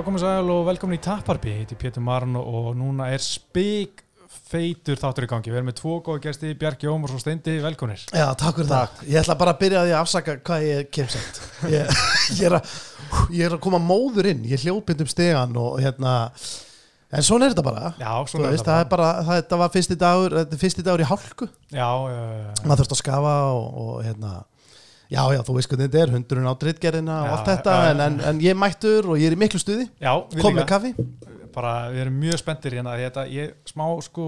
Já, komið sæl og velkomin í Tapparbi, ég heiti Pétur Marn og núna er spík feitur þáttur í gangi. Við erum með tvo góða gæsti, Bjarki Ómars og Steindi, velkonir. Já, takk fyrir það. Ég ætla bara að byrja að að afsaka hvað ég kem sent. Ég, ég, er að, ég er að koma móður inn, ég hljópind um stegan og hérna, en svona er þetta bara. Já, svona veist, það er bara, það, þetta var fyrsti dagur, þetta er fyrsti dagur í hálku. Já, uh, Maður þurft að skafa og, og hérna, já, já, þú veist hvernig þetta er, hundurinn á drittgerðina og allt þetta, já, en, en, en ég mættur og ég er í miklu stuði, kom með kaffi. Bara, við erum mjög spenntir hérna. Þetta, ég smá, sko,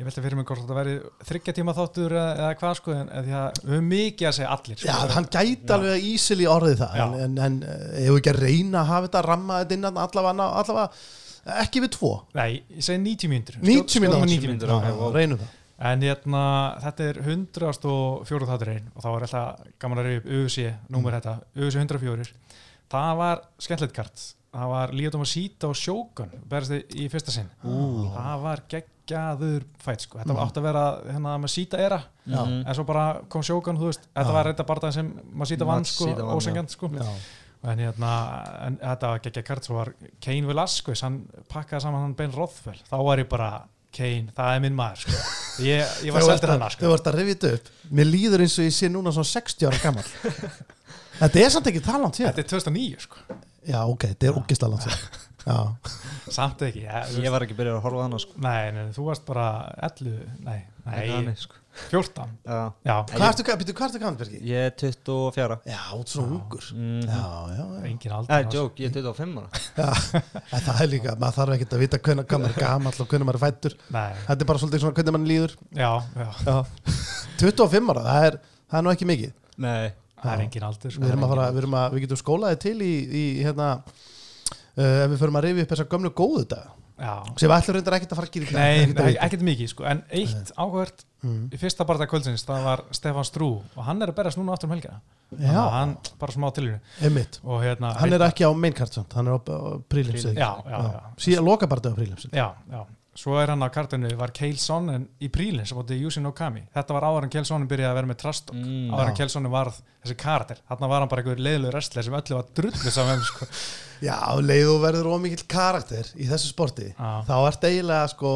ég veldi fyrir mig hvort þetta væri þryggja tíma þáttur eða, eða hvað, sko, en því að við höfum mikið að segja allir. Sko. Já, hann gæti alveg ísil í orðið það, en, en, en eh, ef við ekki að reyna að hafa þetta ramma þetta innan allavega, allavega ekki við tvo. Nei, ég segi 90 mínútur. 90 Skjóðum mínútur. 90 mínútur. Já, ok, já, wow. reynum það. En hérna, þetta er 104 þátturinn og þá er alltaf gaman að reyja upp UC, númer þetta, UC 104. Það var skemmtilegt kart. Það var Líðum að síta og sjókun, berðist þið í fyrsta sinn. Það var geggjaður fætt, sko. Þetta var átt að vera hérna með síta era, Já. en svo bara kom sjókun, þú veist, þetta Já. var reynda bara það sem maður síta vann, sko, ósengjant, sko. Já. En hérna, en þetta var geggjað kart, svo var Kane Velasquez, hann pakkaði saman hann Ben Rothwell. Þá var ég bara, Kane, það er minn maður, sko. Ég, ég var seldur að- sko. þú ert að þetta upp mér líður eins og ég sé núna svona 60 ára gammal þetta er samt ekki talant hér Þetta er 2009 sko já ok, þetta er síðan. já, Samt ekki ja, þú Ég var ekki byrjað að horfa á hana sko. Nei, nei, þú varst bara 11 Nei, nei þannig, sko. 14 Já. Já, hvað ertu, býttu, hvað ertu gammal Bergi? Ég er 24 já, út svona ungur mm. já, já, já. engin Nei, aldrei joke, ég er 25 ára já. En það er líka, maður þarf ekkert að vita hvernig maður er gammal og hvernig maður er fættur Nei, þetta er bara svolítið svona hvernig maður líður já, já já. 25 ára, það er, það er nú ekki mikið Nei Það er engin aldur sko. við, erum að fara, við, erum að, við getum skólaði til í, í hérna uh, ef við förum að rifja upp þessa gömlu góðu dag sem við ætlum reyndar ekkert að fara að gera Nei, nei, ekkert mikið sko. En eitt áhugavert Mm. í fyrsta barða kvöldsins Það var Stefán Strú Og hann er að berast núna aftur um helgina. Þannig Já. Hann bara smá. Og hérna hann er ekki á maincard samt, hann er á, prílimsið. Já, já, já. síðan lokabartið á prílimsið. Já, já Svo er hann á kartinu, var Keil Sonnen í prílinn sem átti Yusin Okami. Þetta var áður en Keil Sonnen byrjaði að vera með Trastok. Mm, áður en já. Keil Sonnen varð þessi karakter. Þarna var hann bara einhver leiðilegur wrestler sem öllu var drullu saman. Sko. já, leið og verður ómikill karakter í þessu sporti Já. þá ert eiginlega sko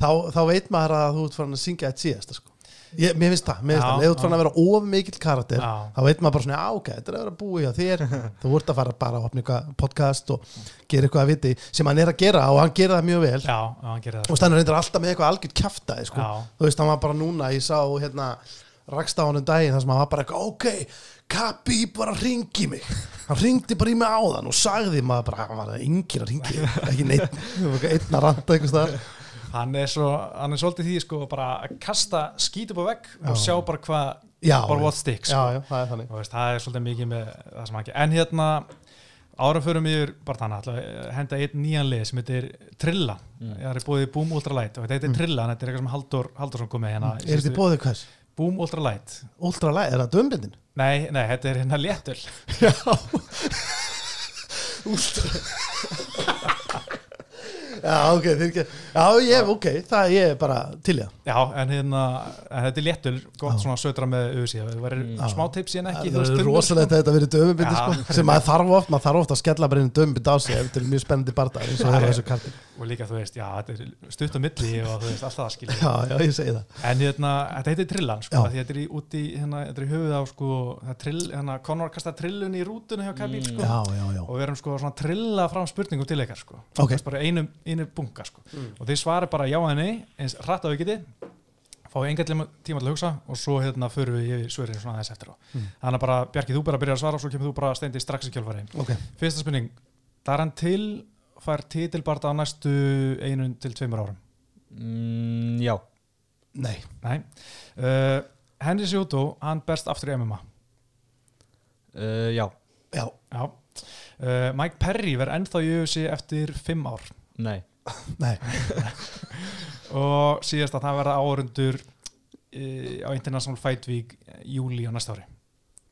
þá, þá veit maður að þú ert farin að syngja eitt síðasta sko Ég, mér finnst það, mér finnst Já, það, ef þú já. að vera of mikill karakter Já. þá veit maður bara svona, á ok, þetta er að vera búið hjá þér þú ert að fara bara að opna eitthvað podcast og gera eitthvað að viti sem hann er að gera og hann gera það mjög vel Já, já, það. og stannar reyndar alltaf með eitthvað algjört kjaftaði sko. Já. þú veist, hann var bara núna ég sá hérna, rakst á hann um daginn þar sem hann var bara eitthvað, ok, Kabi bara ringi mig, hann ringdi bara í mig áðan og sagði maður bara, hann var yngir að ringi, ekki neitt einn að ranta einhvers staðar Hann er, svo, hann er svolítið því sko bara að kasta skít upp á vegg og sjá bara hvað, Já, bara já. what sticks. já, Sko. já, það er Veist, það er svolítið mikið með það sem hann gerir. En hérna, árum fyrir mig bara þannig að henda einn nýjan lið sem heitir Trilla. Ég har búið Boom Ultra Light og þetta heitir Trilla, en þetta er eitthvað sem Haldur, Haldursson kom með hérna. í er þetta bóðið hvers? Boom Ultra Light Ultra light, er það dömbindin? Nei, nei, þetta er hérna léttul já Ultra já, ok, þeir já, ég, ok, það ég er bara til í það Já, en hérna, en þetta er léttul gott Já. svona södra með auðsí það verður Já. smá tips en ekki það er rosalegt að þetta verið dömbindi Já. sko, sem maður þarf oft, maður þarf oft að skella bara einu dömbind á sig ef þetta er mjög spennandi barndar eins og það er þessu karti og líka þú veist, já, þetta er stutt á milli og þú veist, alltaf það skilja já, já, ég segi það. En hérna, þetta heitir trillan, sko, því þetta er í, út í, hérna, þetta er í höfuð á, sko, það er trill, hérna, Conor kasta trillun í rútunni hjá Kabíl, sko, já, já, já, og við erum, sko, svona trilla fram spurningum til ykkar, sko, Ok. Þess bara einu, einu bunga, sko, og þið svarið bara já eða nei, eins rætt á við getið, fáið engan tíma til að hugsa og svo, hérna, förum við yfir svörin svona aðeins eftir á. Þannig að bara, Bjarki, þú bara byrjar að svara og svo kemur þú bara steindi strax í kjölfari. ok. Fyrsta spurning, Daran til fær titilbarta á næstu einu til tveimur árum? mm, Já nei, Nei. Uh, Henry Sjóto, hann berst aftur í MMA. uh, Já já, Já. Uh, Mike Perry verður ennþá í UFC eftir fimm ár. Nei nei Og síðast að það verða áörundur uh, á International Fight Week í júli á næsta ári.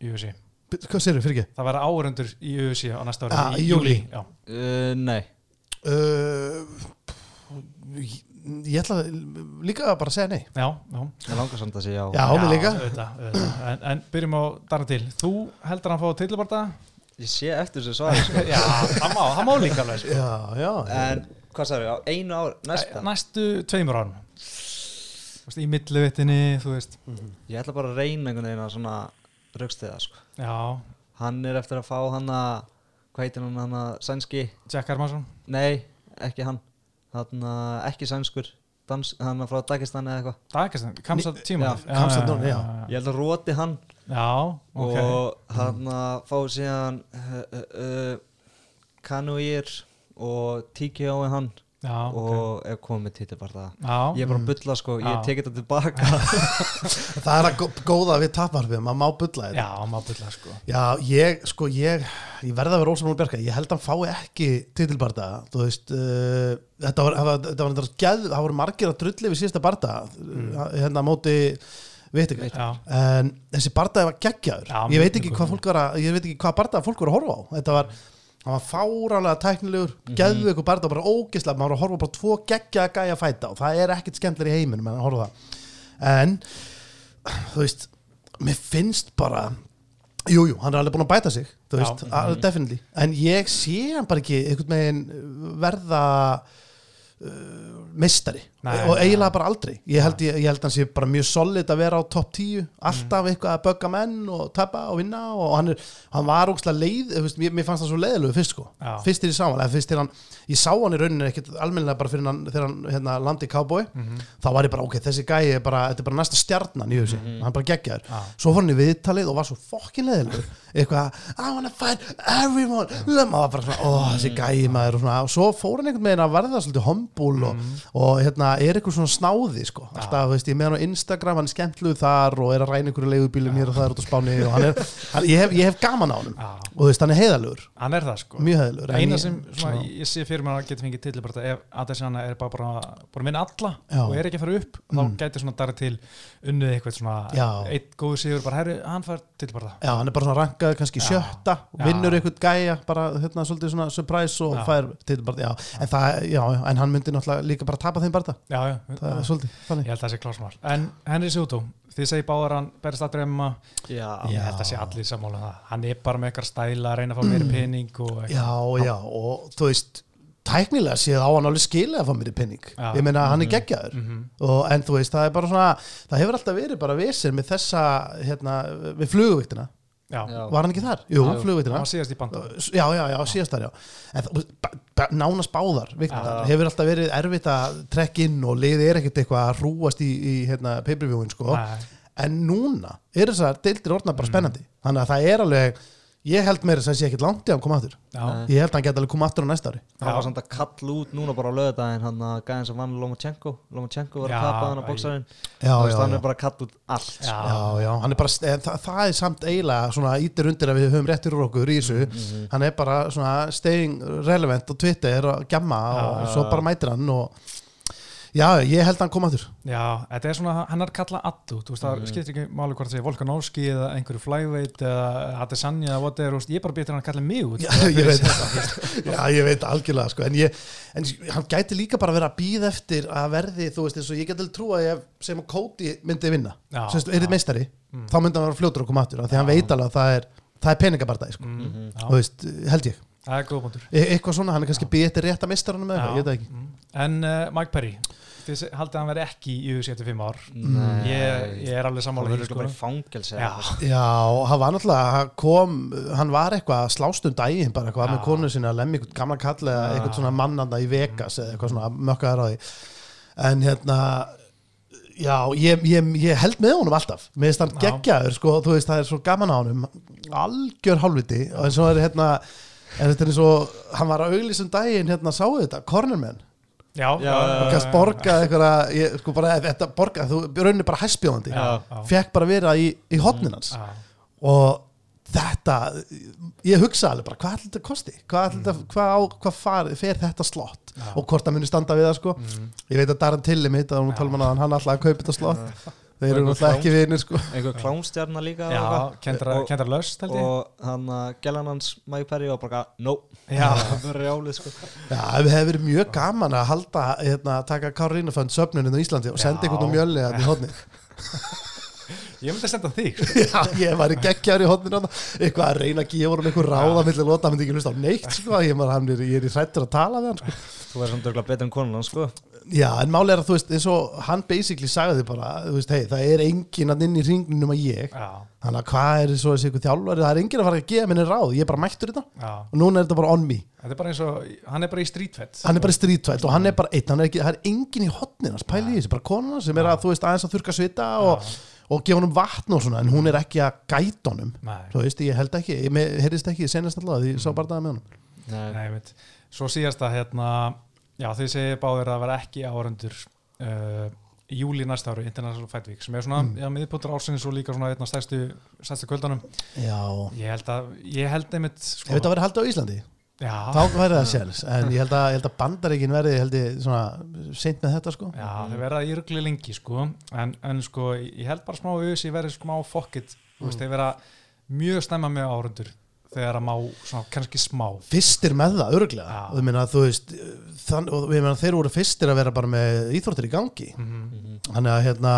Í UFC. Hvað séru, fyrir ekki? Það verða áörundur í UFC á næsta ári. Ah, í júlí. Já. uh, Nei Uh, ég ætla líka að bara segja nei Já, já. Ég langar samt að segja já Já, mér líka auðvitað, auðvitað. En, en byrjum á Darna til. Þú heldur hann fá titilbarta? ég sé eftir þessu svari sko. Já, það má, það má líka alveg sko. Já, já En hvað sagði, á einu ár, næsta Næstu tveimur árum Þú veist, Í millivittinni, þú veist Ég ætla bara að reyna einhvern veginn að svona raukstiða sko. Já, Hann er eftir að fá hann að Hvað heitir hann hann að sænski? Jack Hermansson Nei, ekki hann. Hann að ekki sænskur. Dans, Hann að frá Dagestan eða eitthvað. Dagestan, Kamsa tíma Kamsat núna, já. Ég held að róti hann. Já, ok. Og hann að fá síðan uh, uh, uh, Kanuir Og Tiki á hann Já, Og er komið til bara það. Já, Ég er bara að bulla sko, Já. ég tek þetta tilbaka. Það er að gó- góða við taparfið, maður má bulla þetta. Já, má bylla sko. Já, ég, sko, ég, ég verða að vera ósamlega bjarga, ég held að hann fái ekki titilbarda, þú veist, uh, þetta var, það var, þetta var, þetta var geð, það voru margir að drulli við síðasta barda, mm. hérna á móti, veit ekki, Já, en þessi bardaði var geggjaður, ég veit ekki hvað fólk var að, ég veit ekki hvað bardaði fólk var að horfa á, þetta var, hann var fáránlega tæknilegur, mm Mhm. geðu ykkur barda, bara ógislega, maður var að horfa bara tvo geggjaða gæja að fæta og það er ekkit skemmtilega í heiminum en að horfa það, en, þú veist, mér finnst bara Jú, jú, hann er alveg búin að bæta sig þú veist, mm definitely. En ég sé hann bara ekki einhvern veginn verða uh, meistari Nei, og eiginlega bara aldrei. Ég held, ég, ég held hann sé bara mjög solid að vera á topp 10 alltaf Mhm. eitthvað að bögga menn og tapa og vinna og hann, er, hann var ógslag leið veist, mér, mér fannst hann svo leiðilegu fyrst sko. Já. fyrst til ég sá hann, ég sá hann í rauninni ekkit almennilega bara fyrir hann þegar hann hérna, landi cowboy. Mhm. þá var ég bara ok, þessi gæi er bara, þetta er bara næsta stjarnan í þessu, hann bara geggjaður. Já. svo fór hann í viðtalið og var svo fokkin leðilegur eitthvað, I wanna fight everyone. Maður var bara svona, ó þessi gæi maður og, og svo fór hann einhvern veginn að verða svolítið hombúl og, og hérna er eitthvað svona snáði sko, alltaf, veist, ég með hann á Instagram hann er skemmtluð þar og er að ræna einhverju leigubílum hér og það er út á Spáni og hann er, hann, ég, hef, ég hef gaman á Já. og þú veist, hann er heiðalugur hann er það sko. En eina ég- sem svona, ég sé fyrir mér að geta fengið til bara ef Adesina er bara, bara, bara að vinna alla Já. og er ekki að fara upp þá gæti svona dara til unnið eitthvað svona eitt góður sigur bara herri, hann fær til bara Já, hann er bara svona rankaður kannski Já. sjötta vinnur einhvern gæja bara hérna svolítið svona surprise og fær titilbarða, já, en það, já, en hann myndi náttúrulega líka bara tapa þeim barða, já, já, það er svolítið, ég þannig held að það sé klásmál en Henry Sútó, þið segi báðar hann berist að dremma, Já, ég held að sé allir sammála um það, hann er bara með eitthvað stæla að reyna að fá meiri pening og eitthvað. Já, já, og þú veist tæknilega séð á hann alveg skilið að fá mér í penning Já. ég meina hann er geggjaður. Mhm. og, en þú veist, það er bara svona það hefur alltaf verið bara vesir með þessa hérna, við flugvíktina já, Já. var hann ekki þar? Jú, hann flugvíktina var síðast í banda Já, já, já, síðast þar, já en, nánast báðar viknar, Já. hefur alltaf verið erfitt að trekk inn og liðið er ekkert eitthvað að hrúast í, í hérna, pay-per-viewin sko. Nei. en núna er þessar deildir orðna bara spennandi þannig að það er alveg ég held meira þess að sé ekkert langt í að hann koma aftur. Ég held að hann geta alveg koma aftur á næsta ári. Það var samt að kalla út núna bara á lögadaginn hann að gæðin sem vann Lomachenko. Lomachenko var að tapa hann á bóksarinn já, hann er bara að kalla út allt Já. Já, já, hann er bara, en það, það er samt eiginlega svona ítir undir að við höfum réttir úr okkur í þessu, Mhm. hann er bara svona staying relevant á Twitter og gemma og Já, svo bara mætir hann og já, ég held að hann koma aftur. Já, þetta er svona, hann er kallað addu, þú veist, það skiptir ekki máli hvort það sé Volkanovski eða einhverju flyweight eða Adesanya eða whatever, þú veist, ég bara býtir hann að kalla mig út. Já, ég veit. það Já, ég veit algjörlega sko. en, ég, en hann gæti líka bara verið að býða eftir að verði, þú veist, eins og ég geti trúa að ég sem að Cody myndi vinna Já, Sérst, er þið já. meistari, þá myndi hann vera fljótur að koma aftur af því hann veit alveg að það er það er peningabardaði, sko. mm, þú já, veist, held ég. Það er góð punktur. E eitthvað svona, hann er kannski býð eftir rétta meistarunum eða eitthvað, ég veit það ekki. mm. En uh, Mike Perry, þið haldið að hann veri ekki í UFC eftir fimm ár Nei. ég, ég er alveg sammála verður því, sko sko bara í fangelsi Já, Já, hann var náttúrulega, hann kom, hann var eitthvað að slást um daginn bara eitthvað Já. með konu sinni að lemja eitthvað gamla kall eða eitthvað svona mannanda í Vegas eða eitthvað svona mökkaðar á því. En hérna, já, ég, ég, ég held með honum alltaf. Mér finnst hann Já. geggjaður, sko, þú veist, það er svo gaman á honum, algjör hálfviti og eins og er hérna, en þetta er eins og, hann var að auglýsum daginn, hérna, sáu þetta, Cornerman. Já, Já, og kannski borgað eitthvað ég, sko bara, þetta borgað, þú raunir bara hæspjóðandi fekk bara vera í, í hotninans já, og þetta ég hugsa alveg bara, hvað ætla þetta að kosti? Hvað, mm. þetta, hvað, hvað far, fer þetta slott? Já. og hvort það muni standa við það sko. Mm, ég veit að Darren Tilly mitt að hún tala um hann, hann alltaf að kaupa þetta slott þeir eru Og náttúrulega ekki vinir sko. einhver klánstjarnar líka já og kendra, Og- kendra löst held ég. og hann að gellan hans Mike Perry var bara no Já. það var rjálið sko. Já, við hefði verið mjög gaman að halda hérna, taka Karolínufönd söfnuninn á Íslandi og senda einhvern á mjölni að í hotni ég myndi að senda þig. Sko. Já, ég var í geggjar í hodninu eitthvað að reyna að gefa honum eitthvað ráða millir lóta, hann myndi ekki hlusta á neitt sko. ég, man, hann er, ég er í hrættur að tala við hann sko. Þú er samt örgulega betur en konan hans, sko Já, en máli er að þú veist, eins og hann basically sagði bara, þú veist, hei, það er enginn að inn í ringinu um að ég. Já, þannig að hvað er svo þessi ykkur þjálfari? Það er enginn að fara að gefa minni ráð, ég er bara mættur þetta já. Og núna er þetta bara on me. Þetta er bara eins og, hann er bara í streetfett hann er bara strítvælt og hann er bara einn hann er ekki, það er enginn í hotnin hans, pæli í þessu bara konan sem er að, þú veist, aðeins að þurka svita og, og gefa honum vatn og svona en hún er ekki að gæta honum. Nei. þú veist, ég held ekki, ég me- heyrðist ekki senast alltaf því ég sá bara það með honum. Nei, Nei, veit. Svo síðast að hérna, já þið segir báðir að vera ekki áhörundur uh, í júli næsta ári, International Fight Week sem er svona, já, miðpuntur ársins og líka svona einn af stærstu, stærstu kvöldanum. Já, ég held að, ég held einmitt ef sko, þetta verið haldið á Íslandi? Já, þá væri það sjálfs, en ég held að, ég held að bandaríkin verði, held ég, svona seint með þetta sko. Já, þau verða í rugli lengi sko, en, en sko ég held bara smá auðs, ég verði smá fokkitt þú veist, þeir vera mjög snemma með áhörundur þegar að má svona, kannski smá. Fyrstir með það, ég meina, þú veist, þann, meina, þeir voru fyrstir að vera bara með íþróttir í gangi. Mm þannig að hérna,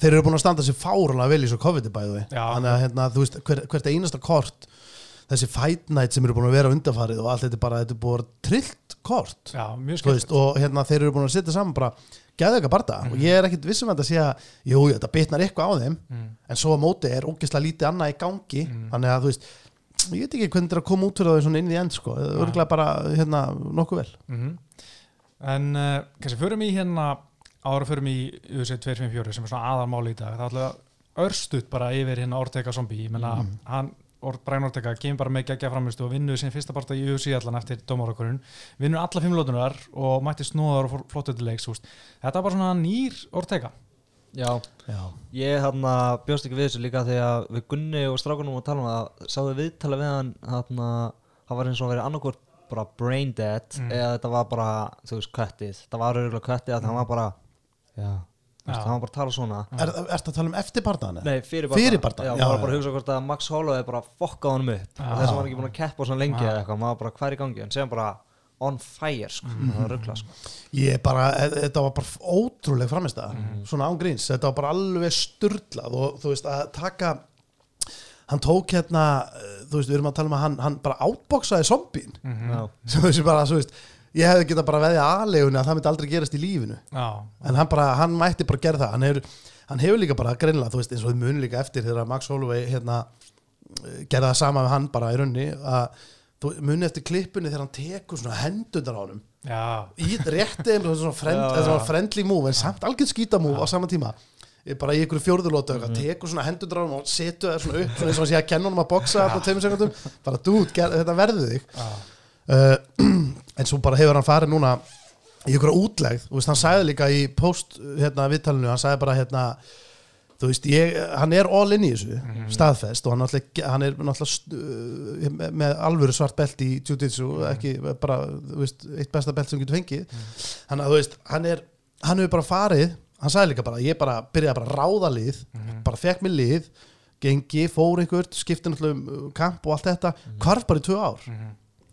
þeir eru búin að standa sér fárlega vel í svo COVID-bæðu Já. þannig að hérna, þú veist, hver, hvert einasta kort þessi fight night sem eru búin að vera undanfarið og allt þetta er bara, þetta er búin að trillt kort. Já, veist, og hérna, þeir eru búin að setja saman bara gæðu eitthvað barða Mhm. og ég er ekkit vissum að þetta sé að jú, þetta bitnar eitthvað á þeim. Mm. en svo á móti er ógeðslega lítið annað í gangi. Mhm. þannig að þú veist ég veit ekki hvernig þetta er að koma út fyrir það svona inn í end sko, örgulega bara hérna nokkuð vel. Mm En uh, kannski förum í hérna ára förum í USA 254 sem er svona aðalmáli í dag. Það er alltaf örstutt bara yfir hérna Ortega zombie. Ég menna Mhm. hann Or, Brian Ortega kemur bara með geggja framistu og vinnur sin fyrsta parta í UFC allan eftir dómarakurinn vinnur alla fimm lótunar og mætti snóðar og flottu til leiks úst. þetta er bara svona nýr Ortega Já, Já, ég hann bjóst ekki við þessu líka þegar við Gunni og strákunum að tala um það sáðu viðtala við hann hann hann var eins og verið annarkvort bara brain dead Mm. eða þetta var bara, þú veist, köttið. Það var auðvitað köttið að hann var bara já, hann var bara að tala svona. Er þetta að tala um eftirpartaðan? Nei, fyrir Fyrir bardagann, Já, já, maður var já. bara að hugsa hvort að Max Holloway bara fokkaði honum upp. Og þess að hann var ekki búin að keppa svona lengi eða eitthvað, maður bara hvað er í gangi. En séðan bara on fire, sko, það var ruggla sko. Ég bara, e- þetta var bara ótrúleg framistæða, Mhm. svona ángríns þetta var bara alveg sturdlað og þú veist að taka hann tók hérna, eh, þú veist, við erum að tala um að hann, hann bara átboksaði zombín mm Já. sem þessi bara, þú veist ég hefði getað bara veðið aðlegunni að það myndi aldrei gerast í lífinu. Já, en hann bara, hann mætti bara gera það. Hann hefur, hann hefur líka bara greinlega, þú veist, eins og við munum líka eftir þegar Max Holloway hérna eh, gerði það sama með hann bara í raunni að þú muni eftir klippunni þegar hann tekur svona hendundar á já, í rétti þeim svona, friend, svona friendly move en samt algjör skítamove á sama tíma. Bara í ykkur fjórðulótu Mhm. mm tekur svona hendur á hann og setur það svona upp svona eins og hann sé að kenna honum að boksa bara dút, þetta verður þig. Já, uh, en svo bara hefur hann farið núna í ykkur útlegð, veist, hann sagði líka í post hérna viðtalinu, hann sagði bara hérna þú veist, ég, hann er all in í þessu staðfest og hann, hann er náttúrulega st- uh, með- alvöru svart belt í jiu-jitsu, ekki bara veist, eitt besta belt sem getur fengið. Hann, þú veist, hann er, hann hefur bara farið hann sagði líka bara, ég bara byrjaði bara að ráða lið, bara fekk mér lið gengi, fór einhvert, skipti náttúrulega um kamp og allt þetta, hvarf bara í tvö ár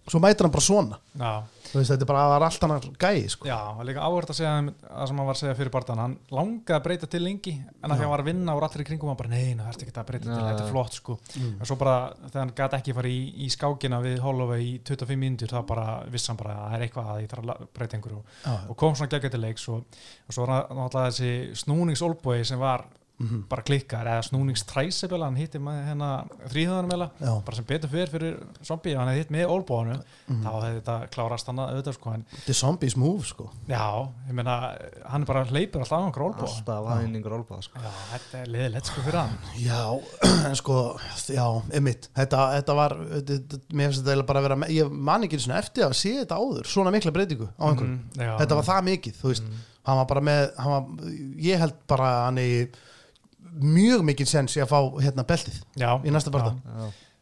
svo mætir hann bara svona. Já. Þú veist, þetta er bara var allt annar gæi sko. Já, það er líka áhört að segja um það sem hann var að segja fyrir barðan, hann langaði að breyta til lengi en að því hann var að vinna og allir í kringum hann bara nei, það er ekki að breyta til, þetta er flott sko. En svo bara þegar hann gæti ekki fara í, í skákina við Holloway í 25 mínútur þá bara vissi hann bara að það er eitthvað að ég þarf að breyta einhverju. Og, kom svona leiks og, og svo var hann náttúrulega þessi snúningsolbói sem var Mhm. bara klikkar eða snúningstræsibel hann hitti með hérna þrýðanum eða Já. bara sem betur fyrir fyrir zombie hann hefði hitt með olbóinu Mhm. þá hefði þetta klárast hann auðvitað sko en þetta er zombies move sko. Já, ég meina, hann er bara hleypur alltaf á einhver olbúa. alltaf aðeiningur olbúða sko. Já, þetta er liðilegt sko fyrir hann. já, en sko já, emitt, þetta, þetta var þetta, mér finnst þetta bara að vera ég man ekki svona eftir að sé þetta áður svona mikla breytingu á einhverjum, Mm, já, þetta var það mikið þú veist, hann var bara með hann var, ég held bara að hann er mjög mikið sens í að fá hérna beltið já, í næsta barða.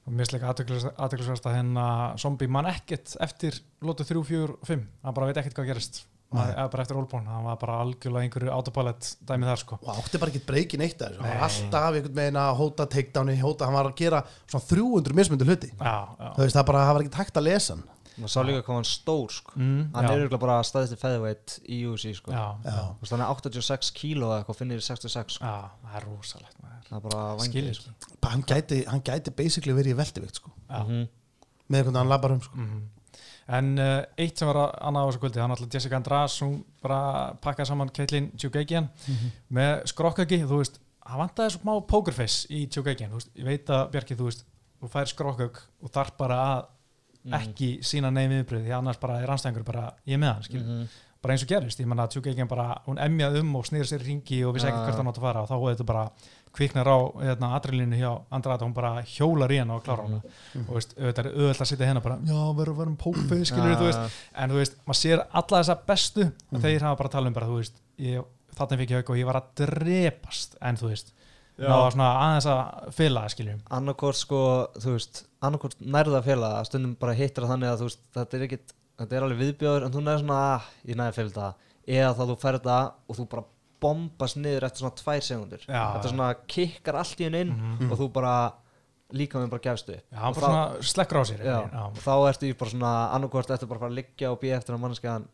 Og mér slik aðtöklusverst að hérna zombie mann ekkert eftir lótu 3, 4, 5. Hann bara veit ekkert hvað gerist. Eða bara eftir olbún. Hann var bara algjörlega einhverju autopilot dæmið þar sko. og átti bara ekki breyki neitt að þessu hann var alltaf einhvern veginn að hóta takedowni, hóta, hann var að gera svona 300 mismundu hluti Já, já. þú veist, það bara, það var ekki takt að lesa hann maður sá líka hvað hann stór sko. mm, hann já, er auðvitað bara staðist í featherweight í UFC sko. já, Já. Þú veist, hann er 86 kíló eða eitthvað finnir í 66 sko. já, það er rosalegt maður. það er vangið sko. hann gæti, hann gæti basically verið í veldivikt sko. Mhm. með hvernig hann labbar um sko. Mhm. En uh, eitt sem var að- annað á þessu kvöldi, hann alltaf Jessica András, hún bara pakkaði saman Caitlin Tjúkeikian með skrokkagi, þú veist, hann vantaði svo má pokerface í veist, ég veit að Bjarki, þú veist, þú fær skrokkag og þarf bara að Mhm. ekki sína neymi viðbröð, því annars bara er anstæðingur bara, ég með hann, skil, Mhm. bara eins og gerist, ég menna að Tjúkeikian bara, hún emjaði um og snýr sér ringi og vissi ekki Ja. hvert hann átt að fara og þá er þetta bara kviknar á hérna, adrenalínu hjá Andrata, hún bara hjólar í hann og klára hana og veist, auðvitað er auðvitað að sitja hérna bara, já, verður að vera um pókfið, skilur þú veist, en þú veist, maður sér alla þessa bestu og þeir hafa bara að tala um bara, þú veist ég, þarna fikk ég haug og ég var að drepast en þú veist, Já. náða svona aðeins að fylla, skiljum annarkort sko, þú veist annarkort nærða að stundum bara hittir það þannig að þú veist, þetta er ekkit þetta er alveg viðbjóður en þú nærði svona ah, ég næði félag það, eða þá þú færð það og þú bara bombast niður eftir svona tvær segundur, Já. þetta svona kikkar allt í henni inn og þú bara líka með bara gefstu upp. Já, hann bara svona slekkur á sér já, já, og þá ertu í bara svona annarkort eftir bara að fara að liggja og býja eftir að mannskjaðan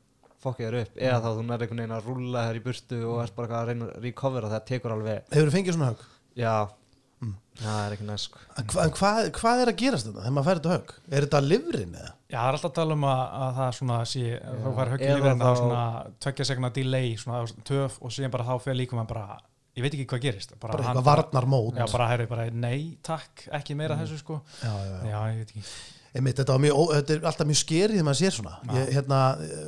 fokki þér upp, eða þá þú nærði einhvern veginn að rúlla þér í burtu og ert bara að reyna að recovera það tekur alveg, hefur þú fengið svona högg já. Það er ekki næst sko. En, hva, hvað, hvað er að gerast þetta þegar maður fær þetta högg? Er þetta livrin eða? Já, það er alltaf að tala um að, að það svona sé, þá fær lífið en það þá- er svona tveggja segna delay, svona töf og síðan bara þá fyrir líka maður bara, ég veit ekki hvað gerist bara, bara hann eitthvað varnar mót já, bara, herri, bara, nei, takk, ekki meira þessu sko. Já, já, já. já, ég veit ekki Einmitt, þetta, mjög, ó- þetta er alltaf mjög skerið þegar maður sér svona. Já. ég, hérna,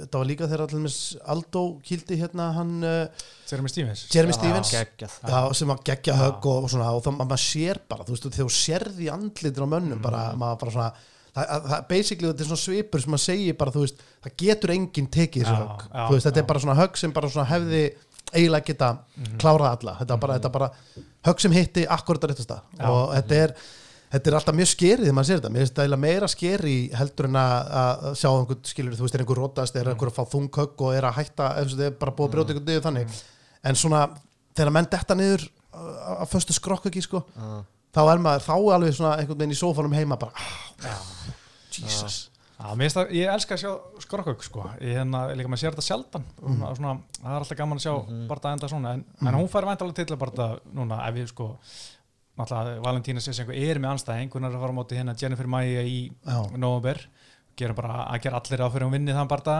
þetta var líka þegar allir Aldó kýldi hérna hann uh, Jeremy Stevens. Jeremy. Stevens. geggjað. Já, sem var geggja högg og, og svona og þá maður sér bara, þú veist, þegar þú sérði andlitin á mönnum, bara, maður bara svona það, að- það, basically þetta er svona svipur sem maður segir bara, þú veist, það getur enginn tekið þessu högg, þú veist, þetta já. er bara svona högg sem bara svona hefði eiginlega geta klárað alla, þetta er bara, þetta er bara högg sem hitti akkurat að réttast Já. og þetta er Þetta er alltaf mjög skerið þegar maður sér þetta. Mér finnst þetta meira skeri heldur en að, að sjá einhvern, skilur, þú veist, er einhver rótast, er einhver að fá þunghögg og er að hætta, ef þetta er bara búið að brjóta einhvern niður þannig. En svona, þegar menn detta niður uh, að föstu skrokk ekki, sko, Ah. þá er maður, þá er alveg svona einhvern veginn í sófanum heima bara, ah, Já. Jesus. Finnst það, ég elska að sjá skrokkauk sko, ég hérna, líka maður sér þetta sjaldan og svona, það er alltaf gaman að sjá mm bara enda svona, en, en hún fær væntalega til að bara náttúrulega Valentína Sessenko er með anstæðing hún er að fara á móti hérna Jennifer Maia í november gerum bara að gera allir á fyrir hún vinni þann barða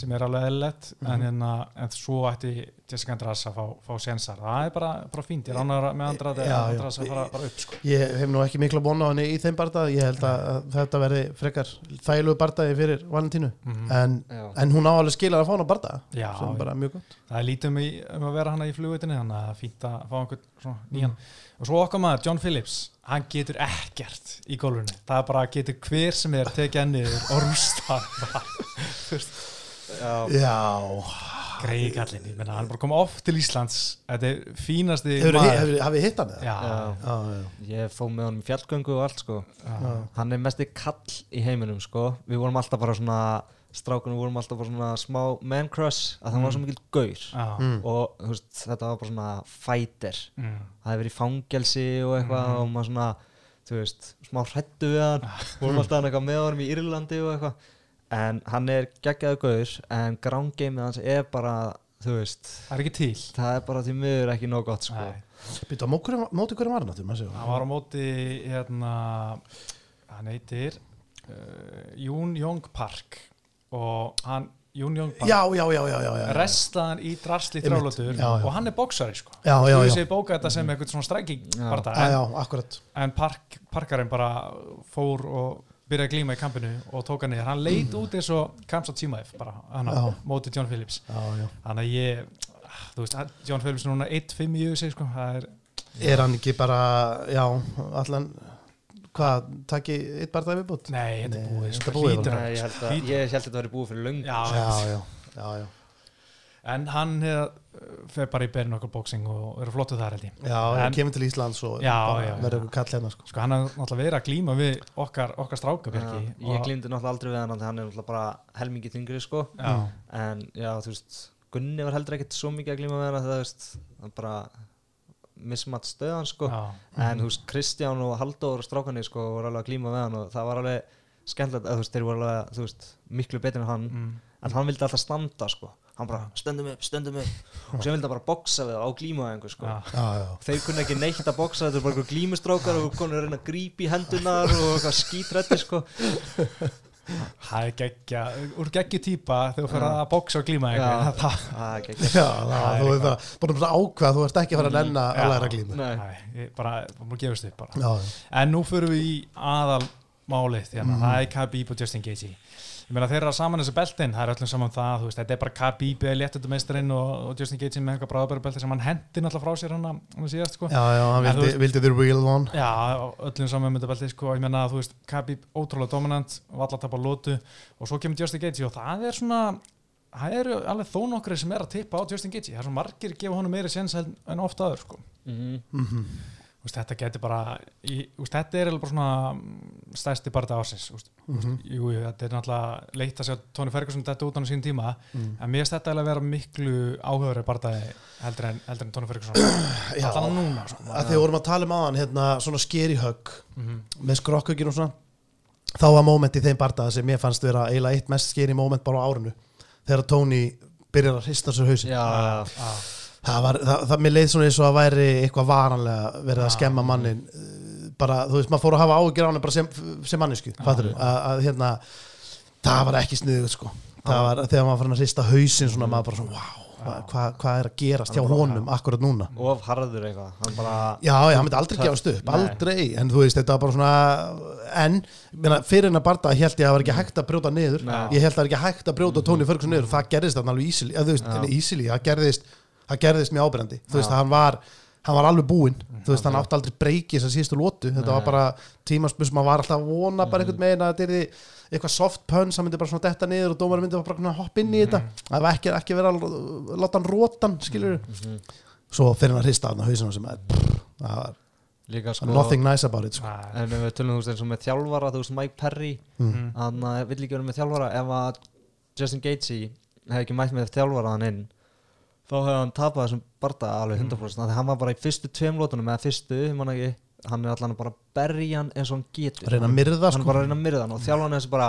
sem er alveg eðlilegt. En, hérna, en svo ætti Jessica András að fá, fá sensar, það er bara, bara fínt. Ég ránar með András já. András að fara bara upp sko. Ég hef nú ekki mikla bóna á henni í þeim bardaði, ég held að, að þetta verði frekar þægilegu bardaði fyrir Valentínu, Mhm. en, Já. en hún á alveg skilar að fá hana bardaða, Já, sem er bara mjög gott. það er lítið um, í, um að vera hana í flugveitinni þannig að það er fínt að fá einhvern svona nýjan og svo okkar maður, John Phillips hann getur ekkert í gólfinu. Það er bara getur hver sem er tekið henni og rústa. Já. Já, greiði kallin, ég menna hann er bara komið oft til Íslands. Þetta er fínasti hefur þið hitt hann eða? Ég fóð með í fjallgöngu og allt sko. Hann er mesti kall í heiminum sko. Við vorum alltaf bara svona Strákunum vorum alltaf bara svona smá man crush Að það var svo mikil gaur. Mm. Og þú veist, þetta var bara svona fighter. Mm, Það hefði verið í fangelsi og eitthvað Og maður svona, þú veist, smá hrættu við hann. Vorum alltaf með honum í Írlandi og eitthvað. En hann er geggjaðu gaur En ground gameið hans er bara, þú veist það er ekki til. Það er bara því miður ekki nóg gott sko. Býtu, á móti hverju- var hann maður séu? hann var á móti hérna hann heitir uh, Jún Jong Park og hann Jún Jong Park Já, já, já, já, já, já. restaðan í drasli já. og hann er bóksari sko Já, já, þú já. sé bóka þetta sem eitthvað svona stræking Já. bara Já, en, en park, parkarinn bara fór og byrjaði að glíma í kampinu og tók hann niður, hann leit út eins og Kamsat Simaev bara, hann Já. móti John Phillips Já, já. þannig að ég, þú veist, John Phillips er núna 1-5 í USA sko, það er Er hann ekki bara, já, allan, hvað, takki eitt bardaði viðbútt? nei, þetta er búið, þetta sko, er búið, hlýtur Nei, ég held að, ég þetta væri búið fyrir löng já, Já, já, já, já. en hann uh, fer bara í berin okkur bóksing og er flottu þar held ég. Já, hann kemur til Íslands og verður eitthvað kall hérna, sko. sko hann har náttúrulega verið að glíma við okkar, okkar strákabjörki Já, ég glýmdi náttúrulega aldrei við hann hann er náttúrulega bara helmingi þingri sko. Já, en já þú veist Gunni var heldur ekkert svo mikið að glíma við hann mismatt stöðan sko. Já, en þú veist Kristján og Halldór og strákanir sko voru alveg að glíma við hann og það var alveg skemmtilegt að þú veist, þeir voru alveg, veist, miklu betur en hann. Mm. en hann vildi alltaf standa sko. Hann bara stöndum upp, stöndum upp. Og sem vildi hann bara boksa við á glímuæðingu sko. Já. já, þeir kunni ekki neitt að boksa þetta er bara glímustrákar og konur reyna að grípa í hendunar og skítrætti sko það er geggja, úr geggju típa þegar þú fyrir að bóksa og glíma eitthvað það er já það, er þú veist það bara um það ákvað, þú ert ekki að fara að nenna Já. að læra glímu Nei. Nei, bara, bara gefist upp bara já, já. En nú fyrir við í aðalmálið að Mhm. það er Khabib og Justin Gaethje Ég meina þeir eru að saman þessu beltin það er öllum saman það, þú veist, þetta er bara Khabib eða léttundumeisterinn og, og Justin Gaethje með eitthvað bráðbæra sem hann hendi náttúrulega frá sér hann að síðast sko. já, já, hann En vildi, veist- vildi the real one Já, öllum saman með þetta belti sko, ég meina þú veist, Khabib ótrúlega dominant valla tapa lótu og svo kemur Justin Gaethje og það er svona það eru alveg þó nokkri sem er að tippa á Justin Gaethje, það er svona margir gefa honum meiri sens en en oft aður sko Mhm. Mhm. Þú veist, þetta getur bara í, úst, þetta er alveg bara svona mm, stærsti barða ásins úst, Mhm. jú, jú, þetta er náttúrulega leitt að sjá Tony Ferguson þetta út á sín tíma Mm. en mér finnst þetta alveg að vera miklu áhugari barðaði heldur en, heldur en Tony Ferguson Já. allan núna sko. að því við vorum að tala um aðan hérna, svona skeri högg mm með skrokkökinn og svona þá var moment í þeim bardaða sem ég fannst vera eiginlega eitt mest skeri moment bara á árinu þegar Tony byrjar að hrista sér hausin já, það var, það, það mér leið svona eins og að væri eitthvað varanlega verið að skemma mannin uh, bara, þú veist, maður fór að hafa áhyggjur á hann bara sem, sem mannesku, fattur að, að hérna, það var ekki sniðuð sko, það var, þegar maður fann að hrista hausin svona, maður bara svona, wow hvað hva, hvað er að gerast hjá honum akkurat núna? Of harður eitthvað. Hann bara, Já, já, hann myndi aldrei gefast upp, aldrei. En þú veist, þetta var bara svona en, meina, fyrir hennar barða held ég að það var ekki hægt að brjóta niður. Nei. ég held að það var ekki hægt að brjóta Tony Ferguson niður. Og það gerðist þarna alveg easily, eða þú veist, easily það gerðist, það gerðist mjög ábyrjandi þú veist, Já. hann var, hann var alveg búinn. Þú veist, hann átti aldrei breyki þess að síðustu lótu, þetta Nei. var bara tímaspus, maður var alltaf að vona bara einhvern megin að þetta er eitthvað soft punch, hann myndi bara svona detta niður og dómar myndi bara hoppa inn í þetta. Það var ekki, ekki vera að láta hann rótan skilur, svo fyrir hann að hrista hann á hausinu sem er, það var líka sko nothing nice about it sko. en við tölum þú veist eins og með þjálfara þú veist Mike Perry mm. hann uh, vill ekki vera með þjálfara. Ef að Justin Gaethje hefði ekki mætt með þjálfara hann inn þá hefði hann tapað þessum barda alveg 100% mm. hann var bara í fyrstu tveim lótunum eða fyrstu, man ekki hann er allan að bara berja hann eins og hann getur reyna að myrða hann sko. bara að reyna að myrða hann og þjálfan er þessu bara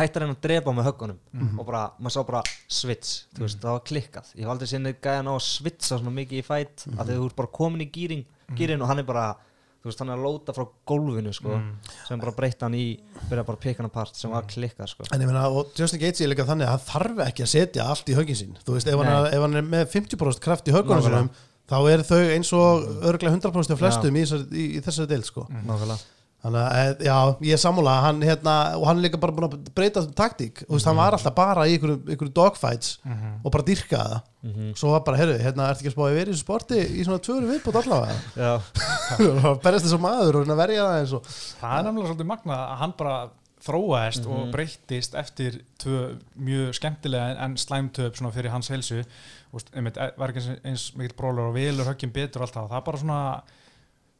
hætti að reyna að drepa með höggunum Mhm. og bara, maður sá bara switch þú veist, það var klikkað, ég hef aldrei sinni gæðan á að switcha svona mikið í fætt Mhm. að þegar þú ert bara komin í gýrin og hann er bara þú veist, hann er að lóta frá gólfinu sko, Mm. sem bara breytta hann í byrja bara að peka hann apart, sem var klikkað sko. en ég meina, og Justin Gaethje er líka þannig að hann þarf ekki að setja allt í höggin sín þú veist, ef hann, er, ef hann er með 50% kraft í höggunum Nákvæmlega. sinum þá er þau eins og örglega 100% af flestum í, í, í þessari deil sko. nákvæmlega þannig að, eh, já, ég er sammála. Hann, hérna, og hann er líka bara búin að breyta taktík, þú veist, hann var alltaf bara í einhverju, dogfights Mhm. og bara dyrkaði það. Mhm. svo var bara, heyrðu, hérna, ertu ekki að spá að vera í þessu sporti í svona tvöru viðbútt allavega? Já, og berjast þess að maður og verja það eins og það er nefnilega svolítið magna að hann bara þróaðist og Mhm. breyttist eftir tvö mjög skemmtilega en slæmtöp svona fyrir hans helsu og einmitt, e- var ekki eins, mikill brólar og velur höggin betur og allt það, það bara svona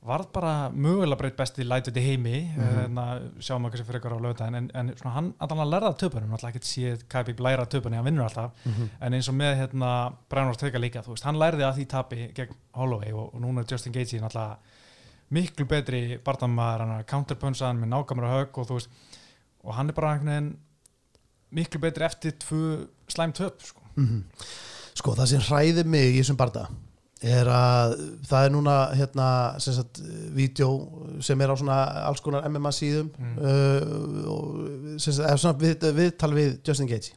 varð bara mögulega breytt besti lætut í heimi, mm -hmm. sjáum við kannski fyrir ykkur á lögdæðin, en, en svona hann allan að lærða töpunum, alltaf ekki séð Kæbík læra töpunni, hann vinnur alltaf, en eins og með hérna, Brænars Trygga líka, þú veist, hann lærði að því tapi gegn Holloway og, og núna Justin Gaethje alltaf miklu betri barndamæður, hann er counterpunsan með nákvæmra högg og þú veist og hann er bara einhvern veginn miklu betri eftir tvö slæm töp sko. Mhm. Sko það sem hræði mig í þessum barda er að það er núna hérna sem sagt vídeo sem er á svona alls konar MMA síðum Mm. uh, og sem sagt er svona við, viðtal við Justin Gaethje.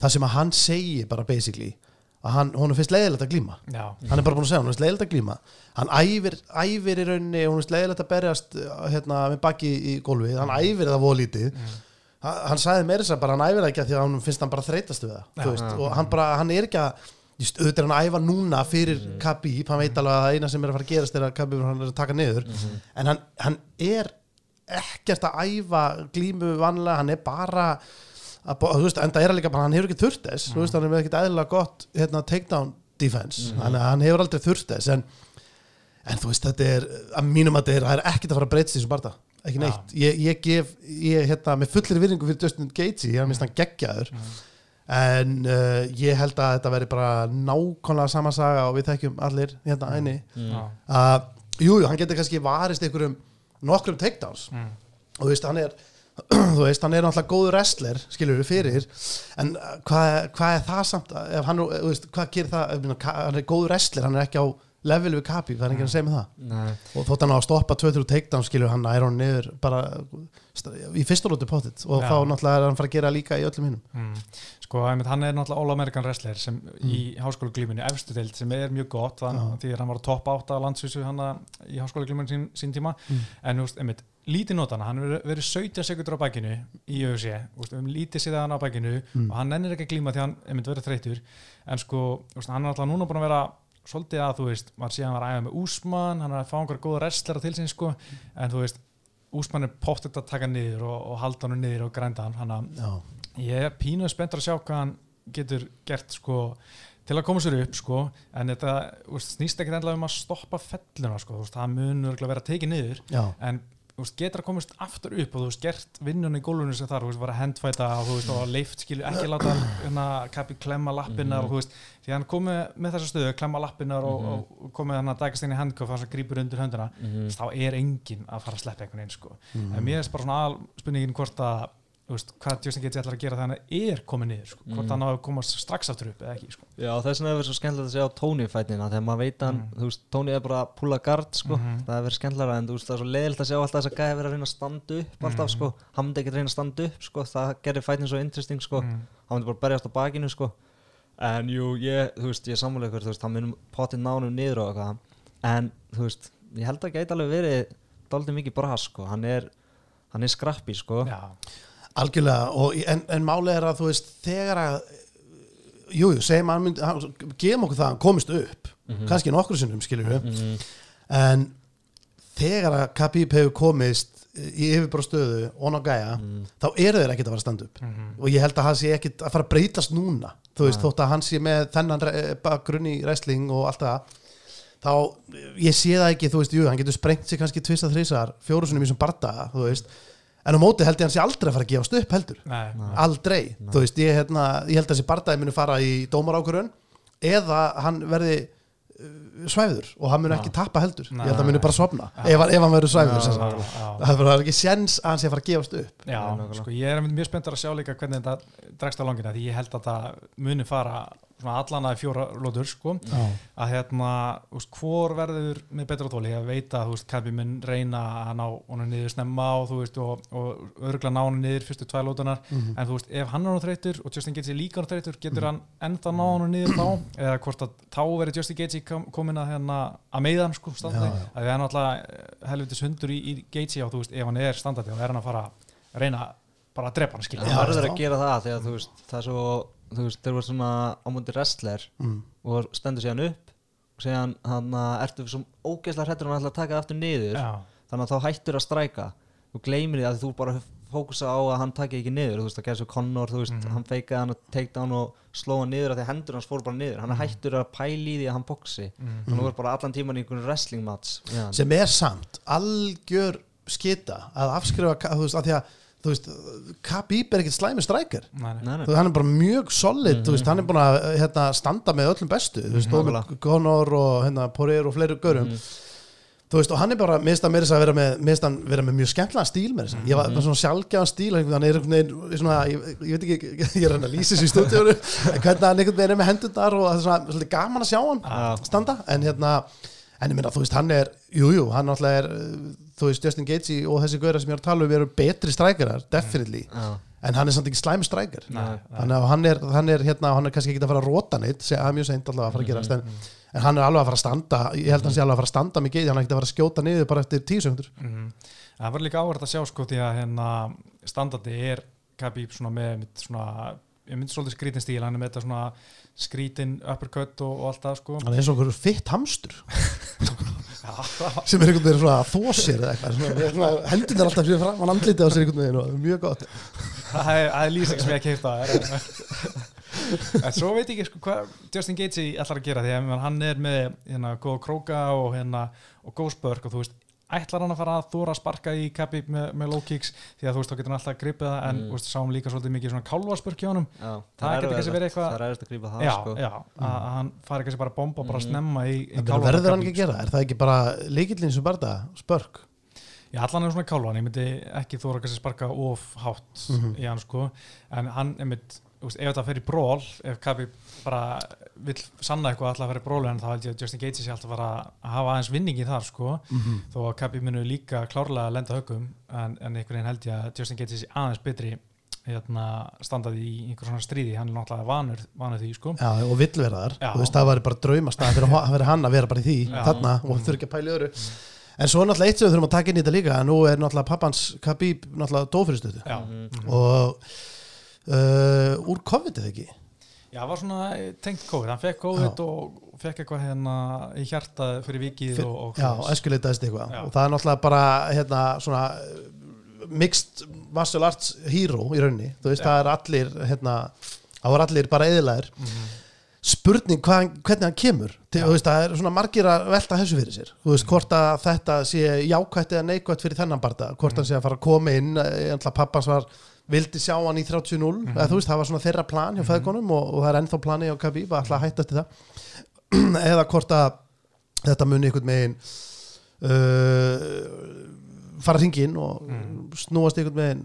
Það sem að hann segir bara basically að hann, honum finnst leiðilegt að glíma. Já, hann er bara búin að segja, honum finnst leiðilegt að glíma. Hann æfir, æfir í rauninni honum finnst leiðilegt að berjast uh, hérna með baki í gólfið, hann æfir það volítið. Mm. hann sagði meira þess að bara hann æfir það ekki af því að hann finnst hann bara þreytast við það þú veist, Já. og hann bara, hann er ekki að auðvitað er hann að æfa núna fyrir mm. Khabib, hann veit alveg að það eina sem er að fara að gerast er að Khabib hann er að taka niður. En hann, hann er ekkert að æfa glímu vanlega, hann er bara að, þú veist, enda er hann líka bara, hann hefur ekki þurft þess, þú veist, hann er með ekkert eðlilega gott hérna, takedown defense. Þannig að hann hefur aldrei þurft þess en, en þú veist, þetta er að mínum að þetta er, það er ekkert að fara að breytast í þessum barða. Ekki neitt, ég, ég gef ég, hérna, með fullir virðingu fyrir Justin Gaethje ég minnst hann geggjaður en uh, ég held að þetta veri bara nákvæmlega sama saga og við þekkjum allir hérna einni Já. að, jú, jú, hann getur kannski varist einhverjum nokkrum takedowns. Mm. og þú veist, hann er þú veist, hann er náttúrulega góður wrestler skilur við fyrir en uh, hvað, hvað er það samt ef hann, þú veist, hvað gerir það hann er góður wrestler, hann er ekki á level við Kapi, hvað er ekki að segja með það Nei. og þótt hann á að stoppa 2-3 takedown skilur hann er hann niður bara í fyrsta lóti pottit og Já. þá náttúrulega er hann fara að gera líka í öllum hinnum Mm. Sko, hann er náttúrulega All-American wrestler sem Mm. í háskóla glíminni efstu deild sem er mjög gott þann, því að hann var á topp átta landsvísu hann í háskóla glíminni sín, sín tíma Mm. en þú veist, einmitt, lítið notana hann verið 17 sekundur á bækinu í við höfum lítið séð hann á bækinu Mm. og hann nennir ekki að glíma því að hann einmitt svolítið að, þú veist, maður sé að hann var að æfa með Úsmann, hann er að fá einhverja góða wrestlera til sín sko, en þú veist Úsmann er pottet að taka niður og, og halda hann niður og grænda hann, hann að Ég er pínuð spenntur að sjá hvað hann getur gert sko til að koma sér upp sko. En þetta úst, snýst ekki endilega um að stoppa felluna sko, það mun örugglega vera tekið niður. Já, en úst, getur að komast aftur upp og þú veist gert vinnunni í gólfinu sem þar þú veist, var að hendfæta og þú veist og leift skilu ekki láta hérna kappi klemma lappinnar og þú veist því hann komið með þessa stöðu klemma lappinnar og, og komið hann að dækast inn í handkof þannig að grípur undir höndina Mhm. þá er enginn að fara að sleppa einhvern veginn sko Mhm. en mér er bara svona al spurningin hvort að veist, hvað Justin Gaethje ætlar að gera þegar hann er komið niður sko. hvort Mhm. hann á að komast strax aftur upp eða ekki sko. Já, þess vegna hefur verið svo skemmtilegt að segja á Tony fætina þegar maður veit að hann, Mm. þú veist, Tony er bara að púla gard, sko, Mhm. það hefur verið skemmtilega en þú veist, það er svo leiðilegt að sjá alltaf þess að gæði verið að reyna að standa upp alltaf, Mhm. sko, hann myndi ekki reyna að standa upp, sko, það gerir fætin svo interesting, sko, Mm. hann myndi bara berjast á bakinu, sko, en jú, ég, þú veist, ég er sammála ykkur, þú veist, hann algjörlega og, en, en málið er að þú veist þegar að jújú, jú, segjum að hann gefum okkur það að hann komist upp Mhm. kannski nokkru sinnum skilur við Mhm. en þegar að Khabib hefur komist í yfirbara stöðu og ná gæja Mhm. þá eru þeir ekkert að fara að standa upp Mhm. og ég held að hann sé ekkert að fara að breytast núna þú veist, Nei. þótt að hann sé með þennan re- bakgrunn í wrestling og allt það þá, ég sé það ekki þú veist, jú, hann getur sprengt sig kannski tvist að þrísar fjóru sinum í þessum bardaga, þú veist en á móti held ég að hann sé aldrei að fara að gefast upp heldur. Nei, aldrei, Nei. þú veist, ég, hérna, ég held að þessi bardaði muni fara í dómarákurun eða hann verði uh, svæfður og hann muni ekki tappa heldur. Nei. ég held að hann muni bara sopna ef, hann- ef hann verður já. það verður ekki séns að hann sé að fara að gefast upp. Já, sko ég er mjög spenntur að sjá líka hvernig þetta dregst á langina því ég held að það muni fara allan að fjóra lótur sko. Já. að hérna, veist, hvor verður með betra tóli, ég veit að Kalbi mun reyna að ná honum niður snemma og þú veist, og, og örgla ná honum niður fyrstu tvær lótunar, Mhm. en þú veist, ef hann er honum þreytur og Justin Gaethje líka honum þreytur, getur hann ennþá ná honum niður þá, eða hvort að þá verður Justin Gaethje kom, komin að hérna að meiða hann sko, já. að það er náttúrulega helvitis hundur í, í Gaethje og þú veist, ef hann er standandi þá er hann að fara að reyna bara að drepa hann, skilja hann verður að gera það þegar, þú veist, það er svo, þú veist, þeir voru svona á múndi wrestler mm. og stendur síðan upp og síðan hann ertu svo ógeðslega hrættur hann ætla að taka það aftur niður Já, þannig að þá hættur að stræka þú gleymir því að þú bara fókusa á að hann taki ekki niður, þú veist, það gerði svo Connor þú veist, Mhm. hann feikaði hann að takedown og sló hann niður að því hendur hans fór bara niður hann er hættur að pæli því að hann boxi mm. þannig að þú er bara allan tíman í einhvern wrestling match hann. sem er samt algjör skita að afskrifa þú veist, að því að þú veist, Khabib er ekkert slæmi. Þú veist, hann er bara mjög solid, Mhm. þú veist, hann er búin að hérna, standa með öllum bestu, þú veist, Mhm. mm, Conor og hérna, Poirier og fleiri görum Mhm. þú veist, og hann er bara, minnst að meira þess að vera með minnst hann vera með mjög skemmtlan stíl með þess ég var Mhm. með svona sjálfgjáðan stíl hann er einhvern veginn, svona, ég, ég veit ekki ég er hann að lýsa þessu í stúdíónu en hvernig hann einhvern veginn er með hendurnar og það er svona, svolítið gaman að sjá hann Já. standa, en hérna en ég minna, þú veist, hann er, jújú, jú, hann náttúrulega er þú veist, Justin Gaethje og þessi gauðra sem ég er að tala um eru betri strækjarar, definitely. Já. en hann er samt ekki slæmi nei. þannig að hann er, hann er hérna, hann er kannski ekki að fara að rota neitt, segja, það er mjög seint alltaf að fara að gerast en, en hann er alveg að fara að standa ég held að hann sé alveg að fara að standa með geði, hann er ekki að fara að skjóta niður bara eftir tíu sekundur Mhm. Það var líka áhverð að sjá sko því að hérna standandi er Khabib svona með mitt svona, ég myndi svolítið skrítin stíl hann er með þetta svona skrítin uppercut og, og allt það sko. Hann er eins og okkur fitt hamstur. Sem er einhvern veginn svona að þó sér eða eitthvað. Hendin er alltaf fyrir fram, hann andlítið á sér einhvern veginn og það er mjög gott. Það er, það lýsing sem ég hef keift að en svo veit ég ekki sko hvað Justin Gaethje ætlar að gera því að hann er með hérna góða króka og hérna og góð spörk og þú veist ætlar hann að fara að þóra að sparka í Khabib með, með low kicks því að þú veist þá getur hann alltaf að gripa það en Mm. sáum líka svolítið mikið svona kálvaspörk hjá honum Já. Það er getur kannski verið eitthvað- það er erfitt að grípa það já, sko. já, að að hann fari kannski bara að bomba bara Mhm. snemma í, í á verður hann ekki að gera, er það ekki bara líkillin sem barða, spörk Já, allan er svona kálvan, ég myndi ekki þóra kannski sparka of hátt Mhm. í hann sko, en hann þú veist, ef þetta fer í bról, ef Kabi bara vill sanna eitthvað alltaf að fer í brólu en þá held ég að Justin Gaethje sé alltaf að fara að hafa aðeins vinningi þar sko, Mhm. þó að Kabi munu líka klárlega að lenda högum, en, en einhvern veginn held ég að Justin Gaethje sé aðeins betri hérna, standað í einhver svona stríði, hann er náttúrulega vanur, vanur því sko. Já, og vill vera þar Já. Þú veist, það var bara draumastað fyrir, ho- fyrir hann að vera bara í því Já. þarna og þurfi ekki að pæla í öðru En svo er náttúrulega eitt sem við þurfum að taka inn í þetta líka nú er náttúrulega pappans Khabib náttúrulega Mhm. mhm. og uh, úr COVID eða ekki Já, það var svona tengt COVID, hann fekk COVID og fekk eitthvað hérna í hjarta fyrir vikið Fyr- og, og Já, svoleiðis. eskuleitaðist eitthvað Já. og það er náttúrulega bara hérna svona uh, mixed martial arts hero í raunni, þú veist, Já. það er allir hérna, það var allir bara eðilæðir Mhm. spurning hvað, hvernig hann kemur Já. þú veist, það er svona margir að velta þessu fyrir sér þú veist, hvort að þetta sé jákvætt eða neikvætt fyrir þennan barða, hvort hann sé að fara að koma inn, eða pappans var vildi sjá hann í 30-0 eða þú veist, það var svona þeirra plan hjá feðgunum og, og það er ennþá plani á Khabib að ætla að hætta til það. Eða hvort að þetta muni einhvern megin uh, fara hringin og Mm. snúast einhvern megin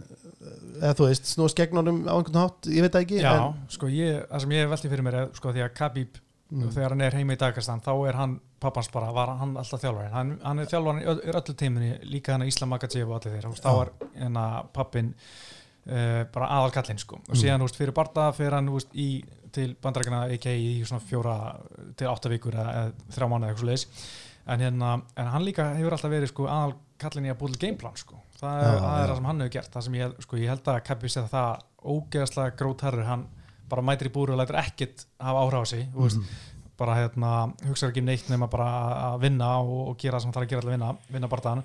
eða þú veist, snúast gegn honum á einhvern hátt, ég veit það ekki Já, en, sko ég, það sem ég velti fyrir mér er sko því að Khabib, Mm. þegar hann er heima í Dagestan þá er hann, pappans bara, var hann alltaf þjálfarinn. Hann, hann er þjálfarinn í öll- öllu tíminni líka hann að Íslam Makachev og allir þeir þá er hérna pappin uh, bara aðal kallinn sko. Og Mm. síðan, veist, fyrir barða fyrir hann, veist, í til bandarækina EK í svona fjóra til átta vikur eða, eða þrjá mánuði eitthvað svo leis en hérna, en hann líka hefur alltaf verið sko aðal kallinn í að búið til gameplan sko. Það er, Já, það, er það sem hann hefur gert. Það sem ég, sko, ég held að Khabib sé það ógeðslega grótarur, hann bara mætir í búru og lætur ekkit hafa áhrif á sig mm veist, bara hérna, hugsaður ekki um neitt nema bara að- vinna og, og gera það sem hann þarf að gera að vinna, vinna bardaðan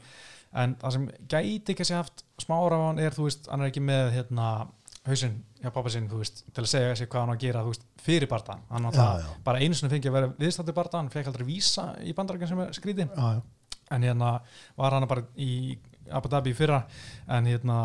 en það sem gæti ekki sé haft smá áhrif á hann er, þú veist, hann er ekki með hérna, hausinn hjá pappa sinn, þú veist, til að segja sig hvað hann á að gera, veist, fyrir bardaðan hann náttúrulega já. bara einu sinni fengi að vera viðstættu bardaðan, fekk aldrei vísa í bandarækjan sem er skrítið já, já. en hérna var hann bara í Abu Dhabi fyrra en hérna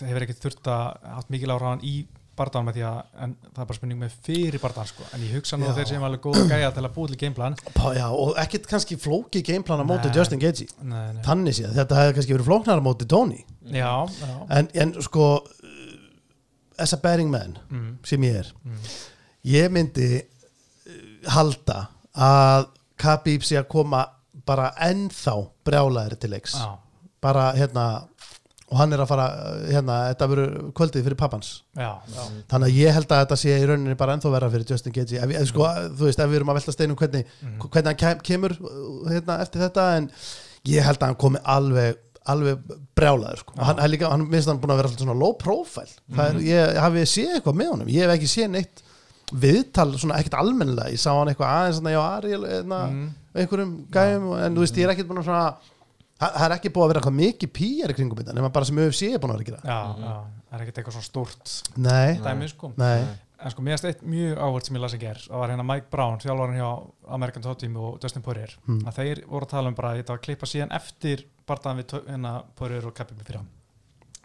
hefur ekkert þurft að haft mikil ára hann í bardaðan með því að en það er bara spurning með fyrir bardaðan sko. en ég hugsa nú að þeir sem alveg góða gæja til að búið til gameplan já, og ekkert kannski flóki gameplan á móti. Justin nei. þannig séð, þetta hefði kannski verið flóknar á móti Tony já, já. en, en sko as a bearing man Mm, sem ég er mm, ég myndi uh, halda að Khabib sé að koma bara ennþá brjálæðir til leiks já, bara hérna og hann er að fara, hérna, þetta verður kvöldið fyrir pappans. Já, já. þannig að ég held að þetta sé í rauninni bara ennþá vera fyrir Justin Gaethje. Ef, ef, sko, þú veist, ef við erum að velta steinum hvernig, Mhm. hvernig hann kem, kemur hérna, eftir þetta en ég held að hann komi alveg alveg brjálaður sko. hann, hann, líka, hann minnst hann búin að vera svona low profile. Það er, ég hafi séð eitthvað með honum? Ég hef ekki séð neitt viðtal svona ekkert almennilega, ég sá hann eitthvað aðeins svona, já, Ariel, hérna, Mm, einhverjum gæjum, en þú veist, ég er ekkert búin að svona það það er ekki búið að vera eitthvað mikið pýjar í kringum þetta, nema bara sem UFC er búin að vera að gera. Já, já, það er ekkert eitthvað svona stórt nei, dæmi sko. Nei, en sko mér erst eitt mjög áhört sem ég las ekki er það var hérna Mike Brown, þjálfarinn hjá American Top Team og Dustin Poirier. Hmm. að þeir voru að tala um bara að þetta var að klippa síðan eftir bardaðan við Tö- hérna, Poirier og Khabib fyrir hann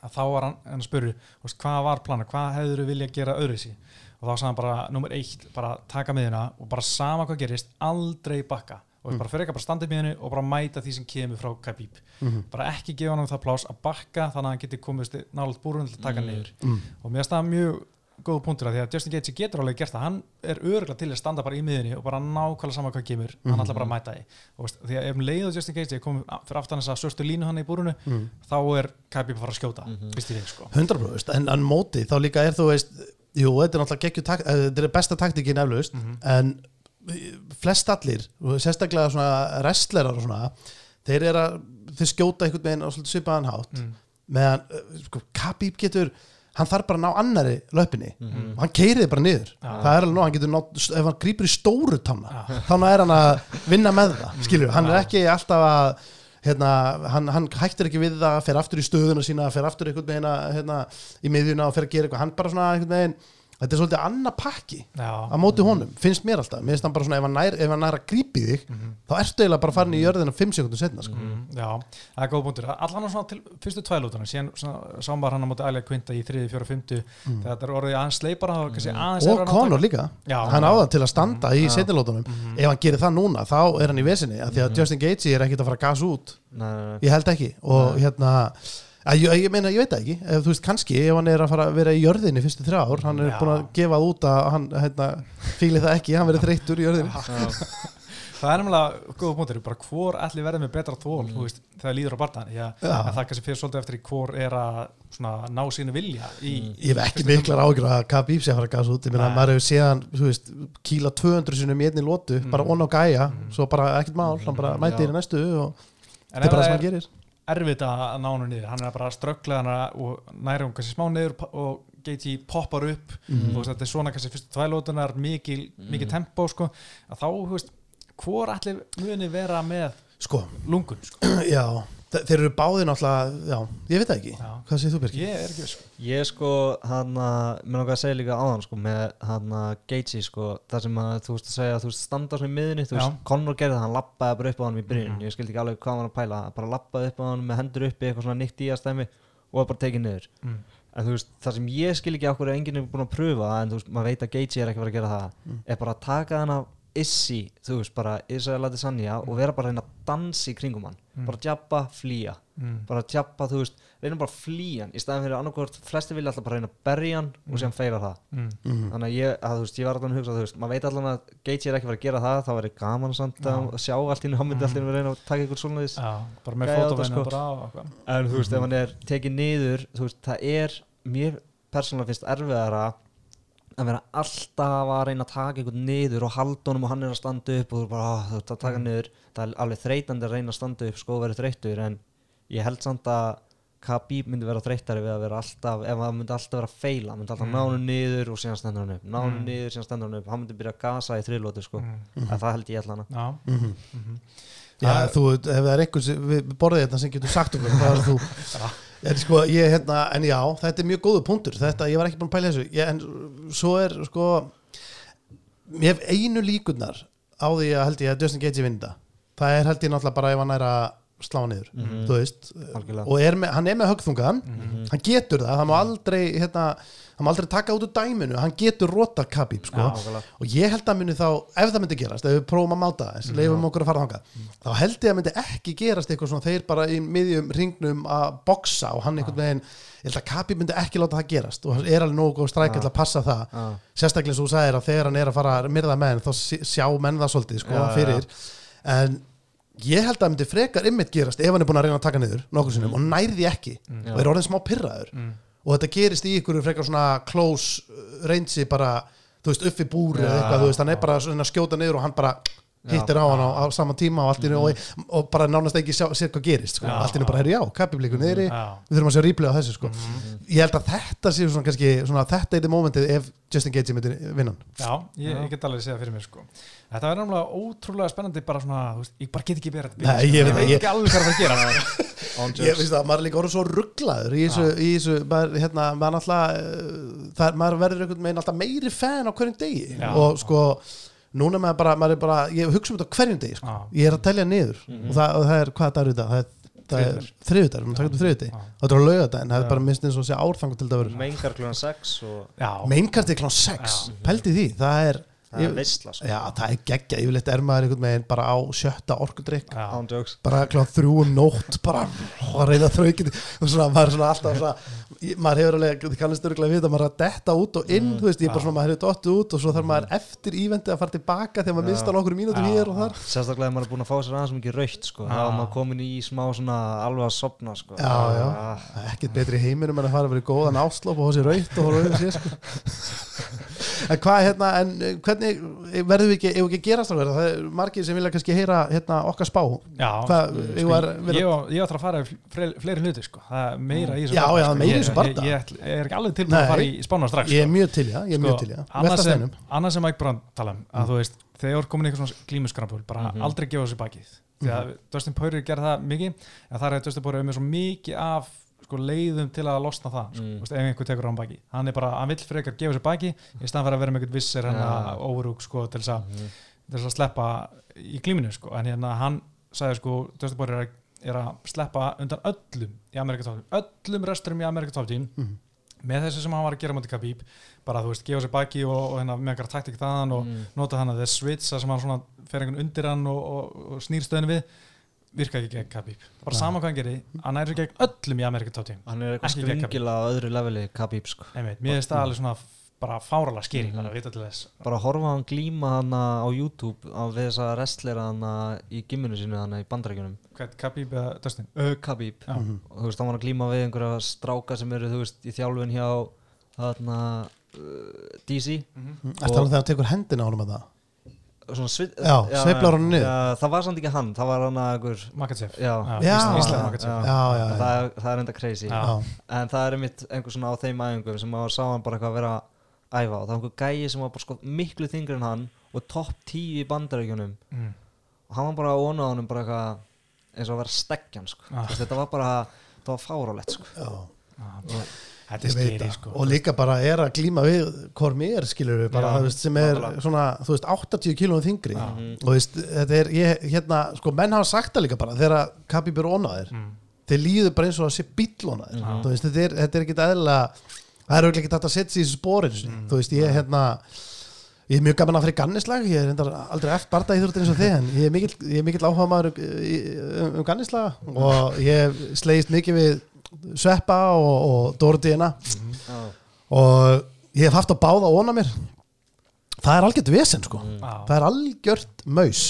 að þá var hann hann að spuru veist, hvað var plana, hvað hefur þú vilja gera öðru sí og þá sagði hann bara, nummer eitt bara taka miðuna og bara sama hvað gerist aldrei bakka og mm. bara fyrir ekki bara standa upp miðinu og bara mæta því sem kemur frá Khabib Mhm. bara ekki gefa hann það plás að bakka þannig að hann geti komist nálega búrun til að taka hann niður mm. og mér finnst það mjög góð punktur að því að Justin Gaethje getur alveg gert það hann er örgulega til að standa bara í miðinni og bara nákvæmlega sama hvað kemur, Mhm. hann ætla bara að mæta því og veist, því að ef um leið og Justin Gaethje kom fyrir aftan þess að svörstu línu hann í búrunu Mm. þá er Khabib að fara að skjóta Mhm. í því sko 100% en, en móti þá líka er þú veist jú, þetta er náttúrulega geggju takt, eh, þetta er besta taktikin eflaust, Mhm. en flest allir, og sérstaklega svona wrestlerar og svona þeir eru að, þeir skjóta einhvern veginn á svipaðan hátt, mm. meðan eh, sko, Khabib getur, hann þarf bara að ná annari löpinni, Mhm. og hann keiriði bara niður Já. það er alveg nóg, hann getur ná, ef hann grýpur í stóru tanna, Já. þannig er hann að vinna með það, skilur, hann er ekki alltaf að hérna, hann, hann hættir ekki við það fer aftur í stöðuna sína, fer aftur einhvern veginn hérna, í miðjuna og fer að gera eitthvað, hann bara svona einhvern veginn þetta er svolítið annað pakki Já, á móti honum, finnst mér alltaf. Mér finnst hann bara svona, ef hann nær, ef hann nær að grípi þig þá ertu eiginlega bara farin í jörðina 5 sekundum setna sko. Mm, já, það er góð punktur. Allan á svona til fyrstu tvælútana síðan svona, sámar hann á móti Alja Quinta í 3, 4, 5 þegar þetta er orðið aðeins sleipara og kannski aðeins og að Conor líka. Já, hann á það til að standa í setnilótunum ef hann gerir það núna, þá er hann í vesinni af því að Justin Gaethje er ekkit að fara að gas út. Nei, nei, nei. ég held ekki. Og hérna að, ég, ég meina, ég veit það ekki. Ef, þú veist, kannski ef hann er að fara að vera í jörðinni fyrstu þrjá ár, hann er Já. búin að gefa út að hann, hérna, fíli það ekki hann verið þreyttur í jörðinni. Það er nefnilega góða punktur, bara hvor allir verður með betra þól, þú veist, þegar líður á barndan Já. en það kannski fyrir svolítið eftir hvor er að svona, ná sínu vilja í, ég hef ekki miklar ágjur að Khabib sé að fara að gas út. Ég meina, maður hefur séðan, veist, kíla 200 sinum í einni lótu, bara Mm. on á gæja svo bara ekkert mál, hann bara mæti Já. í næstu og en þetta er bara það sem hann er gerir erfitt að ná hann niður, hann er bara að ströggla hann og næra hann kannski smá niður og Gaethje poppar upp, Mhm. þú veist, þetta er svona kannski fyrstu tvælótunar, mikil, mikil tempo sko, að þá, þú veist, hvor allir muni vera með sko, lungun, sko, já, þeir eru báðir náttúrulega, já, ég veit það ekki Já. hvað segir þú Birgir? ég er ekki viss, sko. Ég sko, hann að, mér langar að segja líka áðan sko, með hann að Gaethje sko, það sem að þú veist að segja þú veist standa svona í miðinni, þú veist, Conor gerði það, hann lappaði bara upp á hann í byrjun, Mhm. ég skildi ekki alveg hvað hann að pæla, bara lappaði upp á hann með hendur uppi, eitthvað svona nýtt í að stæmi og var bara tekið niður. mm. En þú veist, það sem ég skil ekki okkur enginn er búin að pröfa, en þú veist, maður veit að Gaethje er ekki fara að gera það, er bara að taka hann af Issi, þú veist, bara Israel Adesanya og vera bara að reyna að dansa í kringum hann, bara djappa, flýja. Mm. bara tjappa, þú veist, reyna bara að flýja hann í staðan fyrir annarkvort, flesti vilja alltaf bara reyna að berja hann og síðan feila það. Mm. Mhm. þannig að ég, að, þú veist, ég var alltaf að hugsa þú veist, maður veit allan að Gaethje er ekki fara að gera það þá verður gaman samt að sjá allt í hennu hann myndi alltaf að reyna að taka ykkur svona þess bara með fótóvennu sko. bara á að vera alltaf að reyna að taka einhvern niður og halda honum og hann er að standa upp og þú er bara, "Ah, þú ert að taka niður það er alveg þreytandi að reyna að standa upp sko og vera þreyttur en ég held samt að Khabib myndi vera þreyttari við að vera alltaf ef hann myndi alltaf vera að feila hann myndi alltaf Mm. ná hann niður og síðan stendur hann upp ná hann Mm. niður, síðan stendur hann upp hann myndi byrja að gasa í þriðlóti sko Mm. en það held ég allan að Já, Mhm. mhm. Já, Það- þú, ef það er einhvers við borðið þetta sem getur sagt okkur það er þú en, sko, ég, hérna, en já, þetta er mjög góðu punktur. Þetta, ég var ekki búin að pæla þessu. Ég, en svo er sko ég hef einu líkurnar á því að held ég að Justin Gaethje vinda það er held ég náttúrulega bara ef hann er að slá hann niður, Mhm. þú veist og er með, hann er með högþungan Mhm. hann getur það, hann má aldrei hérna, hann má aldrei taka út úr dæminu hann getur rota Khabib sko Já. Nákvæmlega. og ég held að muni þá, ef það myndi gerast ef við prófum að máta þess, leifum okkur að fara þangað þá held ég að myndi ekki gerast eitthvað svona þeir bara í miðjum ringnum að boksa og hann einhvern veginn ég held að Kapi myndi ekki láta það gerast og er alveg nógu góð strækja til að passa það Já. sérstaklega svo þú sagðir að þegar hann er að fara að myrða menn þá sjá menn það svolítið sko, Já, fyrir en ég held að það myndi frekar ymmit gerast ef hann er búin að reyna að taka niður nokkur sinnum og nærði ekki Já. og er orðin smá pyrraður Mm. og þetta gerist í ykkur frekar svona close uh, reynsi bara þú veist, uppi búri eða eitthvað, þú veist, hann er bara svona að skjóta niður og hann bara. Hittir á hann á, á sama tíma og einu og, og bara nánast ekki sjá, sér hvað gerist sko. Já. allt einu bara, herri já, kapiblíkur niðri Já. við þurfum að sjá ríplega á þessu sko. ég held að þetta sé svona kannski svona, þetta er þið mómentið ef Justin Gaethje myndir vinnan Já, ég, ég get alveg að segja fyrir mér sko. Þetta verður náttúrulega ótrúlega spennandi bara svona, þú veist, ég bara get ekki verið þetta Nei, ég veit það, ekki alveg hvað er að að gera sko. On ég finnst það, maður er líka orðið svo rugglaður í þessu, í þessu maður, hérna, maður uh, það, maður verður einhvern veginn alltaf meiri fan á hverjum degi Já. og sko núna maður bara, maður er bara, ég hugsa um þetta hverjum degi sko. Já. ég er að telja niður. Og, það, og það er, hvað það er þetta? það er, það er þriðudagur, við þriðudegi Já. þetta er á laugardag, en það er bara minnst eins og sé árfangu til þetta verður. Mengar klúan 6 og meinkart er klán 6, pældi því það er, það er veistla sko. já, það er geggja yfirleitt er maður einhvern veginn bara á sjötta jokes bara klán þrjú um nótt bara að þraukið og svona, maður er svona alltaf svona, maður hefur alveg, þið kannast örgulega við að maður er að detta út og inn, þú veist, ég er bara svona, maður hefur dottið út og svo þarf maður eftir ívendið að fara tilbaka þegar maður Já. mista nokkur mínútur hér og þar sérstaklega maður er búin að fá sér aðeins mikið raukt sko. þá maður komin í smá svona alveg að sopna sko. Já, já. Ah, er ekkert betri heiminum en að fara að vera í góðan áslop og sko. hvernig, verðum við ekki ef við ekki að gerast það það er margir sem vilja kannski heyra hérna okkar spá já Hvað, sko, ég var- vera- ég, var- ég ætla að fara fleiri, fleiri hluti sko. það er meira í þessu já, sko. meira í Ég- ég, ég, er ekki alveg að Nei. fara í spánar strax ég er sko. mjög til, já, ég er mjög til, já Velta sem, annað sem Mike Brown tala um að þú veist, þegar komin í eitthvað svona glímuskrampul bara Mhm. aldrei gefa þessu bakið því að Dustin Poirier gerði það mikið en það er að Dustin Poirier er með svo mikið af sko, leiðum til að losna það sko, Mm. mm. ef einhver tekur á hann baki hann er bara, hann vill frekar gefa sér baki í staðan fyrir að vera með einhvern vissir hann Ja. að overúk sko, til þess að þess að sleppa í glíminu sko. en hérna hann sagði sko Dustin Poirier er, að- er að sleppa undan öllum í Amerika Top Team, öllum resturum í Amerika Top Team Mhm. með þessu sem hann var að gera mútið Khabib bara þú veist, gefa sér baki og, og hérna, með einhverja taktik þaðan og Mm. nota hann að switch það sem hann svona fer einhvern undir hann og, og, og snýr stöðinu við virka ekki gegn Khabib. Bara Nei. sama hvað hann gerir, hann sér gegn öllum í Amerika Top Team. Hann er eitthvað skringila á öðru leveli Khabib sko. Einmitt, mér finnst það alveg svona bara að vita til þess. Bara horfa á hann glíma hana á YouTube á við þessa wrestlera hana í gimminu sínu hana í bandrækjunum hvað, Khabib eða Dustin? Uh, Khabib. Já. Mhm. og þú veist, hann var að glíma við einhverja stráka sem eru, þú veist, í þjálfun hjá þarna uh, DC Eftir hann þegar hann tekur hendina á hann með það svona svið, Já, niður. já, það var samt ekki hann, það var hann að Makachev Já. Já. Ísland Makachev Já. Já, já, já. það, er- það er enda crazy Já. Já. en það er einmitt einhver svona á þeim æfingum sem maður sá hann bara eitthvað vera að æfa og það var einhver gæi sem var bara sko miklu þingri en hann og topp 10 í bandarækjunum mm. og hann var bara að vona á honum bara eitthvað eins og að vera stekkjan sko. Ah. Þetta var bara, þetta var fárálegt sko. Já. Þetta er það. sko og líka bara er að glíma við hvort mér skilur við bara Já, veist, sem er nákvæmlega. svona þú veist 80 kílóum þingri Já. og veist þetta er ég hérna sko menn hafa sagt það líka bara þegar Khabib er onaðir mm. þeir líður bara eins og að sé bíll onaðir Mhm. þú veist þetta er, þetta er ekkit eðla það er auðvitað ekki þetta að setja sig í þessu spórin Mm. þú veist ég hérna ég er mjög gaman að fyrir gannislag ég er reyndar aldrei eftir barða í þurftin eins og þið en ég er mikill, ég er mikill áhuga maður um, um gannislaga og ég hef slegist mikið við Sveppa og, og Dórdíina Já. og ég hef haft að báða óna mér það er algjört vesen sko Mm. Það er algjört maus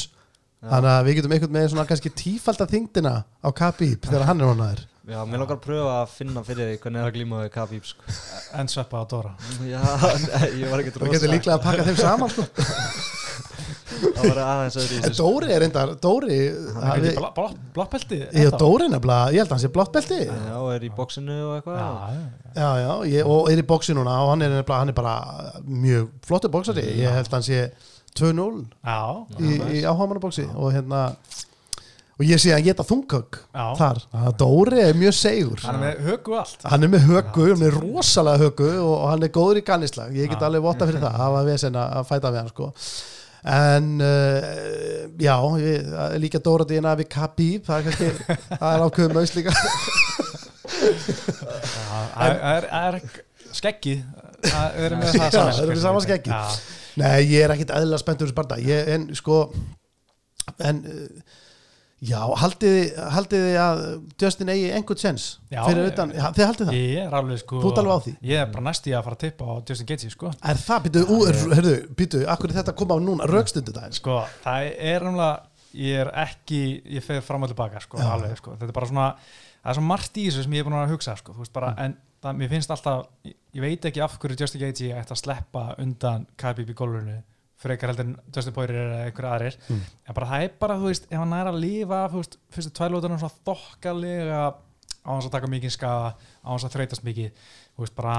þannig að við getum einhvern með svona kannski tífalda þingdina á Khabib þegar hann er ónaður Já, mér langar að pröfa að finna fyrir því hvernig er að glíma við Khabib sko. en sveppa á Dóra Já, nei, ég var ekki það getur líklega að pakka þeim saman sko. Það var aðeins öðru þessu Dóri er reyndar Dóri, er ég og Dóri nefnilega ég held að hann sé blátt belti já, Já, og er í bóksinu og eitthvað. Já, já. já, ég, og er í bóksi núna og hann er, nefnilega, hann er bara mjög flottur bóksari ég held að hann sé 2-0 já, í, í áhagamannabóksi og hérna og ég sé að hann geta þunghögg já. þar, að Dóri er mjög segur hann er með högu allt. Hann er með höggu, hann er rosalega höggu og, og hann er góður í gannislag ég get Já. alveg votta fyrir það, það var vesen að að fæta við hann sko en uh, já, ég, er líka Dóra Dína við Khabib, það er kannski það er ákveðum maus líka. Það er, skeggið. Það er með það saman skeggið. Nei, ég er ekkit eðlilega spenntur þessu barnda, en sko en uh, já, haldið þið- að Justin eigi einhvern sens fyrir utan, þið haldið það? Ég er alveg sko Þú alveg á því? ég er bara næst í að fara að tippa á Justin Gaethje sko. Er það, býtu, ú, er, herðu, býtu akkur er þetta að koma á núna, rögstundu það sko, það er náttúrulega ég er ekki, ég fer fram og tilbaka sko, Já. alveg, sko, þetta er bara svona það er svo margt í þessu sem ég er búin að hugsa sko, þú veist bara, en það, mér finnst alltaf ég, veit ekki af hverju Justin Gaethje ætti að sleppa undan Khabib í gólfinu frekar heldur en Justin Poirier eða einhver aðrir. Mm. en bara það er bara, þú veist, ef hann er að lifa þú veist, fyrstu tvælótunum svona þokkalega á hans að taka mikið skaða á hans að þreytast mikið. Þú veist, bara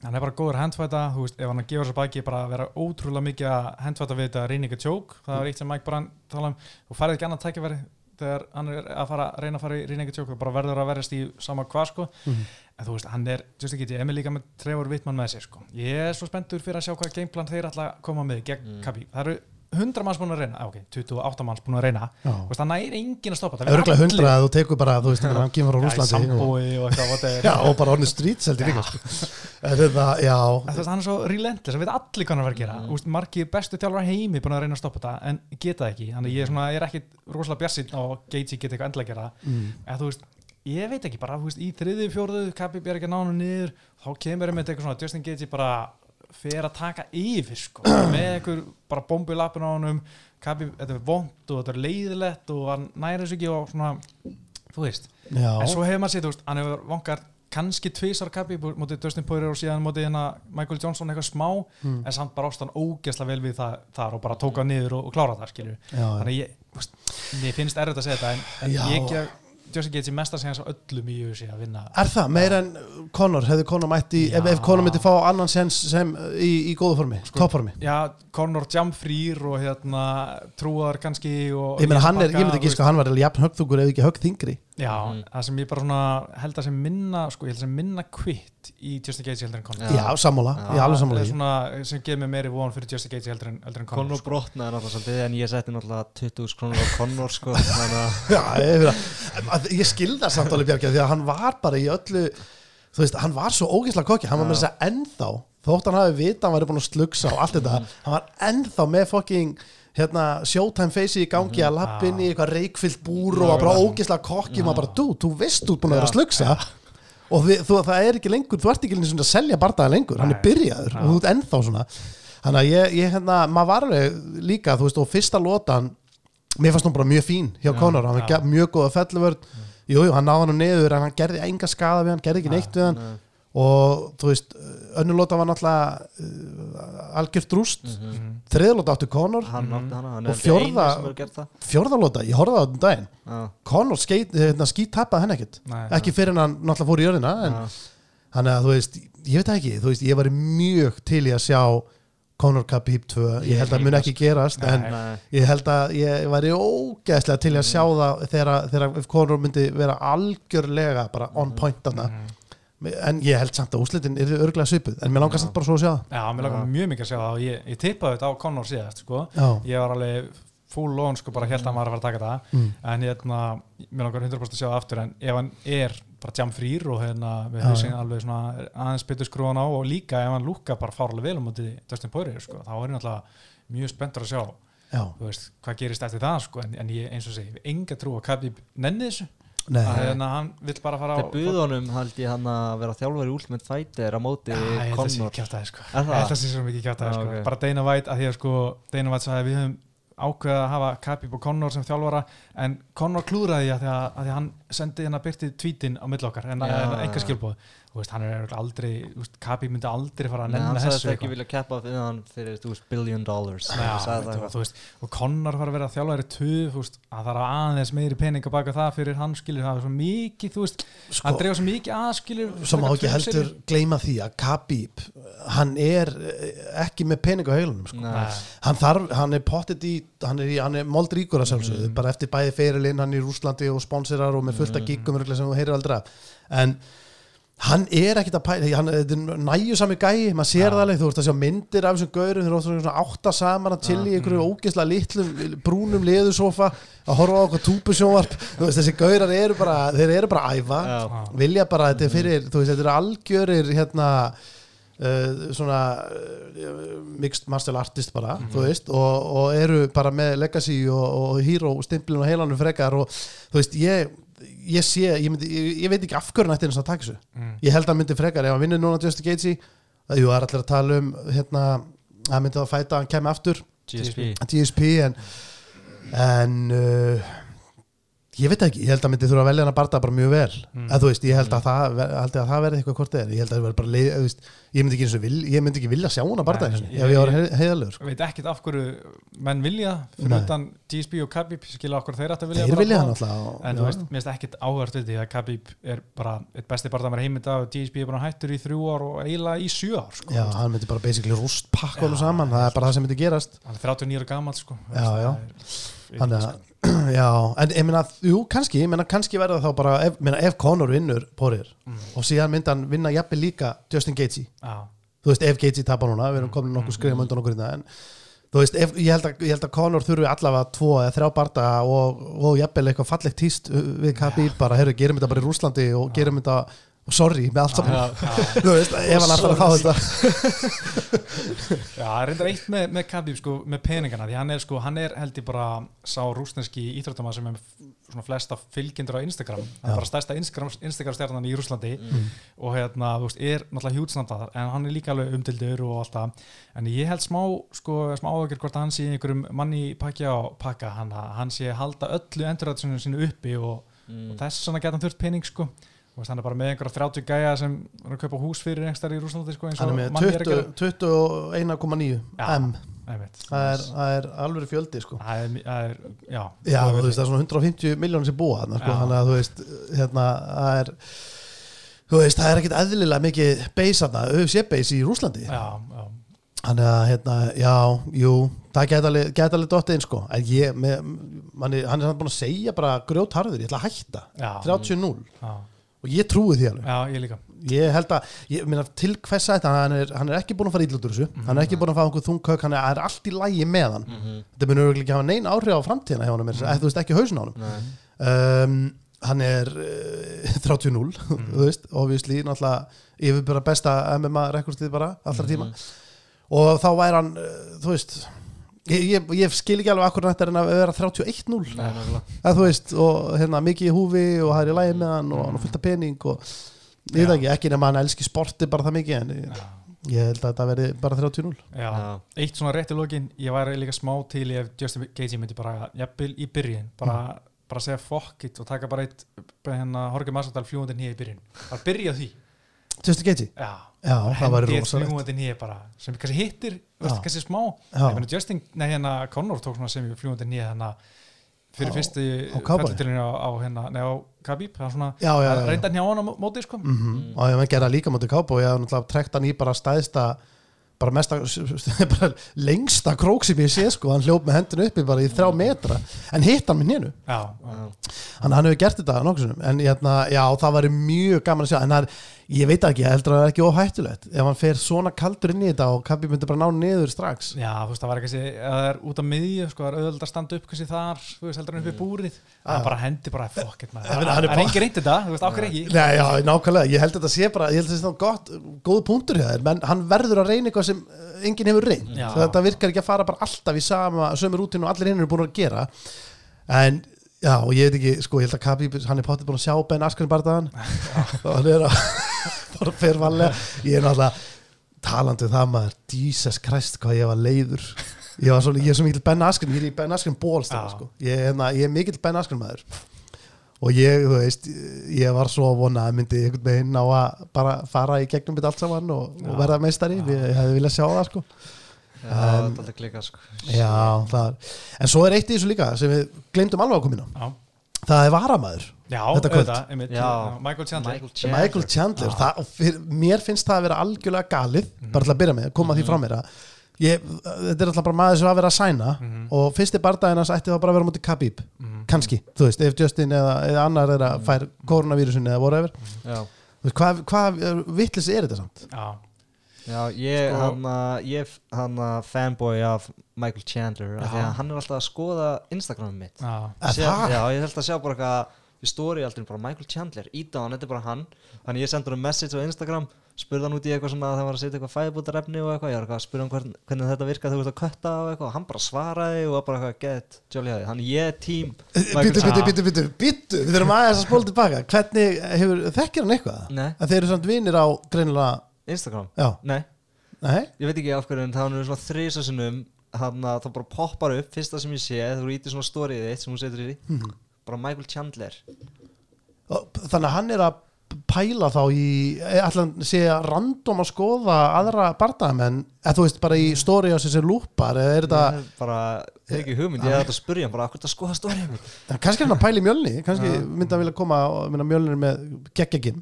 hann er bara góður að handfæta, þú veist, ef hann gefa sér baki bara að vera ótrúlega mikið að handfæta við þetta reyninga tjók, það er eitt sem Mike Brann tala um, og færið ekki annað tækifæri þegar hann er að fara reyna að fara í reyninga tjók og bara verður að verðast í sama hvað sko. Mhm. En þú veist, hann er, just ekki, ég er með líka með Trevor Wittmann með sér sko, ég er svo spenntur fyrir að sjá hvað gameplan þeir að koma með gegn Mm. Khabib, það eru 100 manns búin að reyna, ah, ok, 28 manns búin að reyna. Þú veist, það næri enginn að stoppa það örglega hundra að þú tekur bara, þú veist, hann kemur frá Rúslandi og, og já, og bara orðin strítseldi líka sko. Þú veist, hann er svo relentless, það veit allir hvað hann var að gera. Mm. margir bestu þjálfar heimi búin að reyna að stoppa þetta en geta það ekki, þannig ég er, svona, ég er ekki rosalega bjassinn á Gaethje geta eitthvað endla að gera. Mm. en þú veist, ég veit ekki bara þú veist, í þriði, fjórðu, Khabib er ekki að nánu niður þá kemur einmitt eitthvað svona Justin Gaethje bara fer að taka yfir sko, með einhver bara bombu í lappin á honum Khabib, þetta er vond og þetta er leiðilegt og hann næri þessu ekki og svona þú veist, já, en svo hefur maður séð, þú veist, hann hefur vankar kannski tvisar Khabib mótið Dustin Poirier og síðan mótið hérna Michael Johnson eitthvað smá Mm. en samt bara ást hann ógeðslega vel við það þar og bara tóka niður og, og klára það skilju þannig að ég, veist, mér finnst erfitt að segja þetta en, en ég gef Justin Gaethje mesta segja á öllum í UFC að vinna. Er það, meir en Conor hefði Conor mætti, ef, ef Conor myndi fá annan sens sem í, í góðu formi, Sko, toppformi? Já, Conor jamfrýr og hérna trúar kannski og ég meina hann er, ég myndi ekki sko, hann var jafn högþungur eða ekki högþingri Já, Mhm. það sem ég bara svona held að sem minna, sko, ég held að sem minna kvitt í Justin Gaethje heldur en Conor Já. Sammála, Já. ég er alveg Það sammála er því svona sem gefur mér meiri von fyrir Justin Gaethje heldur en, heldur en Conor Conor sko. brotnaði náttúrulega svolítið en ég setti náttúrulega 20 krónur á Conor sko Já, ég, ég, skilda samt alveg Bjarki því að hann var bara í öllu þú veist, hann var svo ógeðslega kokki hann var með þess að ennþá, þótt hann hafi vita hann væri búin að slugsa og allt þetta hann var ennþá með fokking hérna, showtime face í gangi að lappin í eitthvað reikfyllt búr og bara ógeðslega kokki maður bara, þú, þú veist þú ert búin að vera að slugsa. Og við, þú, það er ekki lengur þú ert ekki lengur að selja bardaða lengur hann er byrjaður og þú ert ennþá svona. Þannig að ég, ég hérna, maður var alveg líka, þú veist, og fyrsta lotan mér fannst hún bara mjög fín hjá Conor hann var mjög góða felluvörð. Jú, jú, hann náði hann niður en hann gerði enga skada við hann, gerði ekki neitt við hann. Og þú veist, önnur lota var náttúrulega uh, algjört rúst. Mm Mhm. -hmm. þriðlota átti Conor hann átti hana, hann Og er það. fjórðalota, ég horfði á þetta um daginn. Já, Conor skít, hérna, henn ekkert. Nei, ekki fyrir hann náttúrulega fór í jörðina en já, Þannig að þú veist, ég veit það ekki, þú veist, ég var mjög til í að sjá Conor Khabib 2, ég held að mun ekki gerast en nei, ég held að ég væri ógeðslega til að sjá það þegar, Conor myndi vera algjörlega bara on point þarna en ég held samt að úslitin er örglega svipuð en mér langar samt bara svo að sjá það. Já, mér langar mjög mikið að sjá það. Og ég, ég tippaði þetta á Conor síðast sko. Ég var alveg full on sko, bara held að hann var að taka það. Mm. en hérna, mér langar 100% að sjá það aftur en ef hann er bara jam frýr og hérna, við já. alveg svona aðeins betur skrúan á og líka ef hann lúka bara fárlega vel um móti Dustin Poirier sko, þá er hann alltaf mjög spenntur að sjá. Já, þú veist, hvað gerist eftir það sko, en, en ég eins og segi, ég enga trú að Khabib nenni þessu, nei að hérna, hann vill bara fara á þeir buðu honum held ég hann að vera þjálfari Ultimate Fighter á móti sé Conor kjátaði sko. Sé svo mikið kjátaði Já, sko. ok. bara Dana White, að því að sko Dana White sagði að við höfum ákveða að hafa Khabib og Conor sem þjálfara en Conor klúðraði því að því að, að því að hann sendi hérna byrtið tvítin á milli okkar en, en enga skilbóð veist, hann er aldrei, veist, Khabib myndi aldrei fara að Nei, hann nenna sagðist þessu ekki vilja keppa fyrir hann fyrir billion dollars. Já, Hann sagði það. og, eitthvað. þú veist, og Conor fara að vera veist, að það er aðeins meiri pening að baka það fyrir hann skilur það er svo mikið, þú veist, Sko- hann dreifur svo mikið að skilur Svo má ekki heldur gleyma því að Khabib, hann er eh, ekki með pening á heilunum sko. Hann þarf, hann er pottet í hann er, hann er moldríkur að sjálfsögðu bara eftir bæði ferilinn, hann er í Rúslandi og sponsorar og með fullt af giggum örugglega sem þú heyrir aldrei af. En hann er ekkit að pæla hann þetta er næju sami gæi, maður sér Já. það alveg þú ert að sjá myndir af þessum gaurum eru oft svona átta saman að chilli í einhverju ógeðslega litlum brúnum leðusofa að horfa á okkur túpusjónvarp þú veist þessi gaurar eru bara þeir eru bara að æfa Já. vilja bara þetta er fyrir, þú veist þetta eru algjörir hérna uh, svona uh, mixed martial artist bara, þú veist og, og eru bara með legacy og, og hero stimplin og heilanum frekar og þú veist, ég ég sé, ég, myndi, ég, ég veit ekki af hverju nættir þess að taka þessu, Mm. ég held að myndi frekar ef hann vinnur núna Justin Gaethje að jú, það er allir að tala um hérna, hann myndi að fæta að hann kemur aftur. GSP GSP en en uh, ég veit ekki, ég held að myndi þurfa að velja hann að barða bara mjög vel, Mm. að þú veist ég held að það, held að það verði eitthvað hvort það er ég held að það verði bara, leið, þú veist, ég myndi ekki og vil ég myndi ekki vilja sjá barða Nei, eins og ég- ef ég var heiðalögur sko. Ég veit ekkert af hverju menn vilja fyrir utan GSP og Khabib skilja af hverju þeir vilja vilja hann alltaf en þú veist, mér finnst ekkert áhvert við því að Khabib er bara eitt besti barndamær heimita og GSP er bara hættur í þrjú ár og eiginlega í sjö ár sko. já, hann myndi bara basically rúst honum Já, saman, það er bara það sem myndi gerast hann er 39 ára gammal sko. Þú Já, veist, já. það er- Þannig að, já, en ég meina, jú, kannski, ég meina, kannski verða þá bara, ef, meina, ef Conor vinnur Porir Mm. og síðan myndi hann vinna jafnvel líka Justin Gaethje, Já, þú veist, ef Gaethje tapar núna, við erum komin nokkuð skrifum undan okkur hérna, en þú veist, ef, ég, held að, ég held að Conor þurfi allavega tvo eða þrjá barda og, og jafnvel eitthvað fallegt tíst við Khabib bara, herru, gerum þetta bara í Rúslandi og gerum þetta, og sorry, með allt saman, þú veist, ef hann alltaf að fá þetta, Já, það er reyndar eitt með, með Khabib sko, með peningana, því hann er sko, hann er held ég bara sá rúsneski íþróttama sem er svona flesta fylgjendur á Instagram. Hann er bara stærsta Instagram, Instagram stjarnan í Rúslandi Mm. og hérna, þú veist, er náttúrulega hjútsnandar en hann er líka alveg umtildur og allt það. En ég held smá, sko, smá áhugir hvort hann sé í einhverjum manni pakja og pakka hann, hann sé halda öllu endurræðsunu sínu uppi og, Mm. og þess svona geta hann þurft pening sko veist, hann er bara með einhverja 30 gæja sem er að kaupa hús fyrir einhverjar í Rúslandi sko, hann er með Manni er að 20 21,9 Já. M, það er, það er alveg fjöldi, sko. Það er, það er, já Já, það þú veist, það er svona 150 miljónir sem búa sko, þannig að þú veist, hérna, það er þú veist, það er ekkit eðlilega mikið beis þarna, UFC beis í Rúslandi já, já. Þannig að, hérna, já, jú, það geta alveg, geta alveg dottið inn, sko. En ég, með, manni, hann er samt búin að segja bara grjótharður, ég ætla að hætta. Já. 30-0. Og ég trúi því alveg. já, ég líka Ég held að, ég meina, til hvers að þetta, hann er, hann er ekki búin að fara ítlutur þessu, hann er ekki búin að fá einhver þungkök, hann er, er allt í lægi með hann. Þetta munur örugglega ekki hafa neinn áhrif á framtíðina hjá hann, mm -hmm. þú veist, ekki hausin á hann. Um, hann er uh, 30-0 þú veist, obviously náttúrulega yfir bara besta MMA rekordstíð bara allra tíma og þá væri hann, uh, þú veist ég, ég, ég skil ekki alveg akkur nættar en að vera 31-0 Nei, nákvæmlega. að þú veist, og hérna mikið í húfi og það er í lægi með hann og hann fullt af pening og ég veit ekki, ekki nema hann elski sporti bara það mikið en ég, ég held að þetta verði bara 30-0 Já, Já. eitt svona rétt í lokin ég væri líka smá til ef Justin Gaethje myndi bara, jafnvel í byrjun bara, bara segja fuck it og taka bara eitt hérna Horki Massadal fljúandi nýja í byrjun. Bara byrja á því Justin Gaethje, Já, já, það eitt rosalegt. fljúandi nýja bara sem kannski hittir, kannski smá. Já. ég meina Justin, nei hérna Conor tók svona sem fljúandi nýja hérna fyrir fyrstu fjallutilinu á, á hérna, nei á Khabib það er svona, Já, já, já, já. reynda hann hjá hann á móti sko. Mm. Og ef maður gera líka mútið kápa og ég hef náttúrulega trekt hann í bara stæðsta bara mesta bara lengsta krók sem ég sé sko. Hann hljóp með hendinu uppi bara í þrjá metra. En hitt hann með. Já. hann, hefur gert þetta nokkuð sinnum. En hérna, já það væri mjög gaman að sjá. En það er, ég veit ekki, ég heldur að það er ekki óhættulegt. Ef hann fer svona kaldur inn í þetta og Kabi myndi bara ná niður strax. Já, þú veist, það var kannski, ef það er út af miðju, sko, það er auðvöld að standa upp kannski þar, þú veist, heldur hann upp í búrið, það er bara hendi bara, Ég það er engin reynd þetta, þú veist, ákveð ekki. Nei, já, nákvæmlega, ég held að þetta sé bara ég held að þetta sé sem uh, enginn hefur reynd þetta virkar ekki að fara bara alltaf í sama sömu rútinu og allir hinn eru búin að gera. En já, og ég veit ekki sko, ég held að Kabi, hann er páttið búin að sjá Ben Askren barðaðan og hann er að bara fer vanlega ég er náttúrulega talandi um það maður Jesus Christ hvað ég var leiður. Ég, var svo, ég er svo mikill Ben Askren, ég er í Ben Askren bólstæða Já. sko. ég, hérna, ég er mikill Ben Askren maður og ég, þú veist, ég var svo að vona að myndi einhvern veginn á að bara fara í gegnum þetta allt saman og, og Já. verða meistari, ég hefði viljað sjá það sko. Já, En- þetta er alltaf klika sko. já, það er en svo er eitt í þessu líka sem við glemdum alveg að koma inn á Já, það er varamæður, já, Þetta kvöld. auðvitað, einmitt, Já. Michael Chandler. Michael Chandler. Michael Chandler það, og fyr, mér finnst það að vera algjörlega galið bara til að byrja með, koma því frá mér að ég, þetta er alltaf bara maður sem að vera að sæna og fyrsti bardaginn hans ætti það bara að vera mútið Khabib, kannski þú veist, ef Justin eða, eða annar er að fær koronavírusin eða Já. Þú veist, hvað, hvað vittlis er þetta samt? Já, Já, ég, Sko- hann að, ég, hann að fanboy af Michael Chandler af því Já. að hann er alltaf að skoða Instagramið mitt. Já, Sé- það? Já, ég held að sjá bara eitthvað í story aldrei bara Michael Chandler, hann, þetta er bara hann. Þannig ég sendur hann message á Instagram spurði hann út í eitthvað svona að það var að setja eitthvað fæðbútarefni og eitthvað, ég var eitthvað að spurði hann hvern, hvernig þetta virka þegar þú ert að kötta og eitthvað og hann bara svaraði og var bara eitthvað get jolly hæði, hann ég tím Chandler. býtu, býtu, býtu, býtu Við þurfum aðeins að spóla tilbaka Hvernig hefur, þekkir hann eitthvað? Nei. Að þeir eru samt vinir á greinilega Instagram, Já, nei, nei ég veit ekki af hverju en það er svona þrísasunum hann að það bara poppar upp fyrsta sem ég sé, þú ítir svona storyið þitt sem hún setur í Mhm. bara Michael Chandler Og Þannig að hann er að pæla þá í ætla að sé að random að skoða aðra bardagamenn eða þú veist bara í story á sér sem lúpar eða er þetta, bara, ég hef ekki hugmynd, ég hef þetta að spurja hann bara, hvað er þetta að skoða storyið mitt kannski er hann að pæla í mjölni kannski myndi hann vilja koma mjölnir með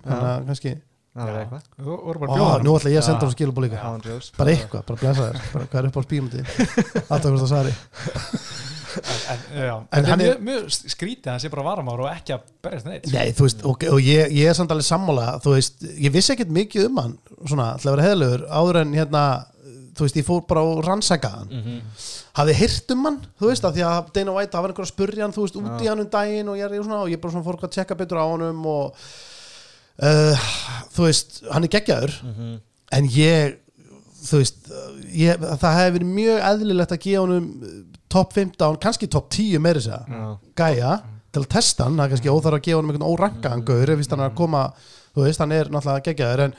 að kannski það er eitthvað. Ó, nú ætla ég að senda hann skilabó líka bara eitthvað, bara blessa þér hvað er upp á spímundi alltaf hvort það sari En, já, En en hann hann er- mjög skrítið að hann sé bara varamár og ekki að berjast neitt. Nei, þú veist, og, og ég, ég er samt alveg sammála þú veist, ég vissi ekkert mikið um hann svona, til að vera heðlegur, áður en hérna þú veist, ég fór bara og rannsaka hann Mhm. hafði heyrt um hann, þú veist, af því að Dana White, það var einhver að spurja hann, þú veist, út í hann um daginn og ég, er svona, og ég bara svona fór að tjekka betur á honum og uh, þú veist, hann er geggjaður Mhm. en ég þú veist, ég, það hefði verið mjög eðlilegt að gefa honum uh, top 15, kannski top 10 meiri segja Já. gæja til að testa hann, það er kannski óþar að gefa hann einhvern órankaðan gaur ef hann er að koma þú veist, hann er náttúrulega geggjaður en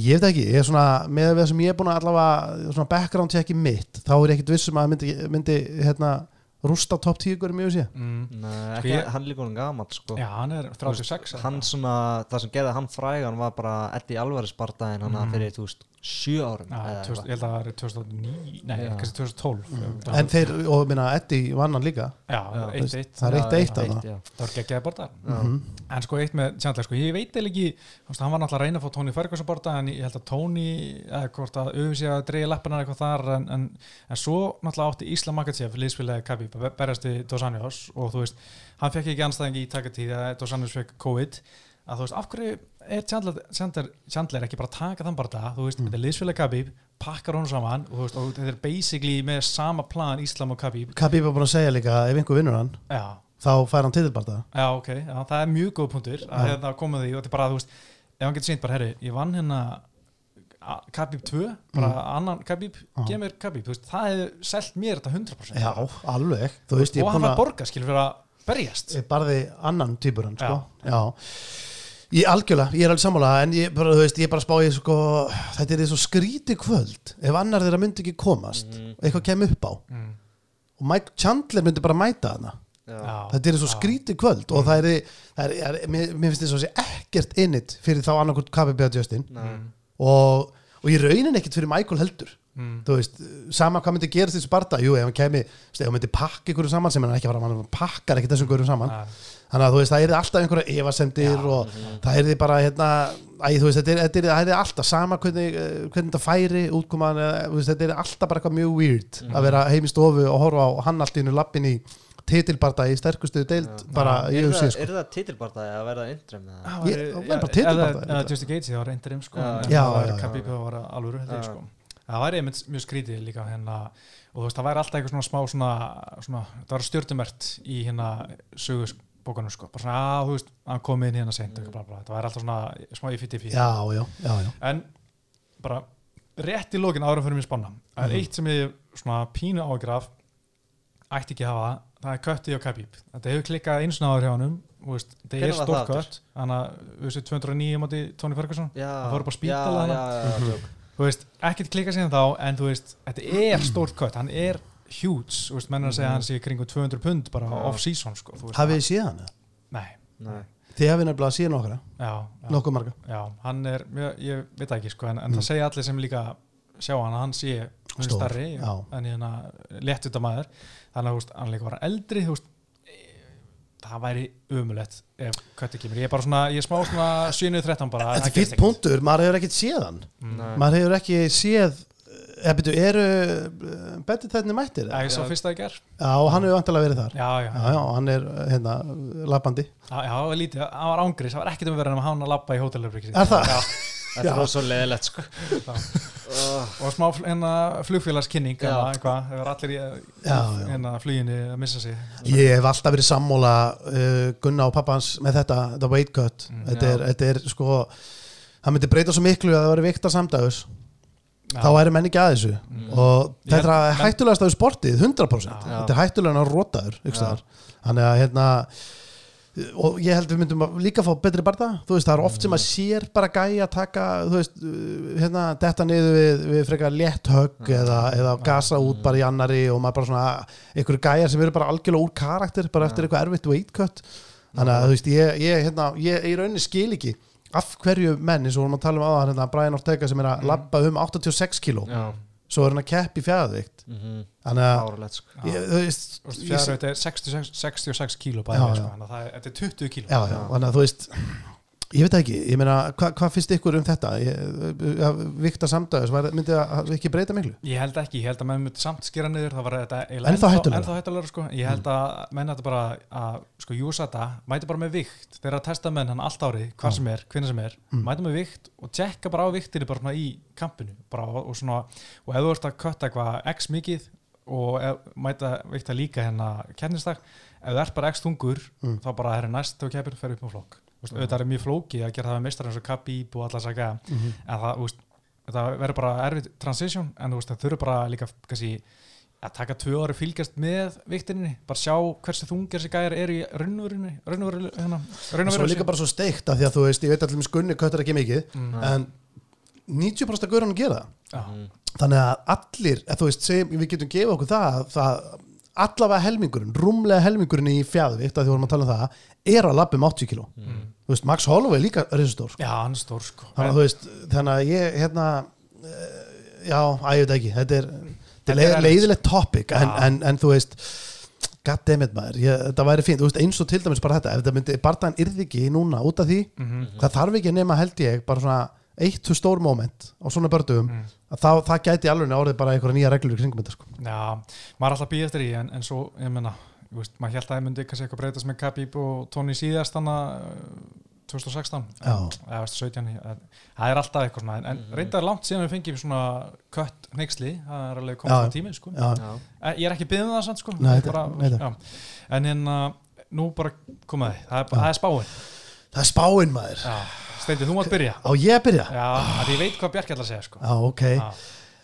ég veit ekki, ég er svona með það sem ég er búin að allavega svona background checki mitt þá er ég ekkit vissum að myndi, myndi hérna, rústa top 10 gurum í UFC mm. Nei, Sko ekki, hann er líka honum gamall sko. Já, hann er 36 hann svona, það sem gerði hann frægan var bara Eddie Alvarez bardaðin hann Mhm. fyrir, þú veist, sjö árum Já, eða 2000, eitthvað. ég held að það er 2009 Nei, kannski 2012 Mm. en þeir, og minna, Eddie vann hann líka Já, Já. 1-1 það er Já, eitt eitt já, þarna. já. Það var geggjaði bortar Já. Mhm. En sko eitt með Chandler, sko, ég veit eða ekki hann var náttúrulega að reyna að fá Tony Ferguson borta en ég held að Tony, eða hvort að auðvitað sé að dreigja lappanar eitthvað þar en, en, en svo náttúrulega átti Islam Makachev liðsfélagi að berjast við Dos Anjos og þú veist, hann fekk ekki anstæðingi í takatíð að Dos Anjos fekk COVID. Að þú veist, af hverju er Chandler, Chandler, Chandler ekki bara að taka þann barða þú veist, þetta er liðsfélagi Khabib pakkar honum saman og, þú veist, og þetta er basically með sama plan Islam og Khabib. Khabib var búin að segja líka ef einhver vinnur hann Já, þá fær hann titilbarta Já, ok, já, það er mjög góð punktur að Já. hérna því og þetta er bara, þú veist ef hann getur sýnt bara, herri, ég vann hérna Khabib 2, bara annan Khabib, Já. gef mér Khabib, þú veist, það hefur selt mér þetta 100% já, alveg þú veist, og hann var borga, skilur fyrir að berjast barði annan týpuran sko. já. Ég algjörlega, ég er alveg sammála en ég bara, þú veist, ég bara spá ég sko þetta er því svo skríti kvöld ef annar þeirra myndi ekki komast eitthvað kem upp á mm. og Mike Chandler myndi bara mæta hana Já. Já. þetta er svo Já. skríti kvöld og það er, það er, er mér, mér finnst þess að sé ekkert innit fyrir þá annarkvort KBB að Justin Nei. Og, og í raunin ekkert fyrir Michael heldur Mm. þú veist, sama hvað myndi gerast þessu barda jú, ef hann kemi, ef hann myndi pakka ykkur saman sem hann ekki fara, hann pakkar ekkert þessum ykkur saman Ja. þannig að þú veist, það er alltaf einhverja efasemdir Já. og það er bara hérna, æ, þú veist, þetta er, þetta er, það er alltaf sama hvernig, eh, hvernig þetta færi útkoman, eh, þetta er alltaf bara eitthvað mjög weird að vera heim í stofu og horfa á hann allt í hennu lappin í titilbarda í sterkustu deild bara í það, sko. er það titilbardaði að verða eða? Það væri bara já, titilbaráttu, eða- Justin Gaethje, það var um sko Já, en já, það var. Khabib, það var alvöru held ég, Já. sko það væri einmitt mjög skrítið líka hérna, og þú veist, það væri alltaf eitthvað svona smá svona, svona það var stjórnumert í hérna sögusbókanum sko, bara svona, að þú veist hann kom inn hérna seint, mm. það væri alltaf svona smá í fytti já, já, já, já en bara rétt í lókin árum fyrir mér er Mhm. eitt sem ég svona pínu ágraf ætti ekki að hafa það er kötti og Khabib. Þetta hefur klikkað eins og náður hjá þetta Hvenær er stórt það kött þannig að þú veist 209 mátti Tony Ferguson. Það fóru bara á spítala já, þú veist, ekkert klikkað síðan þá en þú veist, þetta er stórt kött hann er huge, þú veist, menn að segja hann sé kringum 200 pund bara off-season sko, hafið þið séð hann? eða? nei, Nei. þið hafið nefnilega já, já, nokkuð marga. Já, hann er ég, ég veit það ekki, sko, en, en Mm. það segja allir sem líka sjá hann að hann sé er starri já. en hérna léttut maður þannig að þú veist, hann líka var eldri þú veist það væri umulett ef kötti kemur, ég er bara svona ég er smá svona 7-13 bara þetta það er fyrst ekkert. punktur, maður hefur ekkert séð hann. Nei. maður hefur ekki séð eða byrju, eru betið þetta mættir? Já, ég sá fyrsta í ger Já, og hann hefur vantilega verið þar já, já, Já, já, hann er hérna, lappandi Já, já, lítið, það var ángriðs, það var ekkert um að vera en að hann að labba í hótelöfriki Er það? Já, Þetta var svo leðilegt sko. Og smá hérna flugfélagskinning það var allir í hérna fluginni að missa sig. Ég hef alltaf verið sammóla uh, Gunna og pappans með þetta, þetta weight cut. Mm, þetta, er, þetta er sko það myndi breyta svo miklu að það væri vikta samdægus Já. þá væri menn ekki að þessu. Mm. og þetta er hættulegast af sportið 100% Já. þetta er hættulegast að rótaður þannig að hérna og ég held við myndum að líka fá betri barða. Þú veist það er oft sem að Mm. sér bara gæja að taka þú veist hérna detta niður við, við frekar létt högg eða, eða gasa út bara í annari og maður bara svona einhverju gæjar sem eru bara algjörlega úr karakter bara eftir eitthvað erfitt weight cut. Þannig að þú veist ég, ég, hérna, ég í rauninni skil ekki af hverju menn eins og vorum að tala um áðan hérna, Brian Ortega sem er að Mm. labba um 86 kíló. Já, svo er hann að keppi fjæðvikt mhm, þannig að sko. fjárveit er 66, 66 kíló bæði, sko, þannig að það er, þetta er 20 kíló. Já, já, þannig að þú veist ég veit ekki, ég meina, hva, hvað finnst ykkur um þetta ég, að vikta samdæðis myndi það ekki breyta miklu Ég held ekki, ég held að menn myndi samt skera niður það var þetta Ennþá hættulegra sko. ég held að menn þetta bara að sko júsa þetta, mæti bara með vikt þeir að testa menn hann allt árið, hvar Já. sem er hvernig sem er, Mm. mæti með vikt og tjekka bara á viktinu bara svona í kampinu bara, og, svona, og ef þú ert að kötta eitthvað x mikið og ef, mæta vikta líka hérna kernistag ef þú ert bara x þungur Mm. þá bara er næst og keppir fer upp með flokk veist, auðvitað er mjög flókið að gera það með meistar eins og Khabib og allar saga Mhm. en það, veist, það verður bara erfið transition en veist, það þurfa bara líka kannski, að taka tvö ári fylgjast með viktinni, bara sjá hversu þungir þessi gæjar eru í raunverunni raunverunni, hérna, svo er líka bara svo steikt af því að þú veist, ég veit allir með skunni köttar ekki mikið mm, en 90% af gaurunum gera já, Mhm. þannig að allir, að þú veist, segjum, við getum gefa okkur það, að það allavega helmingurinn, rúmlega helmingurinn í fjæðvikt, að því vorum að tala um það er að lappa um 80 kíló. Þú veist, Max Holloway er líka risastór sko. Já, hann er stór sko. Þannig að þú veist, þannig að ég hérna, eh, já, að ég veit ekki þetta er, þetta er er leiðilegt topic en, en, en þú veist goddammit maður, ég, þetta væri fínt. Þú veist, eins og til dæmis bara þetta, ef þetta myndi bardaðan yrði ekki núna út af því Mhm. það þarf ekki nema held ég, bara svona eitt to stór moment á svona bördugum Mm. að þá, það gæti alveg orðið bara einhverja nýja reglur í kringum þetta sko. Já, maður er alltaf býð eftir í en, en svo, ég menna, þú veist, maður held að það myndi kannski eitthvað breytast með Khabib og Tony síðast hann 2016 Já. eða veist, 17 eh, það er alltaf eitthvað svona en, en reyndar langt síðan við fengjum svona kött neyksli, það er alveg komið á tíminn sko. já, Já. Eh, ég er ekki byggðum það samt sko Nei, Bara- þetta- nei, þetta. já. en hérna, nú bara komaði það er, það er spáin það er spáinn maður Já. Steindi, þú mátt byrja. Á ég að byrja? Já, að ég veit hvað Bjarki ætla að segja sko. Já, ok. Já.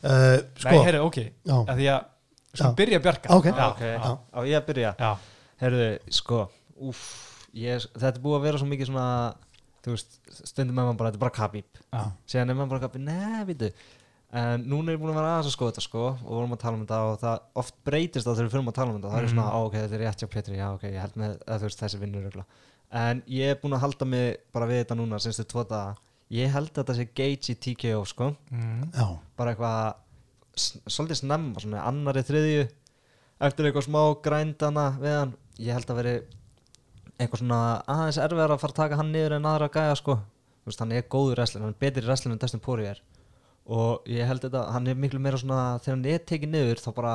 uh, Nei, sko, heyrðu, ok. Já. að Því að, sko, Já. byrja Bjarka. Ok. Já, ok, já, á ég að byrja. Já, Herðu, sko, úff ég, þetta er búið að vera svo mikið svona þú veist, stundum með maður bara, þetta er bara Khabib. Já, síðan er maður bara Khabib, neða, vitu en núna er ég búin að vera aðeins að skoða þetta sko og vorum að tala um þetta og það oft breytist það þegar við fyrir að tala um þetta, það er Mhm. svona, á, ok, þetta er rétt hjá Petri, já, ok, ég held með að þú veist þessi vinnur ögla en ég er búin að halda mig bara við þetta núna, semstu tvo daga. Ég held að þetta sé Gage í TKO sko. Mm, já, bara eitthvað svolítið snemma, svona annari þriðju. Eftir eitthvað smá grændana við hann, ég held að veri eitthvað svona aðeins erfiðar að fara að taka hann niður en aðra gæja sko. Þú veist, hann er góður wrestler, hann er betri wrestler en Dustin Poirier. Og ég held þetta hann er miklu meira svona, þegar hann er tekið niður þá bara,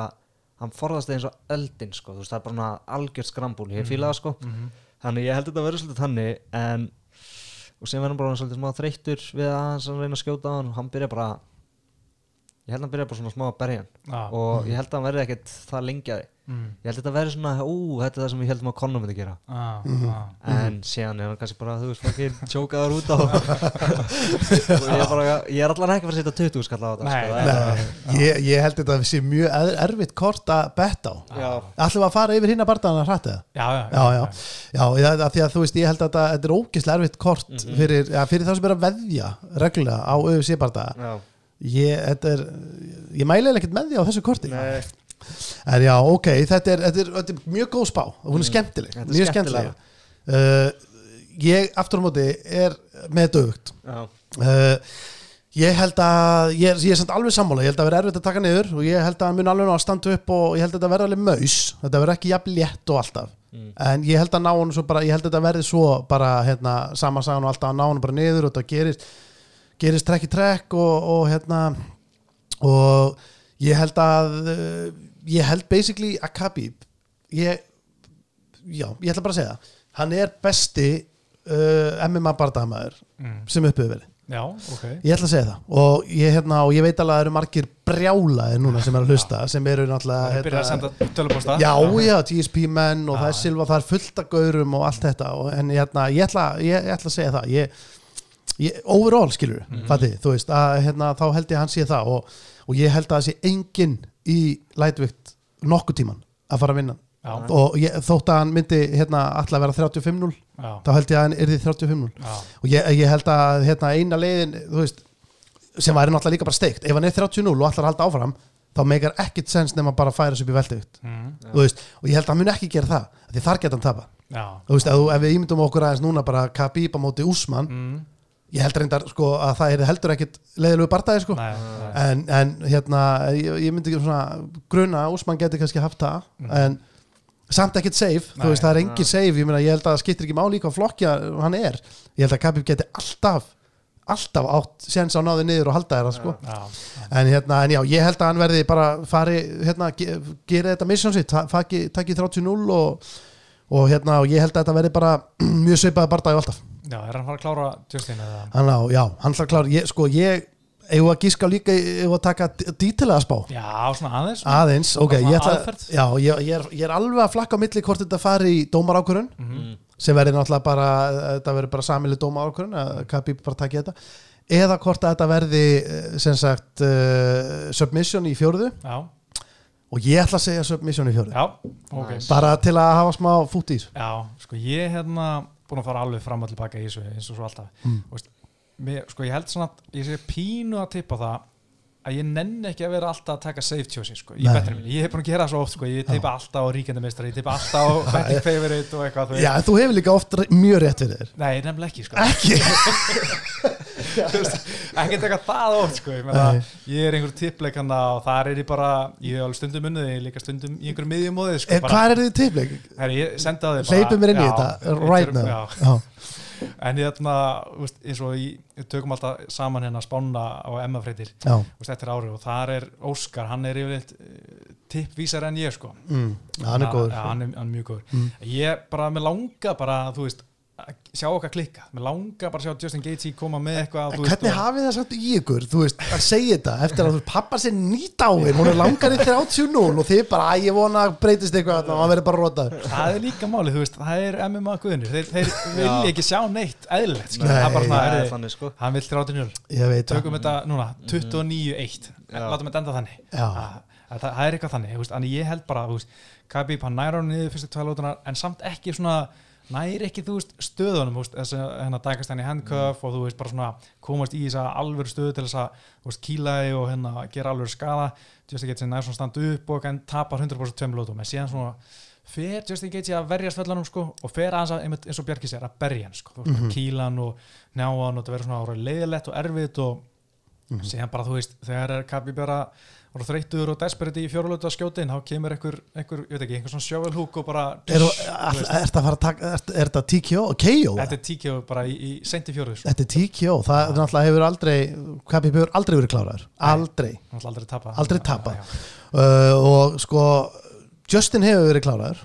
hann forðast það eins og eldin sko, þú veist, það er bara svona algjört skrambúl ég fíla það sko, mhm. Þannig ég held þetta verður svolítið þannig en og sem verður hann bara svolítið smá þreyttur við að hans að reyna að skjóta á hann og hann byrja bara ég held að hann byrja bara svona smá að berja hann. Já. og ég held að hann verði ekkert það lengjaði mm, ég held að þetta verði svona, ú, þetta er það sem ég heldum að Conor myndi gera. Mhm. já. en síðan er hann kannski bara, þú veist, fokkin tjókaður út á og ég er bara, ég er allan ekki að fara að setja 20 skall á þetta Nei, sko, það ég, ég held þetta að sé mjög er- erfitt kort að betta á. Ætlum við að fara yfir hinn að bardaðan að hrætta það Já, já, já, já, já, já, að því að þú veist ég held að þetta, er ógislega erfitt kort fyrir, ja, fyrir það sem er að veðja reglulega á ég, þetta er, ég eiginlega ekkert með því á þessu korti. Nei, en já, ok, þetta er, þetta er, þetta er mjög góð spá. Hún er skemmtileg, Mm. Þetta er mjög skemmtileg. Uh, ég aftur á móti er með dögt uh, ég held að ég ég er samt alveg sammála, ég held að vera erfitt að taka niður og ég held að mun alveg ná að standa upp og ég held að þetta verði alveg maus. Þetta verði ekki jafn létt og alltaf. Mm. en ég held að ná hann svo bara ég held að þetta verði svo bara hérna, sama sagan og alltaf að ná hann bara niður og þetta gerist gerist trekk í trekk og, og hérna og ég held að uh, ég held basically að Khabib ég já, ég ætla bara að segja hann er besti uh, MMA barndagamaður mm. sem upphefur verið. Já, ok. Ég ætla að segja það. Og ég, hérna, og ég veit alveg að það eru margir brjálaðir núna sem er að hlusta sem eru náttúrulega tölupósta Já, já, TSP menn og Já. það er Silva, það er fullt af gaurum og allt þetta. Og, en hérna, ég, ætla, ég, ég ætla að segja það. Ég, overall skilur mm Mhm. fatið, þú veist, að, hérna, þá held ég að hann sé það og, og ég held að það sé enginn í lætvikt nokkuð tíman að fara að vinna Já, og ég, þótt að hann myndi hérna, alltaf vera 35-0 já, þá held ég að hann yrði 35-0 já, og ég, ég held að hérna, eina leiðin veist, sem væri náttúrulega líka bara steikt. Ef hann er 30-0 og allar halda áfram þá meikar ekkit sens nema bara að færa sig upp í veldugt mm, og, ég held að hann mun ekki gera það af því þar geta hann tapa. Þú veist, ef, þú- ef við ímyndum okkur aðeins núna bara Khabib á móti Úsmann Mm, ég held reyndar sko, að það er heldur ekkit leiðilegu bardaði sko. nei, nei. en, en hérna ég, ég myndi ekki svona gruna að Úsmann geti kannski haft það Mhm. en samt ekkit safe, Nei. þú veist það er engin Já. safe ég, meina, ég held að það skiptir ekki máli hvað flokkja hann er ég held að Khabib geti alltaf alltaf átt séns á náði niður og halda þeirra sko. En, hérna, en já, ég held að hann verði bara fari, hérna, ge, gera þetta mission sitt, ta- taki, taki 30-0 og, og hérna, og ég held að þetta verði bara mjög svipaði barndagi alltaf já, er hann að fara að klára Justin eða? Hann á, já, hann hlað klára, ég, sko, ég eigum að gíska líka, eigum að taka dítilega spá? Já, svona aðeins aðeins, ok, Svona ég ætla já, ég, ég, er, ég er alveg að flakka á milli hvort þetta fari í dómarákurinn Mhm. sem verði náttúrulega bara, þetta verði bara samileg dómarákurinn, að Khabib bara taki þetta eða hvort að þetta verði eh, sem sagt uh, submission í fjórðu. Já, og ég ætla að segja submission í fjórðu. Já, ok. Bara til að hafa smá fút í þessu. Já, sko ég hérna búin að fara alveg fram og tilbaka í þessu eins og svo alltaf. Mm. Veist, mér, sko ég held svona að ég sé pínu að tippa það að ég nenni ekki að vera alltaf að taka safe choices sko, í Nei. betri minni, ég hef búin að gera það svo oft sko, ég teipa alltaf á ríkjandamistari, ég teipa alltaf á betting favorite og eitthvað þú Já, þú hefur líka oft mjög rétt fyrir þér. Nei, nefnilega ekki sko. Ekki? ekki taka það oft sko, ég, ég er einhver tippleikana og þar er ég bara ég hef alveg stundum unnið, ég er líka stundum í einhverjum miðjum móðið sko, En hvað er þið tippleik? Ég sendi á þig bara Hleypið mér inn í þetta, right now. já. En ég þarna, eins og við tökum alltaf saman hérna spána á Emma-freitir já, eftir árið og þar er Óskar, hann er yfirleitt uh, tippvísar en ég sko. Mm, hann er góður. hann, er, hann er mjög góður. Mm. ég bara, mér langa bara, þú veist að sjá okkar klikka, mér langa bara að sjá Justin Gaethje koma með eitthvað En þú veist, hvernig og- hafið það samt í ykkur, þú veist, að segja þetta eftir að þú veist, pappa sér nýt á þér, hún er langar í 30-0 og þið bara, að ég vona að breytist eitthvað og hann verður bara rótaður. það er líka máli, þú veist, það er MMA guðinir, þeir, þeir vilja ekki sjá neitt eðlilegt, sko, Nei, það er bara svona, það er heyrðu, þannig sko. hann vil 30-0 Ég veit það. tökum þetta núna, 29-1 Já. látum þetta enda þannig. Það, það, er eitthvað þannig, þú veist, en ég held bara þú veist, Khabib, hann næra hann niður fyrstu tvælótunar en samt ekki svona næri ekki, þú veist, stöðunum þess að hérna dækast hann í handcuff og þú veist, bara svona komast í þess að alvöru stöðu til þess að, þú veist, kýla þig og hérna gera alvöru skada, Justin Gaethje nær svona standa upp og en tapar 100% tveim lótum en síðan svona fer Justin Gaethje að verja svellunum sko og fer aðeins að, eins og Bjarki sér, að berja hann sko, mm kýla hann og njá hann og það verður svona leiðilegt og erfitt og síðan bara þú veist þegar er Kabi bara voru þreyttur og desperate í fjórulötu að skjóta inn þá kemur einhver, einhver, ég veit ekki, einhver svona sjövelhúk og bara Er er þetta að fara að taka, þetta TKO? KO? þetta er tíkjó bara í, í senti sko. Þetta er TKO, það er náttúrulega hefur aldrei, hvað hefur aldrei verið kláraður, aldrei. ætla aldrei tapa Aldrei tapað. Uh, og sko, Justin hefur verið kláraður,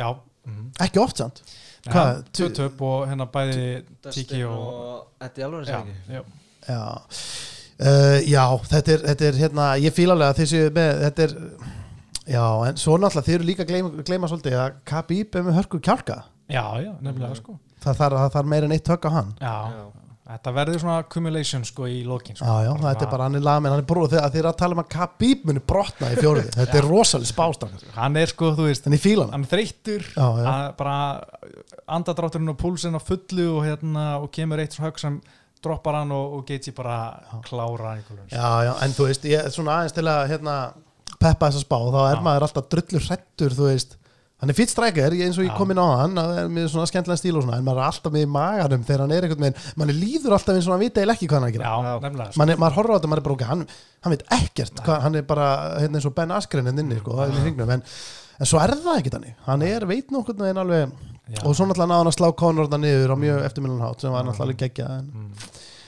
já, mm ekki oft samt. Hvað? tvö töp og hérna bæði tíki og og Eddie Alvarez já, ekki já, Já, uh, já þetta, er, þetta er hérna, ég fíla alveg að þessi með, þetta er, já, en svo náttúrulega þið eru líka að gleyma, gleyma svolítið að Khabib er með hörku kjálka. já, já, nefnilega sko Það þarf, þarf meira en eitt högg á hann. já, Já. þetta verður svona accumulation sko í lokin sko. Já, já, þetta er bara hann er lamin, hann er brúð þegar þið er að tala um að Khabib muni brotna í fjóruði. Þetta er rosalega spástakar. hann er sko, þú veist hann. hann er þreyttur Já, já. að bara andadrátturinn og púlsinn á fullu og, hérna, og kemur eitt högg sem droppar hann og, og Gaethje bara klára einhverjum Já, já, en þú veist, ég er svona aðeins til að hérna, peppa þess að spá, þá er Já. maður alltaf drullur hrettur, þú veist. Hann er fýtt strækjar, eins og ég kom inn á hann, það er með svona skemmtilega stíl og svona, en maður er alltaf með í maganum þegar hann er einhvern veginn, mann líður alltaf eins og hann vita eða ekki hvað hann er að gera. já. Man er, maður horfir á þetta, maður er bara ok, hann, hann veit ekkert, hvað, hann er bara hérna eins og Ben Askren hérna inni, sko, en, en svo er það ekki þannig, hann er veit nokkurn veginn alveg, Já. og svo náttúrulega náðan að slá Conor það niður á mjög eftirminnum hátt sem var náttúrulega alveg geggjað, en Mm.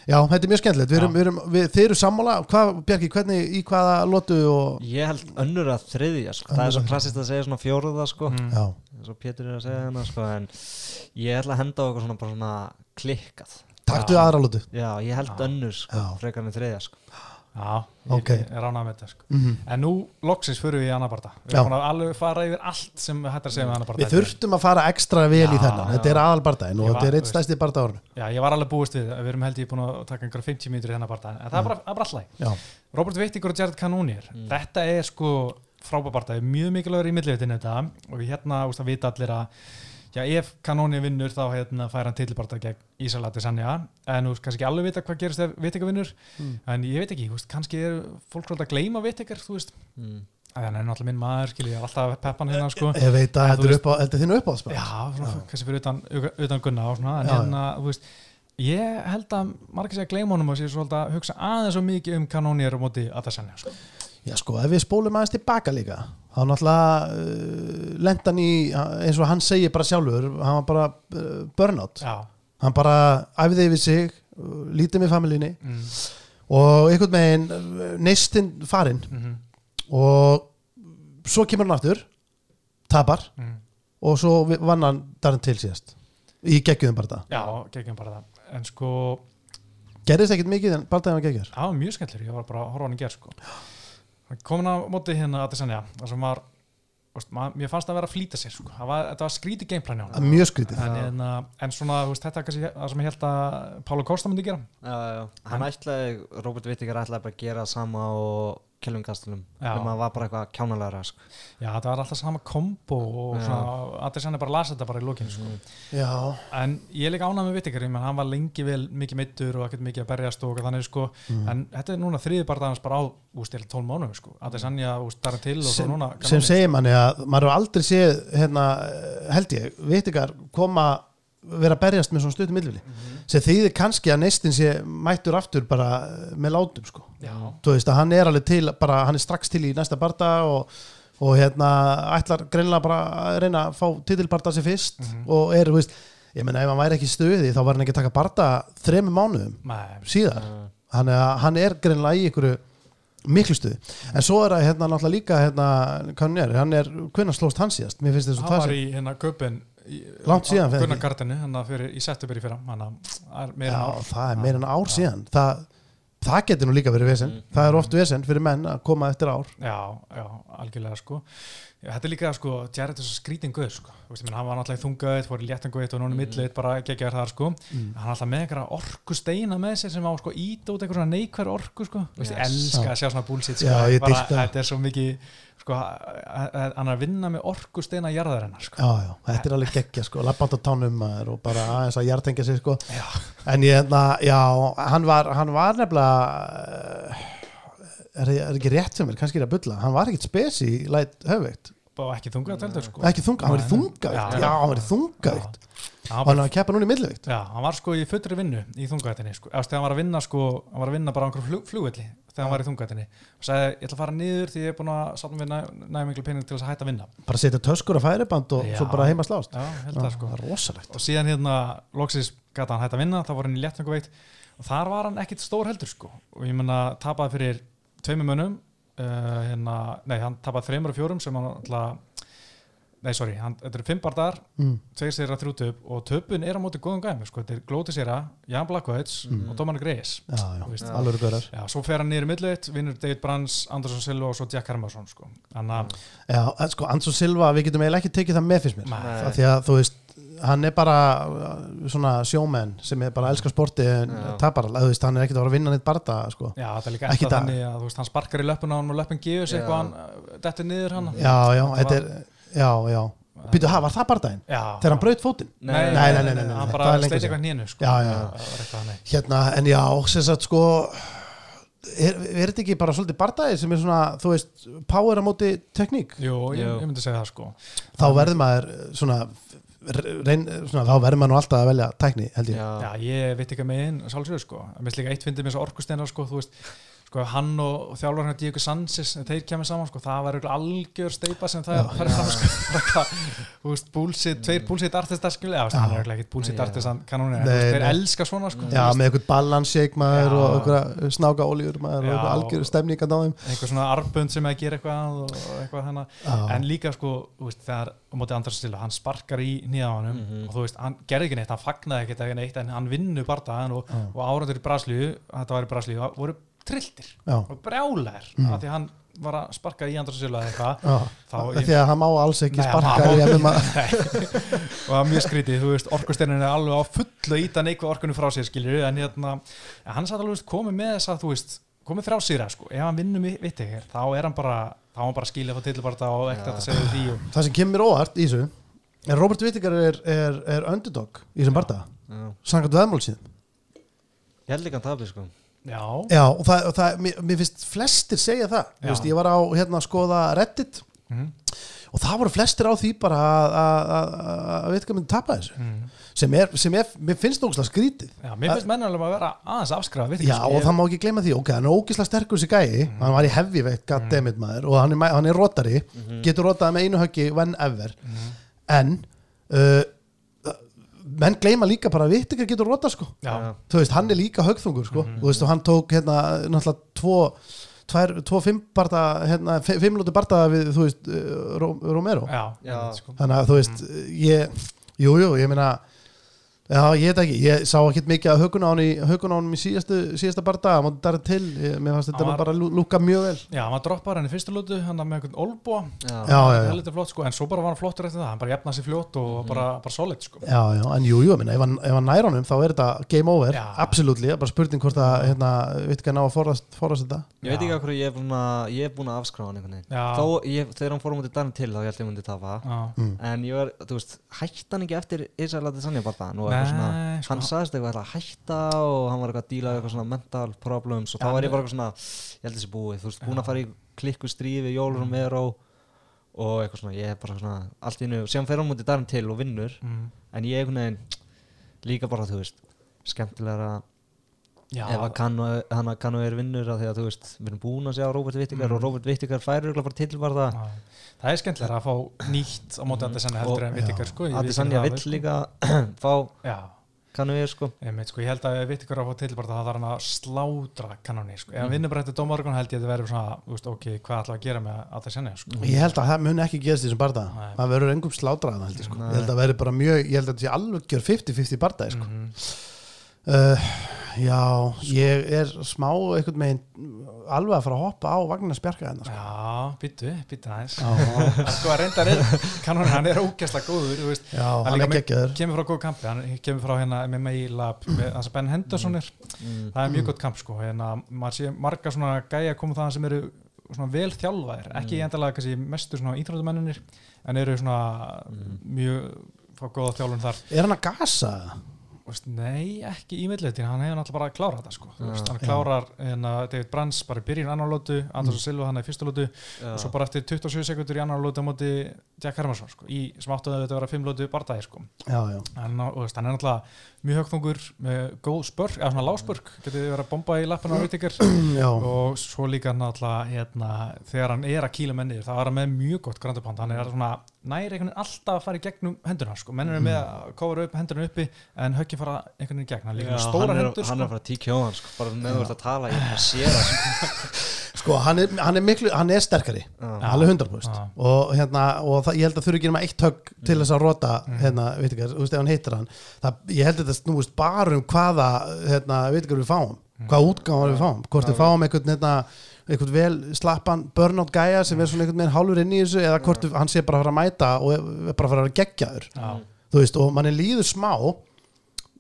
Já, þetta er mjög skemmtilegt, við erum, við erum, við, þið eru sammála, hvað, Bjarki, hvernig, í hvaða lotu og, Ég held önnur að þriðja sko. Það er svo klassist að segja svona fjóruða sko. Mm. já, eins og Pétur er að segja hérna sko. En ég ætla að henda á okkur svona, bara svona klikkað taktu Já. aðra lotu. Já, ég held Já. önnur sko, Já. frekar en þriðja sko. Já, ég Ok. ég er ánað með þetta sko. Mm en nú loksins fyrir við í annar barða við erum búin að alveg fara yfir allt sem hættar að segja með annar barða Við þurftum að fara ekstra vel í Já, þennan, já. þetta er aðalbardaðin og var- þetta er eitt stæsti bardaðurinn. já, ég var alveg búist við, við erum held ég búin að taka einhverja 50 mínútur í þennan barða en það er bara, það er bara alltaf Já, Robert Vittigur og Jared Cannonier. Þetta er sko frábæbarta mjög mikilvægur í millivitin þetta. Og við hérna úst, að vita allir að já, ef Cannonier vinnur þá hérna, fær hann titilbarta gegn Ísrael Adesanya en þú veist kannski ekki alveg vita hvað gerist ef Vittigur vinnur Mm. en ég veit ekki, þú veist, kannski er fólk svolítið að gleyma Vittigur þú veist, mm. að hann er náttúrulega minn maður skilji, ég er alltaf peppan hérna sko ég veit að þetta er veist- upp á, þetta er þínu uppáðsbæð. Já, svona, kannski fyrir utan, utan gunna og svona, en Já, hérna, þú veist ég held að margir sé að gleyma honum og sé svolítið að hugsa aðeins svo mikið um kanónir og móti Adesanya, sko. Já, sko, ef við spólum aðeins tilbaka líka, þá náttúrulega uh, lendan í, eins og hann segir bara sjálfur, hann var bara uh, burnout. Já, Hann bara æfði yfir sig, uh, lítið með familíni mm, og einhvern veginn uh, neistinn farinn mm, og svo kemur hann aftur, tapar mm. og svo vann hann darinn til síðast í geggjum bara það. Já, geggjum bara það en sko, Gerðist ekkert mikið en bara það var geggjur. var mjög skemmtilegur ég var bara að horfa hann í gerð, sko Hann komin á móti hérna Adesanya það sem var, veist, mað, mér fannst það að vera að flýta sér, sko, það var, þetta var skrítið gameplan Mjög skrítið. en, en, en svona, veist, þetta er kannski það sem ég held að Pálo Costa myndi gera já, já. Hann ætlaði, Robert Vittigar ætlaði bara að gera sama og Kelvin Gastelum en maður var bara eitthvað kjánalega sko. Já, þetta var alltaf sama kombo og svona, Adesanya bara lasa þetta bara í lókinu sko. Já, en ég er líka ánægð með Vittikar menn hann var lengi vel mikið meittur og ekkert mikið að berjast og þannig sko, Mm. en þetta er núna þriði barndagans bara á, úst, 12 mánuðum sko, Adesanya, úst, þar til og svo sem, núna sem segir manni að maður hefur aldrei séð hérna, held ég, vitikar koma vera að berjast með svona stuttum millvili sem þýðir kannski að neistin sé mættur aftur bara með látum sko. Þú veist að hann er alveg til bara, hann er strax til í næsta barda og, og hérna ætlar greinilega bara að reyna að fá titilbarda sér fyrst Mhm. og er, þú veist, ég menna ef hann væri ekki í stuði þá var hann ekki að taka barda þremi mánuðum Nei, síðar. Já. þannig að hann er greinlega í ykkur miklu stuði, en svo er það hérna náttúrulega líka hérna, hann er, hann er hvernig slóst hann síðast, mér finnst að hann það var í hérna köpun Langt síðan, fyrir Gunnar ekki? Gardenu, hann að fyrir í september í fyrra. Er það er meira en ár síðan. Það, það getur nú líka verið vesen. Mm. það er oft vesen fyrir menn að koma eftir ár. Já, já, algjörlega sko. Já, Þetta er líka sko, Jared er svo skrítin guð sko, hann var náttúrulega í þungaðið fór í léttanguðið og núna í millið, bara geggjaður þar sko. Mm. hann er alltaf með einhverja orku steina með sér sem á sko ít út einhverja neikværi orku sko, Yes. elska Já. að sjá svona bullshit sko, þetta er svo mikið sko, hann er að vinna með orku steina jarðarinnar sko. já, já, þetta er alveg geggja sko, labband á tánum og bara aðeins að hjartengja sig sko. Já. en ég, na, já, hann var hann var nefnilega er, er ekki rétt sem mér, kannski er að bulla. Hann var ekkit spes í læt höfveitt og ekki þungað teltur sko. ekki þunga, hann var í þungavíkt já, hann var í þungavíkt Já, og hann var að keppa núna í milliveikt Já, hann var sko í fullri vinnu í þungaðinni sko. Þegar hann var að vinna sko, hann var að vinna bara á einhverjum flug, flugvelli þegar hann var í þungaðinni og sagði, ég ætla að fara niður því ég er búin að safna við næ, næ pening til þess að hætta að vinna. Bara setja töskur á færiband og Já. svo bara heima slást. Já, það sko. og síðan hérna, loksis gata hann hætta að vinna þá var hann í léttanguveikt og þar var hann ekkit stór heldur sko. Og ég menna tapaði fyrir tveimur mönnum uh, hérna, nei, hann tapaði þreymur og fjórum sem hann alltaf nei, sorry, hann, þetta eru fimm bardagar mm. tveir sér að þrjú töp og töpun er á móti góðum gæmi, sko, þetta er Glóti sér Jan Blackwood Mm. og Þú veist, alveg Já, svo fer hann niður í milliðitt, vinnur David Brands, Andersson Silva og svo Jack Hermansson sko. Þannig að, já, sko, Ansson Silva, við getum eiginlega ekki tekið það með fyrst mér. Af því að þú veist hann er bara uh, svona sjómenn sem er bara að elska sporti en tapar alveg, þú veist, hann er ekkert að fara að vinna neitt barða sko. já, þetta er líka það. þannig að þú veist, hann sparkar í löppun á hann og löppun gefur sig eitthvað, hann uh, dettur niður hann já, já, þetta er já, já, býtu, ha, var það bardaginn? Já, þegar hann braut fótinn? Nei, Nei, nei, nei, nei, nei, nei, hann það bara sleiti eitthvað nénu sko. Hérna, en já, sem sagt sko er, er þetta ekki bara svolítið bardagi sem er svona, þú veist, power á móti tekník? Jú, ég, myndi segja það sko þá verður maður svona, reyn, svona þá verður maður nú alltaf að velja tækni, held ég Já. Já, ég veit ekki með einn sálsögur sko Mér finnst líka eitt fyndið með þessu orkusteinar sko, þú veist sko, hann og, þjálfur hann Diego Sanchez þeir kemur saman, sko, það var algjör steipa sem það færi fram sko. Bara, þú veist, bullshit, tveir bullshit artistar skilja, þú veist, hann er bullshit Já. artistan kanónir, þeir elska svona sko, Já, með eitthvað balance maður Já. og eitthvað snáka ólíur maður og Já. eitthvað algjör stemning að náðum einhver svona arbund sem er að gera eitthvað og eitthvað Já. en líka sko, þegar á móti Andras Silla, hann sparkar í nýðaðanum Mhm. og þú veist, hann gerði ekki neitt, hann fagnaði ekki neitt en hann vinnur bardaðan og, Já. og árandur í Braslíu, þetta var í Braslíu voru trilltir og brjálæðir Mhm. af því að hann var að sparka í Andras Silla eða eitthvað. Þá því að hann má alls ekki Nei, sparka í MMA og það er mjög skrítið, þú veist, orkusteinin er alveg á fullu að íta neikvæð orkunni frá sér skilur en hérna, hann satt alveg komið með þess að þú veist, komið frá sér sko, ef hann vinnur vitt ekki, þá er hann bara þá er hann bara skilja frá tilbarta og ekkert að segja því og, Það sem kemur mér óvart í þessu er Robert Whittaker er, er, er underdog í þessum barda, Já. sangat veðmálsíðum Ég held tabi sko já, Já, og það, og það mér, mér finnst flestir segja það. Veist, ég var á hérna að skoða Reddit mm, og það voru flestir á því bara að- að að- að Whittaker myndi tapa þessu. Mm, sem er, sem er, mér finnst ógslag skrítið. Já, mér finnst menn alveg að vera aðeins afskrafa, veit Já, og það má ekki gleyma því, ok, hann er ógislega sterkur þessi gæi, hann var í heavyweight, goddammit maður og hann er, hann er rotari. Getur rotað með einu höggi whenever. En uh, menn gleyma líka bara að vitt ekki getur rotað sko. Já, þú veist, hann er líka högþungur sko. Og þú veist, og hann tók hérna náttúrulega tvo tvær, tvo fimm barða hérna, fi- fimm lúti barða við, þú veist, Ró- Romero. Já, Já. sko. þannig að þú veist, ég jú, jú, ég meina Já, ég veit ekki, ég sá ekkert mikið að hökun á hann í, hökun á hann í síðastu, síðasta barða, hann mátti dara til, ég, mér fannst þetta Hann var- bara lú- lúka mjög vel. Já, hann var droppar henni fyrstu lútu, hann var með einhvern olbúa Já. Já, já, já. heldur flott sko, en svo bara var hann flottur eftir það hann bara jafnaði sér fljótt og bara, bara solid sko Já, já, en jú, jú, minna, ef hann, ef hann nær honum þá er þetta game over, Já. absolutely, bara spurning hvort að, hérna, veit ekki að ná að forðast, forðast þetta. Ég veit ekki af hverju ég er búin að ég er afskráða hann einhvern veginn Já. Á Mm. Eitthvað svona, sko. hann sagðist eitthvað að hætta og hann var eitthvað að díla eitthvað svona mental problems og þá var ég er- bara eitthvað svona, ég held þessi búið Þú veist, búin að fara í klikku stríði við Jólur og Mero og eitthvað svona, ég er bara svona allt í nú, síðan fer hann mútið daginn til og vinnur mm. en ég einhvern veginn líka bara, þú veist, skemmtilega Já, ef að hann að kannu er vinnur af því að þú veist, við erum búin að sjá Robert Vittigar Mm. og Robert Vittigar færur bara tilvarða það er skemmtilega að fá nýtt á móti Adesanya heldur Og- en Vittikar sko ég Adesanya viðurkenni vill það, líka fá Já, kannu er sko. Sko, ég held að ef Vittikar á að fá til bara það þarf hann að slátra kanóni sko. ef hann Mm. vinnur bara eftir dómargun held ég að það verður svona þú veist, ok, hvað ætla að gera með Adesanya sko. Ég held að það muni ekki gerast í þessum barða, það verður engum slátraðan, Uh, já, ég er smá einhvern megin alveg að fara að hoppa á Vagnar Spjarka hérna, sko. Já, byttu, byttu aðeins sko að reynda er kanóni, hann er ógæslega góður já, Hann hann er geggjaður. kemur frá góð kampi, hann kemur frá hérna MMA lab með það sem Ben Henderson er mm. það er mjög gott kamp sko hérna, maður sé marga svona gæja koma það sem eru svona vel þjálfaðir, ekki mm. endalega kannski mestu svona íþróttumenninir en eru svona mjög fá góða þjálfun þar Er hann að gasa? Þú veist, nei, ekki í millitin, hann hefur náttúrulega bara að klára þetta sko. Veist, hann klárar hérna, David Brands bara í byrjun annar lótu, Anders mm. Silva hann í fyrsta lótu og svo bara eftir 27 sekundur í annar lótu á móti Jack Hermansson sko, í sem áttu að þetta vera 5 lótu bardagi sko. Hann, hann er náttúrulega mjög högþungur með góð spörk, eða svona láspörk getur þið verið að bomba í lappinu á Vittiker já. og svo líka náttúrulega hérna, þegar hann er að kýla menni þá er hann með mjög gott grandupand hann er svona næri einhvern veginn alltaf að fara í gegnum hendurna sko. menn eru með að kóra upp hendurna uppi en höggin fara einhvern veginn í gegn. Hann er stóra hann er, hendur hann er sko. að fara að tíkja á hann sko, bara með þú ert að tala ég bara sé það sko. Hann er, hann er miklu, hann er sterkari Já. alveg 100% Já. og, hérna, og það, ég held að þurfi ekki nema eitt högg til þess að rota Mm. hérna, veit ekki, þú veist, ef hann hittir hann það, ég held að þetta snúist bara um hvaða hérna, veit ekki við fáum Mm. hvaða útgáma við fáum, hvort við fáum einhvern hérna, einhvern vel slappan burnout gæja sem er svona einhvern veginn hálfur inn í þessu eða hvort hann sé bara að fara að mæta og er bara að fara að vera geggjaður Já. þú veist, og manni líður smá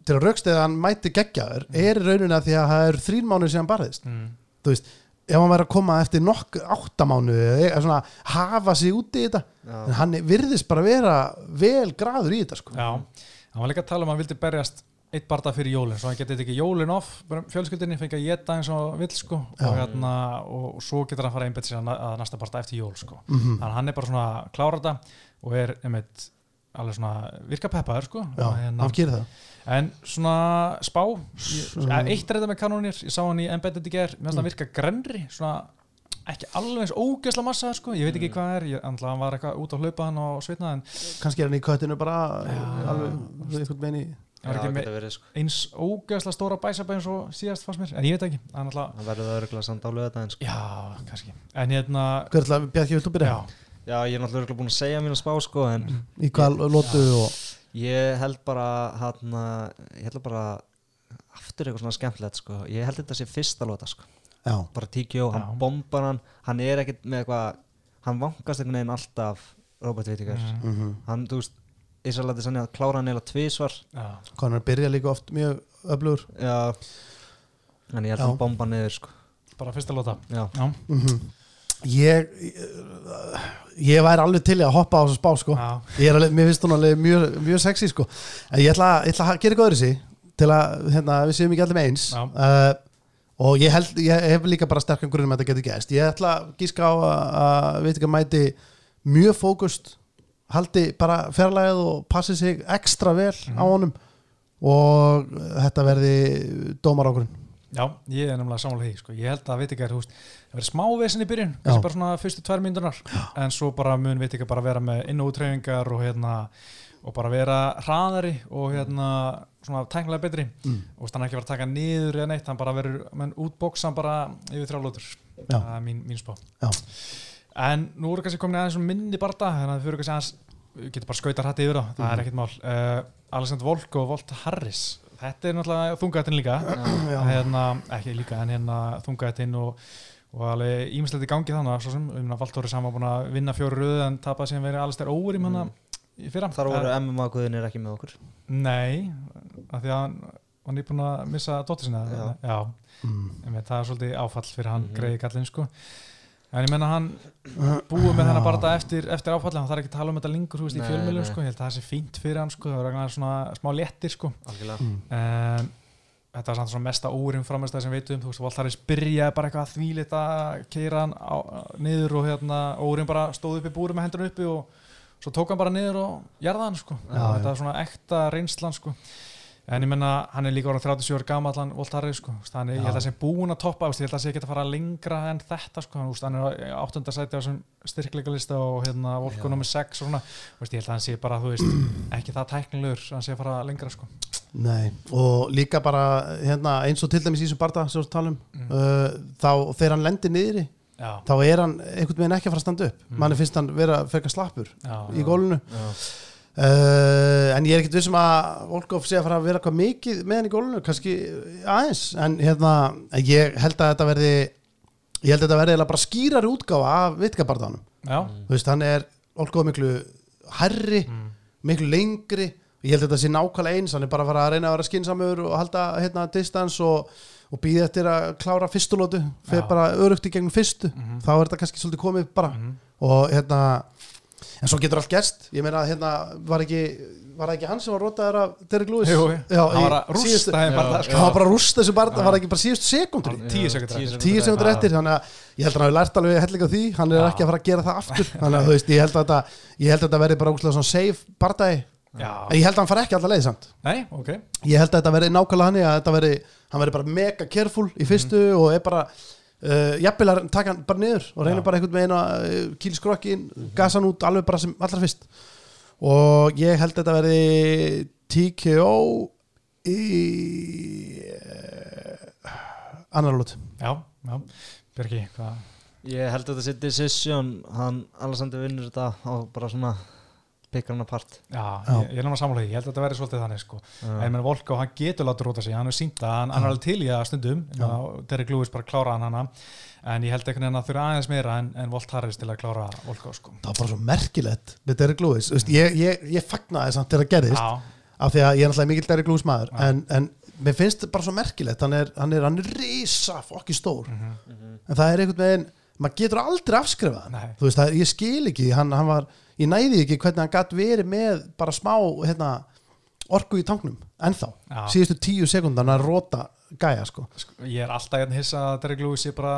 til að raukst eða hann mæti geggjaður er í rauninni að því að það eru þrín mánuð sem hann barðist Mm. þú veist, ef hann væri að koma eftir nokk áttamánu eða svona hafa sig út í þetta Já. en hann virðist bara vera vel graður í þetta sko. Já, hann var líka að tala um að hann vildi berjast eitt barða fyrir jólin, svo hann getið ekki jólin off bara fjölskyldinni, fengið að geta eins og vill sko, og, hérna, og svo getur hann fara einbætt sér að að næsta barða eftir jól sko. Mhm. þannig að hann er bara svona að klára þetta og er einmitt alveg svona virka peppaður sko. Já, og, hérna, hann gerir það. En svona spá ég, Mm. eitt þetta með kanónir, ég sá hann í embedded í ger, mér finnst hann virka grenri svona ekki alveg eins ógeðsla massa sko, ég veit ekki hvað er, ég, andla, hann var eitthvað út á hlaupa hann og svitna en kannski er hann í köttinu bara alveg, við eitthvað meini hann var Já, verið, sko. eins ógeðsla stóra bæsabæn eins og síðast fannst mér, en ég veit ekki hann verður það örgulega samt álöðu þetta en sko. já, kannski. En hérna, Bjarki, viltu byrja? já, já, ég er náttúrulega búin að segja mín að spá sko, en í hvað lótu og ég held bara hana, ég held bara aftur eitthvað svona skemmtilegt sko. ég held þetta sé fyrsta lóta sko. já, bara tíkjó, hann Já. bombar hann. Hann er ekkert með eitthvað hann vankast einhvern veginn alltaf Robert Whittaker. Mm hann, þú veist, Ísrael að að klára hann eða tvísvar já, Conor byrja líka oft mjög öflugur? Já. En ég held Já. að hann bomba niður sko. bara fyrsta lóta já, já, mm ég ég væri alveg til að hoppa á þessu spá sko. er alveg, mér finnst hún alveg mjög, mjög sexy sko. en ég ætla, ég ætla að gera eitthvað öðru sí til að hérna, við séum ekki allir með eins uh, og ég, held, ég hef líka bara sterkan grunn um að þetta getur gæst ég ætla að gíska á að, að veit ekki að mæti mjög fókust haldi bara fjarlægið og passi sig ekstra vel á honum. Og þetta verði dómar ákvörðin já, ég er nefnilega sammála því sko. ég held að veit ekki að það verið smá vesin í byrjun, kannski bara svona fyrstu tvær myndunar en svo bara mun veit ekki bara vera með inn- og útreifingar og hérna og bara vera hraðari og hérna svona tæknilega betri. Mm. og þannig ekki vera að taka niður eða neitt, hann bara verður menn útbóksan bara yfir þrjálótur Já. það er mín, mín spá. Já. en nú eru kannski komin aðeins um minni barda þannig að þau fyrir kannski aðeins við getum bara skauta hrætti yfir á, það Mhm. er ekkert mál. Uh, Alexander Volk og Volt Harris. Þetta er náttúrulega þungaðetinn líka. Hérna, ekki líka en hérna þungaðetinn og, og alveg ímislegt í gangi þannig svo sem, um að Valtóri saman búin að vinna fjóru röðu en tapaði sem verið alls þær óver í manna í fyrra Þar voru Eh, MMA guðinir ekki með okkur Nei, af því að hann var nýbúin að missa dóttir sinna Já. Já, Mm. en það er svolítið áfall fyrir hann Mhm. greiði kallinn sko en ég menna hann búið með þennan bara eftir, eftir áfalli hann þarf ekki að tala um þetta lengur veist, í Nei, fjölmjölum nei. sko, ég held að það sé fínt fyrir hann sko, það var eitthvað svona smá léttir sko Algjörlega Mm. en þetta var samt svona mesta órim framist sem við veitum, þú veist, Valtaris byrjaði bara eitthvað að þvílit að keira hann á, niður og hérna, órim bara stóð upp í búri með hendurinn uppi og svo tók hann bara niður og jarða hann sko, Já, þetta var svona ekta reynslan sko. En ég menna, hann er líka orðin 37 ára gamall hann Voltaris sko, er, ég held að það sé búin að toppa, ég held að það sé að fara lengra en þetta sko, hann, er á áttunda sæti á þessum styrkleikalista og hérna Volko Já. nummer 6 og svona, ég held að hann sé bara, þú veist, ekki það tæknilegur, hann sé að fara lengra sko Nei, og líka bara hérna, eins og til dæmis í þessum barða sem við talum, Mm. uh, þá þegar hann lendir niðri, Já, þá er hann einhvern veginn ekki að fara að standa upp Mm. manni finnst hann vera frekar slappur já, í gólunu uh, en ég er ekkert vissum að Volkov sé að fara að vera hvað mikið með hann í gólunu, kannski aðeins en hérna, ég held að þetta verði ég held að þetta verði bara skýrari útgáfa af vitkabarðanum já. þú veist, hann er Volkov miklu herri, Mm. miklu lengri ég held að þetta sé nákvæmlega eins hann er bara að fara að reyna að vera skinsamur og halda hérna distans og, og býða eftir að klára fyrstulótu fyrir bara örugt í gegnum fyrstu. Mhm. þá er þetta kannski svolítið komið bara. Mhm. og hérna en svo getur allt gerst. Ég meina hérna var ekki var það ekki hann sem var rotaður af Derek Lewis? Jú. Já, hann var að rústa það, hann sko. var bara að rústa þessu barða Já. var ekki bara síðustu sekundur. Hann- tíu sekundur eftir. Þannig að ég held að hann hafi lært alveg helling á því. Hann er Já. ekki að fara að gera það aftur. Þannig að þú veist, ég held að þetta ég held að þetta verði bara úrslega svona safe en ég held að hann fara ekki alltaf leið samt. Nei, ok. Ég held að þetta verði nákvæmlega hann að þetta verði hann verði bara mega careful í fyrstu og er bara uh, jafnvel að taka hann bara niður og reynir Já. bara einhvern veginn að uh, kýla skrokkin, gasa hann út alveg bara sem allra fyrst. Og ég held að þetta verði TKO í uh, annar lót Já, já, Björki, hvað? Ég held að þetta sé decision. Hann Alexander vinnur þetta á bara svona pikkar hann apart Já, Já. ég, ég er náttúrulega því, ég held að þetta verði svolítið þannig sko. En ég menn Volko, hann getur látið róta sig hann er sínt að hann, hann er alveg til í að stundum. Derek Lewis bara klára hann hana en ég held einhvern veginn að þurfa aðeins meira en, en Volt Harris til að klára Volko sko. það var bara svo merkilegt með Derek Lewis Vist, ég, ég, ég fagnaði samt þegar það gerðist Já, af því að ég er náttúrulega mikill Derek Lewis maður en, en mér finnst þetta bara svo merkilegt hann er, hann er, hann er risa fokki stór mhm. en það er einhvern veginn maður getur aldrei afskrifað hann Nei. þú veist það, ég skil ekki, hann, hann var ég næði ekki hvernig hann gætt verið með bara smá hérna, orku í tanknum ennþá, Já. síðustu tíu sekundan að rota gæja sko sko, ég er alltaf hérna hissa að Derek Lewis er bara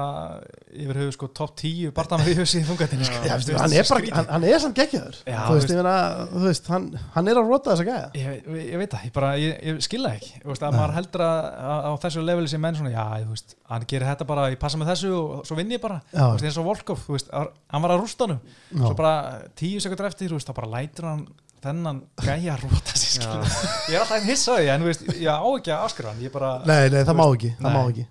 yfir höfu sko top 10 barndana við höfum í þungatinu sko. Veist, hann, er bara, hann, hann er samt geggjaður Já, þú veist, ég meina, þú veist, hann, hann er að rota þessa gæja Ég, ég, ég veit það, ég bara, ég, ég skilða ekki Þú veist, að Nei. maður heldur að, á þessu leveli sem menn svona, já, þú veist, hann gerir þetta bara ég passa með þessu og svo vinn ég bara Já. þú veist, eins og Volkov, þú veist, hann var að rústa honum Já. svo bara tíu sekundur eftir, þú veist, þá bara lætur hann þennan gæja rúta sér ég er alltaf einn hissa á því, en veist, ég á ekki að afskrifa hann, ég bara, nei, nei, það má ekki, það má ekki.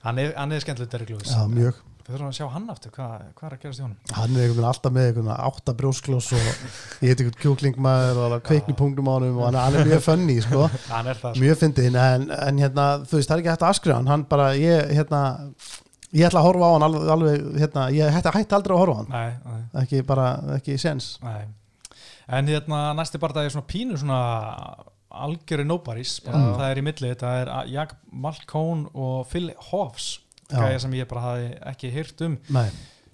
Hann er, hann er skemmtilegt Derek Lewis, já, mjög. Við þurfum að sjá hann aftur hvað, hvað er að gerast í honum? Hann er alltaf með einhvern veginn átta brjóskloss og ég heit einhvern kjúklingmaður og kveikni punktum á honum og hann er, hann mjög funny sko. hann er sko. mjög fyndin en, en hérna, þú veist, það er ekki hægt að afskrifa hann. Hann bara, ég, hérna ég ætla að horfa á hann alveg, alveg hérna, ég hætti, aldrei að horfa á hann. Nei, nei, ekki bara, ekki sens nei en hérna, næsti bara er svona pínu svona algjöru nóbarís, Já. það er í milli. Þetta er Jak Malkón og Phil Hoffs gæja sem ég bara hafi ekki hýrt um. Nei,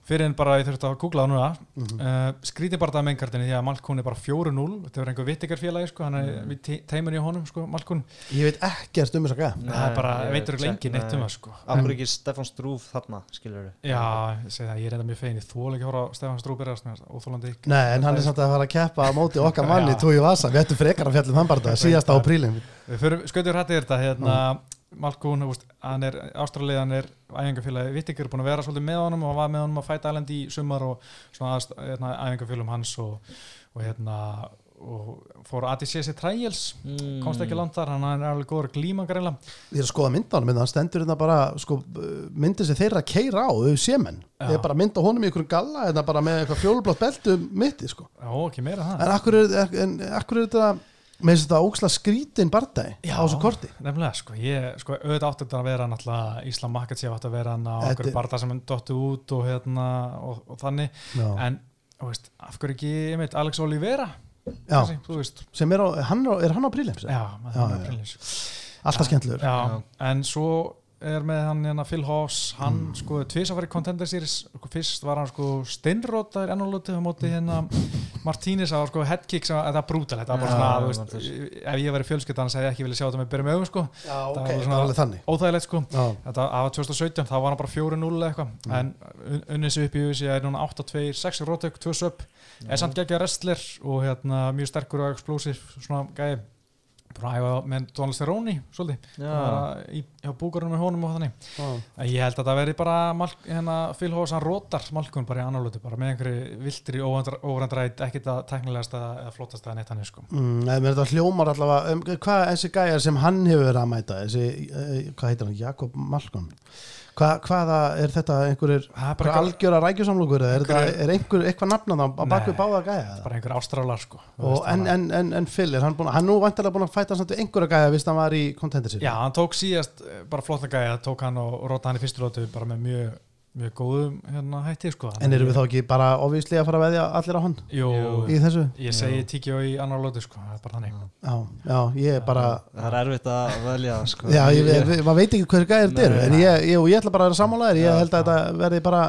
fyrir en bara ég þurfti að googla það núna Mhm. uh, skríti bara það með engartinni því að Malkún er bara 4-0 þetta er einhver vittikarfélagi sko, hann er Mm. við te- teimur í honum sko, Malkún ég veit ekkert um þess að gæja það er bara, veitur ekki neitt um það sko. Akkur ekki Stefan Strúf þarna, skilur við já, ég segi það, ég er enda mjög fegin ég þóla ekki að horfa á Stefán Strúberast óþólandi nei, en hann er samt að fara að keppa á móti okkar manni. Tói Vasa, við ættum frekar að fjallum hann bara það, síðast á prílin við fyrir skautur hættið þetta hérna, Malkún, hann er ástralið, hann er æfingafélagi, Vittikur er búin að vera svolítið með honum og var með honum að fæta ælendi í sumar og svona hérna, æfingafélum hans og, og hérna og fór ADCC Trials. Mm. komst ekki langt þar, hann er alveg góður glíma greinlega Ég er að skoða myndanum minna, hann stendur hérna bara sko, myndið sem þeirra keira á þau sémenn, Já. ég er bara að mynda honum í einhverjum galla, hérna bara með eitthvað fjólublátt beltu um mitti, sko, Já, ekki meira en það. En akkur er, en, akkur er þetta með þess að þetta óksla skrítin bardagi á þessu korti Nefnilega, sko, ég, sko, auðvitað átti þetta að vera náttúrulega Íslam Markets, ég átti að vera hann á okkur er- barða sem dottu út og hérna og, og þannig, Já. en þú veist, af hverju ekki, ég veit, Alex Oliveira Já, kannski, þú veist, sem er á, hann, er á- er hann á prílims já, Já, já, já. já. alltaf skemmtilegur já, Já. en svo er með hann hérna Phil Hoss, hann Mm. sko tvís að fara í Contender Series, sko, fyrst var hann sko steinrótaður ennálótið á móti hérna. Martínez á sko headkick sem að var brútal, þetta var bara svona, þú veist, Martínez. ef ég væri fjölskyldan þá hefði ég ekki vilja sjá þetta með byrjum augum sko, Já, Það ok, var það svona- var þannig. óþægilegt sko. Já, Þetta var 2017, þá var hann bara 4-0 eða eitthvað. Mm. en un- unnið sig upp í USA er núna 8-2, 6 rótök, 2 sub er samt geggja wrestler og hérna, mjög sterkur og explosive svona gæði bara að æfa með Donald Cerrone svolítið, Já. bara í, hjá búkurinn með honum og þannig já. En ég held að það verði bara Malk, hérna, hann rótar Malkun bara í annálötu, bara með einhverju viltri óvrandrætt, ekkit að teknilegast eða flottast eða neitt hann sko. Mm, nei, menn þetta hljómar allavega um, hvað þessi gæjar sem hann hefur verið að mæta þessi, uh, hvað heitir hann, Jakob Malkon Hva, hvaða er þetta er bara, algjöra rækjusamlokur eða er, er einhver, eitthvað nafnað á Nei. bakvið báða gæja eða? bara einhver ástralar sko. En, en, en, en Phil, er hann, búin, hann nú vantilega búin að fæta samt við einhverja gæja vist hann var í contender sér Já, hann tók síðast eh, bara flotta gæja, tók hann og, og róta hann í fyrstu rótu bara með mjög, mjög góðum hérna, hætti sko. en erum við þá ekki bara ofíslega að fara að veðja allir á hann? Jú, í þessu? ég segi tíkjó í annar lótu sko, það er bara þannig. Já, já, ég er bara Það er erfitt að velja sko. Já, ég, ég, maður veit ekki hverju gæðir þetta eru en ég, ég, ég ætla bara að vera sammálaður ég held að þetta verði bara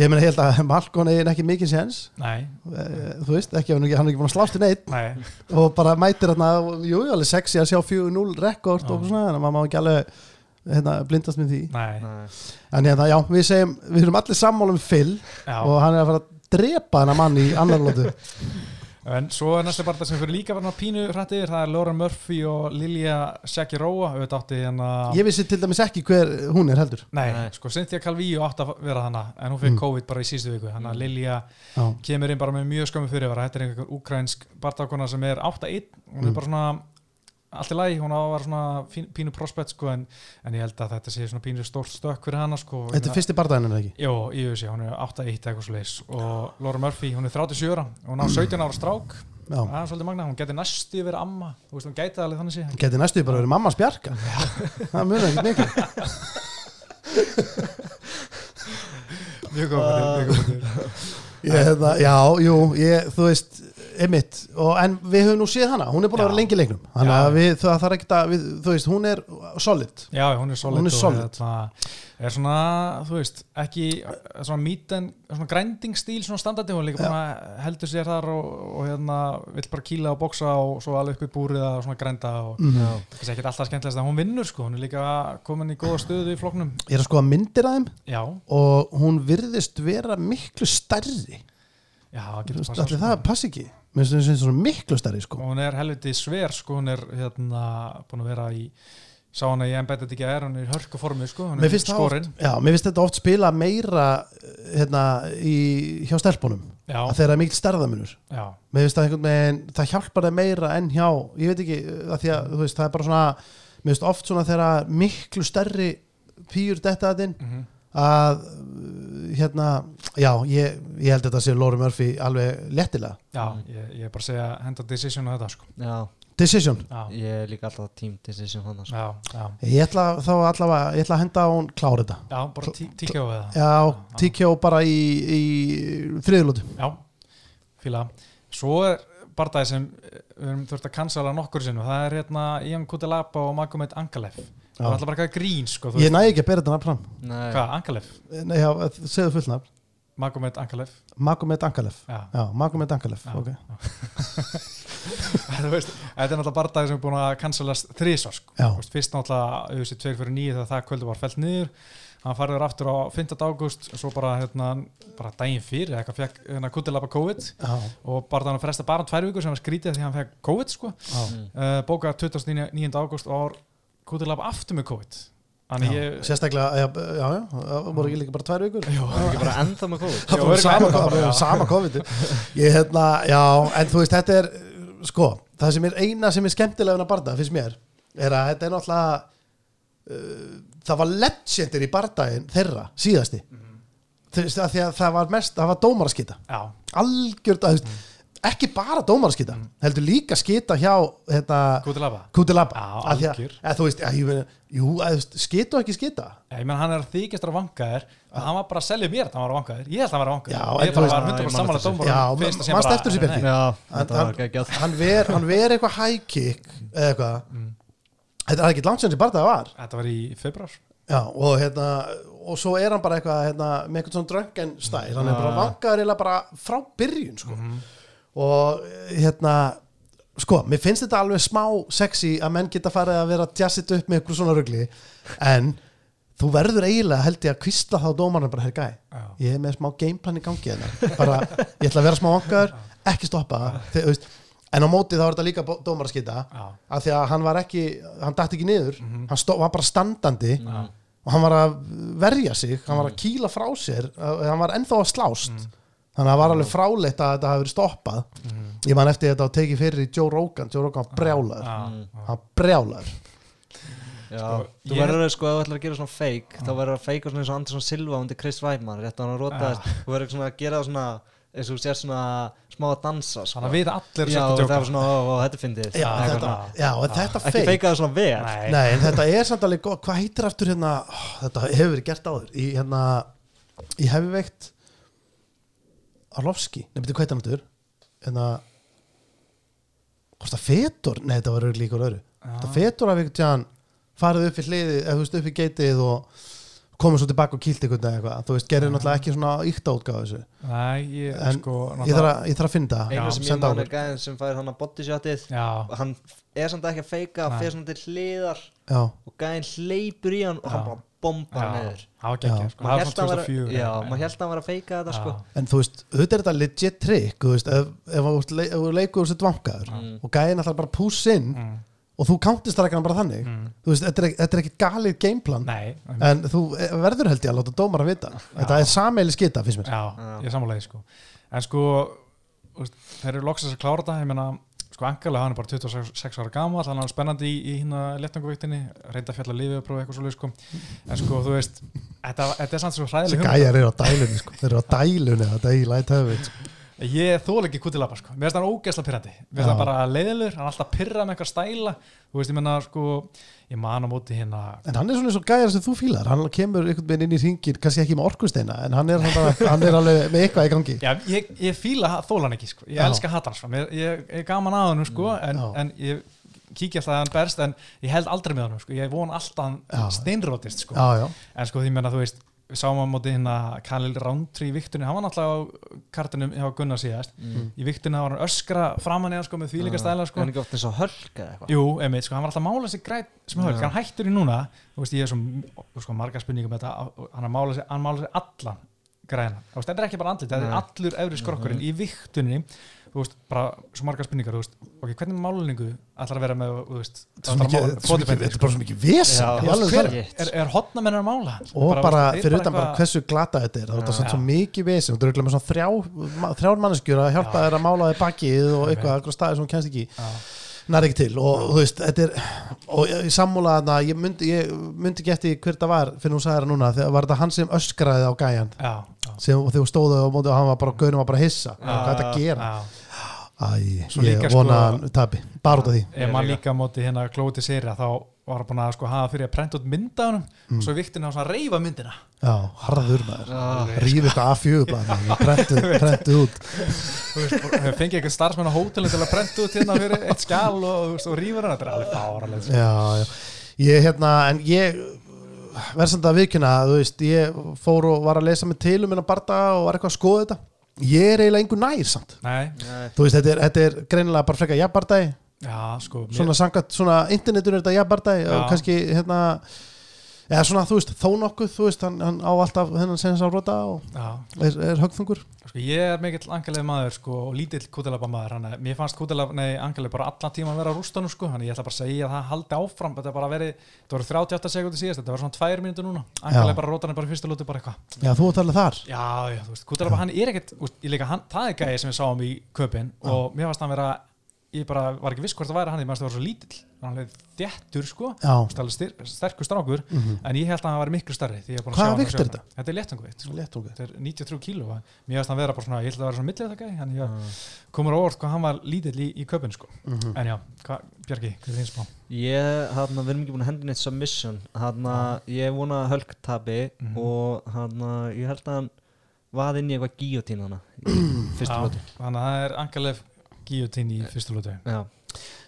ég meina, ég held að Malkon er ekki mikið séns. Nei, Eh, þú veist, ekki, hann er ekki, búin að slást í neitt nei, og bara mætir hann jú, alveg sexy að sjá 4-0 rekord og svona, en maður má ekki alveg hérna, blindast með því. En hérna, já, við segjum, við erum allir sammála um Phil já. og hann er að fara að drepa hennar mann í annar lótu En svo er næsta barða sem fyrir líka verðan pínu hrætt yfir, það er Laura Murphy og Lilja Shakiroa, auðvitað átti hérna ég vissi til dæmis ekki hver hún er heldur. Nei, Nei. sko Cynthia Calvillo átti að vera hana en hún fekk Mm. COVID bara í síðustu viku. Þannig að Lilja já, kemur inn bara með mjög skömmu fyrirvara. Þetta er einhver úkrænsk barndakona sem er 8-1 hún er Mm. bara svona allt í lagi, hún vera svona fín, pínu prospect sko en, en ég held að þetta sé svona pínu stórt stökk fyrir hana sko þetta er fyrsti barndaginn en ekki? Jó, ég veist ég, hún er 8-1 eitthvað svo leis og Laura Murphy, hún er 37 ára hún á 17 ára strák. Já, það er svolítið magna, hún geti næstu verið amma þú veist, hún gæti alveg þannig sé. Geti næstu bara verið mamma spjarka það munið ekki mikið. Mjög góð mjög góð hérna, já, jú, ég, þú veist einmitt, og, en við höfum nú séð hana hún er búin að vera lengi leiknum þannig að við, það þarf ekki að, við, þú veist, hún er solid Já, hún er solid, Hún er solid. hérna, er svona, þú veist, ekki svona mýten, svona grændingstíl svona standardi, hún er líka Já. bara heldur sér þar og, og hérna vill bara kýla og bóksa og svo alveg upp í búrið að svona grænda og mm. Það er ekkert alltaf skemmtilegast að hún vinnur sko, hún er líka komin í góða stöðu í floknum ég er að myndir að þeim Já, og hún virðist vera miklu stærri já, það sko. það passi ekki mér finnst það svona miklu stærri sko. og hún er helviti sver sko, hún er hérna búin að vera í sá hana í Embedded ekki er, hún er í hörku formi sko, hún er það skorinn. já, mér finnst þetta oft spila meira hérna, í, hjá stelpunum Já, að þeirra er mikil stærðamunur já, mér finnst það einhvern veginn, það hjálpar það meira en hjá, ég veit ekki, að því að veist, það er bara svona, mér finnst oft svona þegar miklu stærri pýr detta að þinn, mhm að hérna, já, ég, ég held að þetta sé Lóri Murphy alveg léttilega. Já, ég, ég er bara að segja henda decision á þetta sko. Já, Decision, Já, ég er líka alltaf team decision þannig sko. já, já, ég ætla þá allavega ég ætla að henda á hún klára þetta. Já bara tí- tíkja á við það já. TKO bara í, í þriðlótu Já, fíla. Svo er bardagi sem eh, við höfum þurft að cancela nokkur sinu það er hérna Ian Kutelapa og Magomed Ankalev það er alltaf bara eitthvað grín sko, þú ég næ ekki að bera þetta nafn fram Nei, Hvað, Ankalev? Nei, já, segðu fullt nafn Magomed Ankalev Magomed Ankalef Já, já, Magomed Ankalef, Já. ok þetta er náttúrulega bardagi sem er búin að cancelast þrísvar sko. Já. Þú veist, Fyrst náttúrulega auðvitað 2 fyrir 9 þegar það kvöldu var fælt niður hann farður aftur á 5. ágúst svo bara, hérna, bara daginn fyrir eitthvað fekk hérna, Kutelapa COVID já, og bara að fresta bara um tvær vikur sem var skrítið því að hann fekk COVID sko. já uh, bókað 29. ágúst og Kutelapa aftur með COVID. Ég sérstaklega, já, já, já, það voru ekki líka bara tvær vikur? Það er ekki bara ennþá með COVID? Það voru sama, bara, sama COVID ég, hérna, já, en þú veist, þetta er sko, það sem er eina sem er skemmtilega en að barða, finnst mér er að þetta er náttúrulega uh, það var legendir í bardaginn þeirra, síðasti. Þú veist, að því að það var mest það var dómaraskita, já, algjörð að, mm. Ekki bara dómaraskita heldur líka skita hjá hérna, Kutilaba Já, að því að, algjör. að þú veist, að, ég, meina, jú, að, þú veist, skita og ekki skita ég menn hann er þykistur að vangaðir að hann var bara að selja mér að hann var að vangaðir ég held að hann var að vangaðir ég bara var veist- 100% Já, sammála ég man dómar eftir þessu, Bjarki? Já, hann, þetta var hann, geggjað. hann ver, hann ver eitthvað high kick eða eitthvað. Þetta er ekki langt sem þessi bardaði var. Þetta var í februar Já, og hérna og svo er hann bara eitthvað hérna, með eitthvað svona dröngen stæl hann er bara vangaður bara frá byrjun sko. Og hérna sko, mér finnst þetta alveg smá sexy að menn geta farið að vera jazzit upp með eitthvað svona rugli. En þú verður eiginlega held ég að kvista þá dómarinn bara, herr gæ, ég er með smá gameplan í gangi hérna, bara, ég ætla að vera smá vangaður ekki stoppa. Þegar, þú veist, en á móti þá er þetta líka dómaraskita Já. af því að hann var ekki, hann dætt ekki niður hann stó, var bara standandi og hann var að verja sig hann var að kýla frá sér hann var ennþá að slást þannig að það var alveg fráleitt að þetta hafi verið stoppað. Ég man eftir þetta og tekið fyrir í Joe Rogan. Joe Rogan var brjálaður. Já, hann brjálaður. Já, Sko, þú ég- verður sko að þú ætlar að gera svona fake þá verður að feika svona eins og Andersson Silva undir Chris Weidmann, rétt að hann rótaðist þú verður svona að gera það svona eins og þú sér svona smá að dansa sko. þannig að vita allir Já, og það var svona, ó, ó, þetta er fyndið. Já, þetta, já, þetta Ekki feik feika það svona vel. Nei. Nei, en þetta er samt alveg gott, hvað heitir aftur hérna, ó, þetta hefur verið gert áður. Í hérna, í hefiveikt Arlovski, nefnir hvað heitir hann aftur? Hérna hvort það fetur, nei þetta var líka úr öðru. Þetta fetur af einhvern tján farið upp í hliði, eða þú veist upp í geitið og komið svo tilbaka og kýlt einhvern veginn eitthvað, þú veist, gerir náttúrulega ekki svona ykta útgáðu þessu, Nei, ég, en sko ég, þarf að, ég þarf að finna það. Einu sem ég senda á man er gæðin sem fær hann að bodyshotið Já, hann er samt ekki að feika fyrir svona til hliðar já, og gæðin hleypur í hann og hann bara já, geggjað Já. sko. maður held að vera 2004 já, eða- maður held að hann var að feika þetta Já. sko en þú veist, auðvitað er þetta legit trick, þú veist, ef, ef, ef, þú leikur úr sér dvankaður Mm. og gæðin ætlar bara pússa inn Mm, og þú countist það ekki bara þannig mm. þú veist, þetta er, þetta er ekki galið gameplan Nei, en þú eh, verður held ég að láta dómar að vita þetta er sameili skita, finnst mér já, Já. ég sammála því sko en sko, þeir eru loksast að klára þetta ég meina, sko Angalega hann er bara 26 ára gamall, hann er spennandi í, í hérna léttanguvíktinni, reynda fjalla lífið og prófa eitthvað svo sko, en sko þú veist þetta, þetta er svo þessi hræðileg gæjar eru á dælunni sko. þeir eru á dælunni er í læt höfuð sko. Ég þól ekki kútið lappa sko, mér finnst hann ógeðslega pyrrandi Mér finnst hann bara leiðilur, hann er alltaf pyrrað með eitthvað stæla. Þú veist, ég menna sko Ég man á móti hérna en hann er svona eins og gæjar sem þú fílar. Hann kemur einhvern veginn inn í ringin kannski ekki með orkusteina en hann er, hann, hann er alveg með eitthvað í gangi. Já, ég, ég fíla þól hann ekki sko. Ég Já. elska hatt hann sko, mér, ég er gaman að hann sko en, en ég kíkja alltaf að hann berst En ég held aldrei með hann sko. Ég von alltaf steinrótist sko. Já, já, En sko því menna, þú veist Við sáum á móti hérna Khalil Roundtree í viktunni Hann var náttúrulega á kartinum hjá Gunnar síðast. Mm. Í viktunni var hann öskra framan í hann sko Með því líka stæla sko. Er hann ekki oft eins og hölk eða eitthvað? Jú, einmitt, sko, hann var alltaf að mála sig græt sem höfð, Já. hann hættur í núna þú veist, ég er svo sko, marga spurningum með þetta, hann að mála sig, hann mála sig allan græna, þú veist, þetta er ekki bara andlit þetta er allur efri skrokkurinn í viktunni þú veist, bara svo marga spurningar þú veist, ok, hvernig málaningu ætlar að vera með, þú veist, þetta er bara svo mikið vesen er, er hotnamenn að mála? Og bara, fyrir utan bara hversu glata þetta er það er svo mikið vesen, þú eru með svona þrjár manneskjur að hjálpa Já. þér að mála þér bakið og eitthvað, eitthvað staði sem hún kennst ekki nær ekki til. Og þú veist, þetta er og ég sammúla þarna, ég myndi, ég myndi ekki eftir hver það var fyrir hún sagði það núna þegar var þetta hann sem öskraði á gæjan já, já, sem og þegar stóðu og móti og hann var bara, gauðin var bara hissa. Hvað er þetta að gera. Æ, Svo ég líka, vona sko- hann tapi, bara út af því. Ég man líka móti hérna klóti sérja þá var hann búin að sko hafa fyrir að prenta út mynda honum. Mm. og svo viktin svona að reyfa myndina. Já, harður maður. Ah. rífi eitthvað A4 blað prentu, prentu út. Fengið eitthvað starfsmenn á hótelin til að prenta út hérna fyrir eitt skjál og, og rífur hann, þetta er alveg fáraleg sko. já, já, ég hérna en ég verð samt að vikuna þú veist, ég fór og var að lesa með til um minna barda og var eitthvað að skoða þetta ég er eiginlega einhver nær samt. Nei, Nei. þú veist, þetta er, þetta er greinilega bara frekar jafnbardagi. Já, sko mér- svona sangat, svona internetur er þetta jafnbardagi og kannski hérna eða svona, þú veist, þó nokkuð þú veist, hann, hann á alltaf þennan senast á rota og er, er högþungur sko, ég er mikill angaleg maður sko, og lítill kútilaba maður hann, mér fannst kútilaba, nei, angaleg bara allan tíma að vera á rústanum sko, þannig ég ætla bara að segja að það haldi áfram þetta er bara verið, þetta voru 38 sekundir síðast þetta var svona 2 mínútur núna, angaleg bara rótan er bara fyrstu lúti bara eitthvað. Já, þú alveg þar. Já, já, þú veist, kútilaba hann er ekkert, úst, líka, hann, það er gæði sem við sáum í köpinn og mér fannst hann vera ég bara var ekki viss hvort það væri hann, ég maður það var svo lítill hann er þéttur sko sterkur strákur mhm. en ég held að hann væri miklu stærri því ég er hann hann. Þetta er léttanguvikt sko. Þetta er 93 kíló mér finnst hann vera bara svona, ég held að það vera svona millið þetta gæði hann ég komur á orð hvað hann var lítill í, í köpun sko. Mhm. en já, hva, Bjarki, hvað er þín spá? Ég, hann við erum ekki búin að henda neitt submission hann ég vona að Hulk tabi Mhm. og hann ég held að hann vaði inn í eitthvað gíotín hana í fyrstu Já, lótu Þannig að það er Angalef Guillotine í fyrstu lótu Já,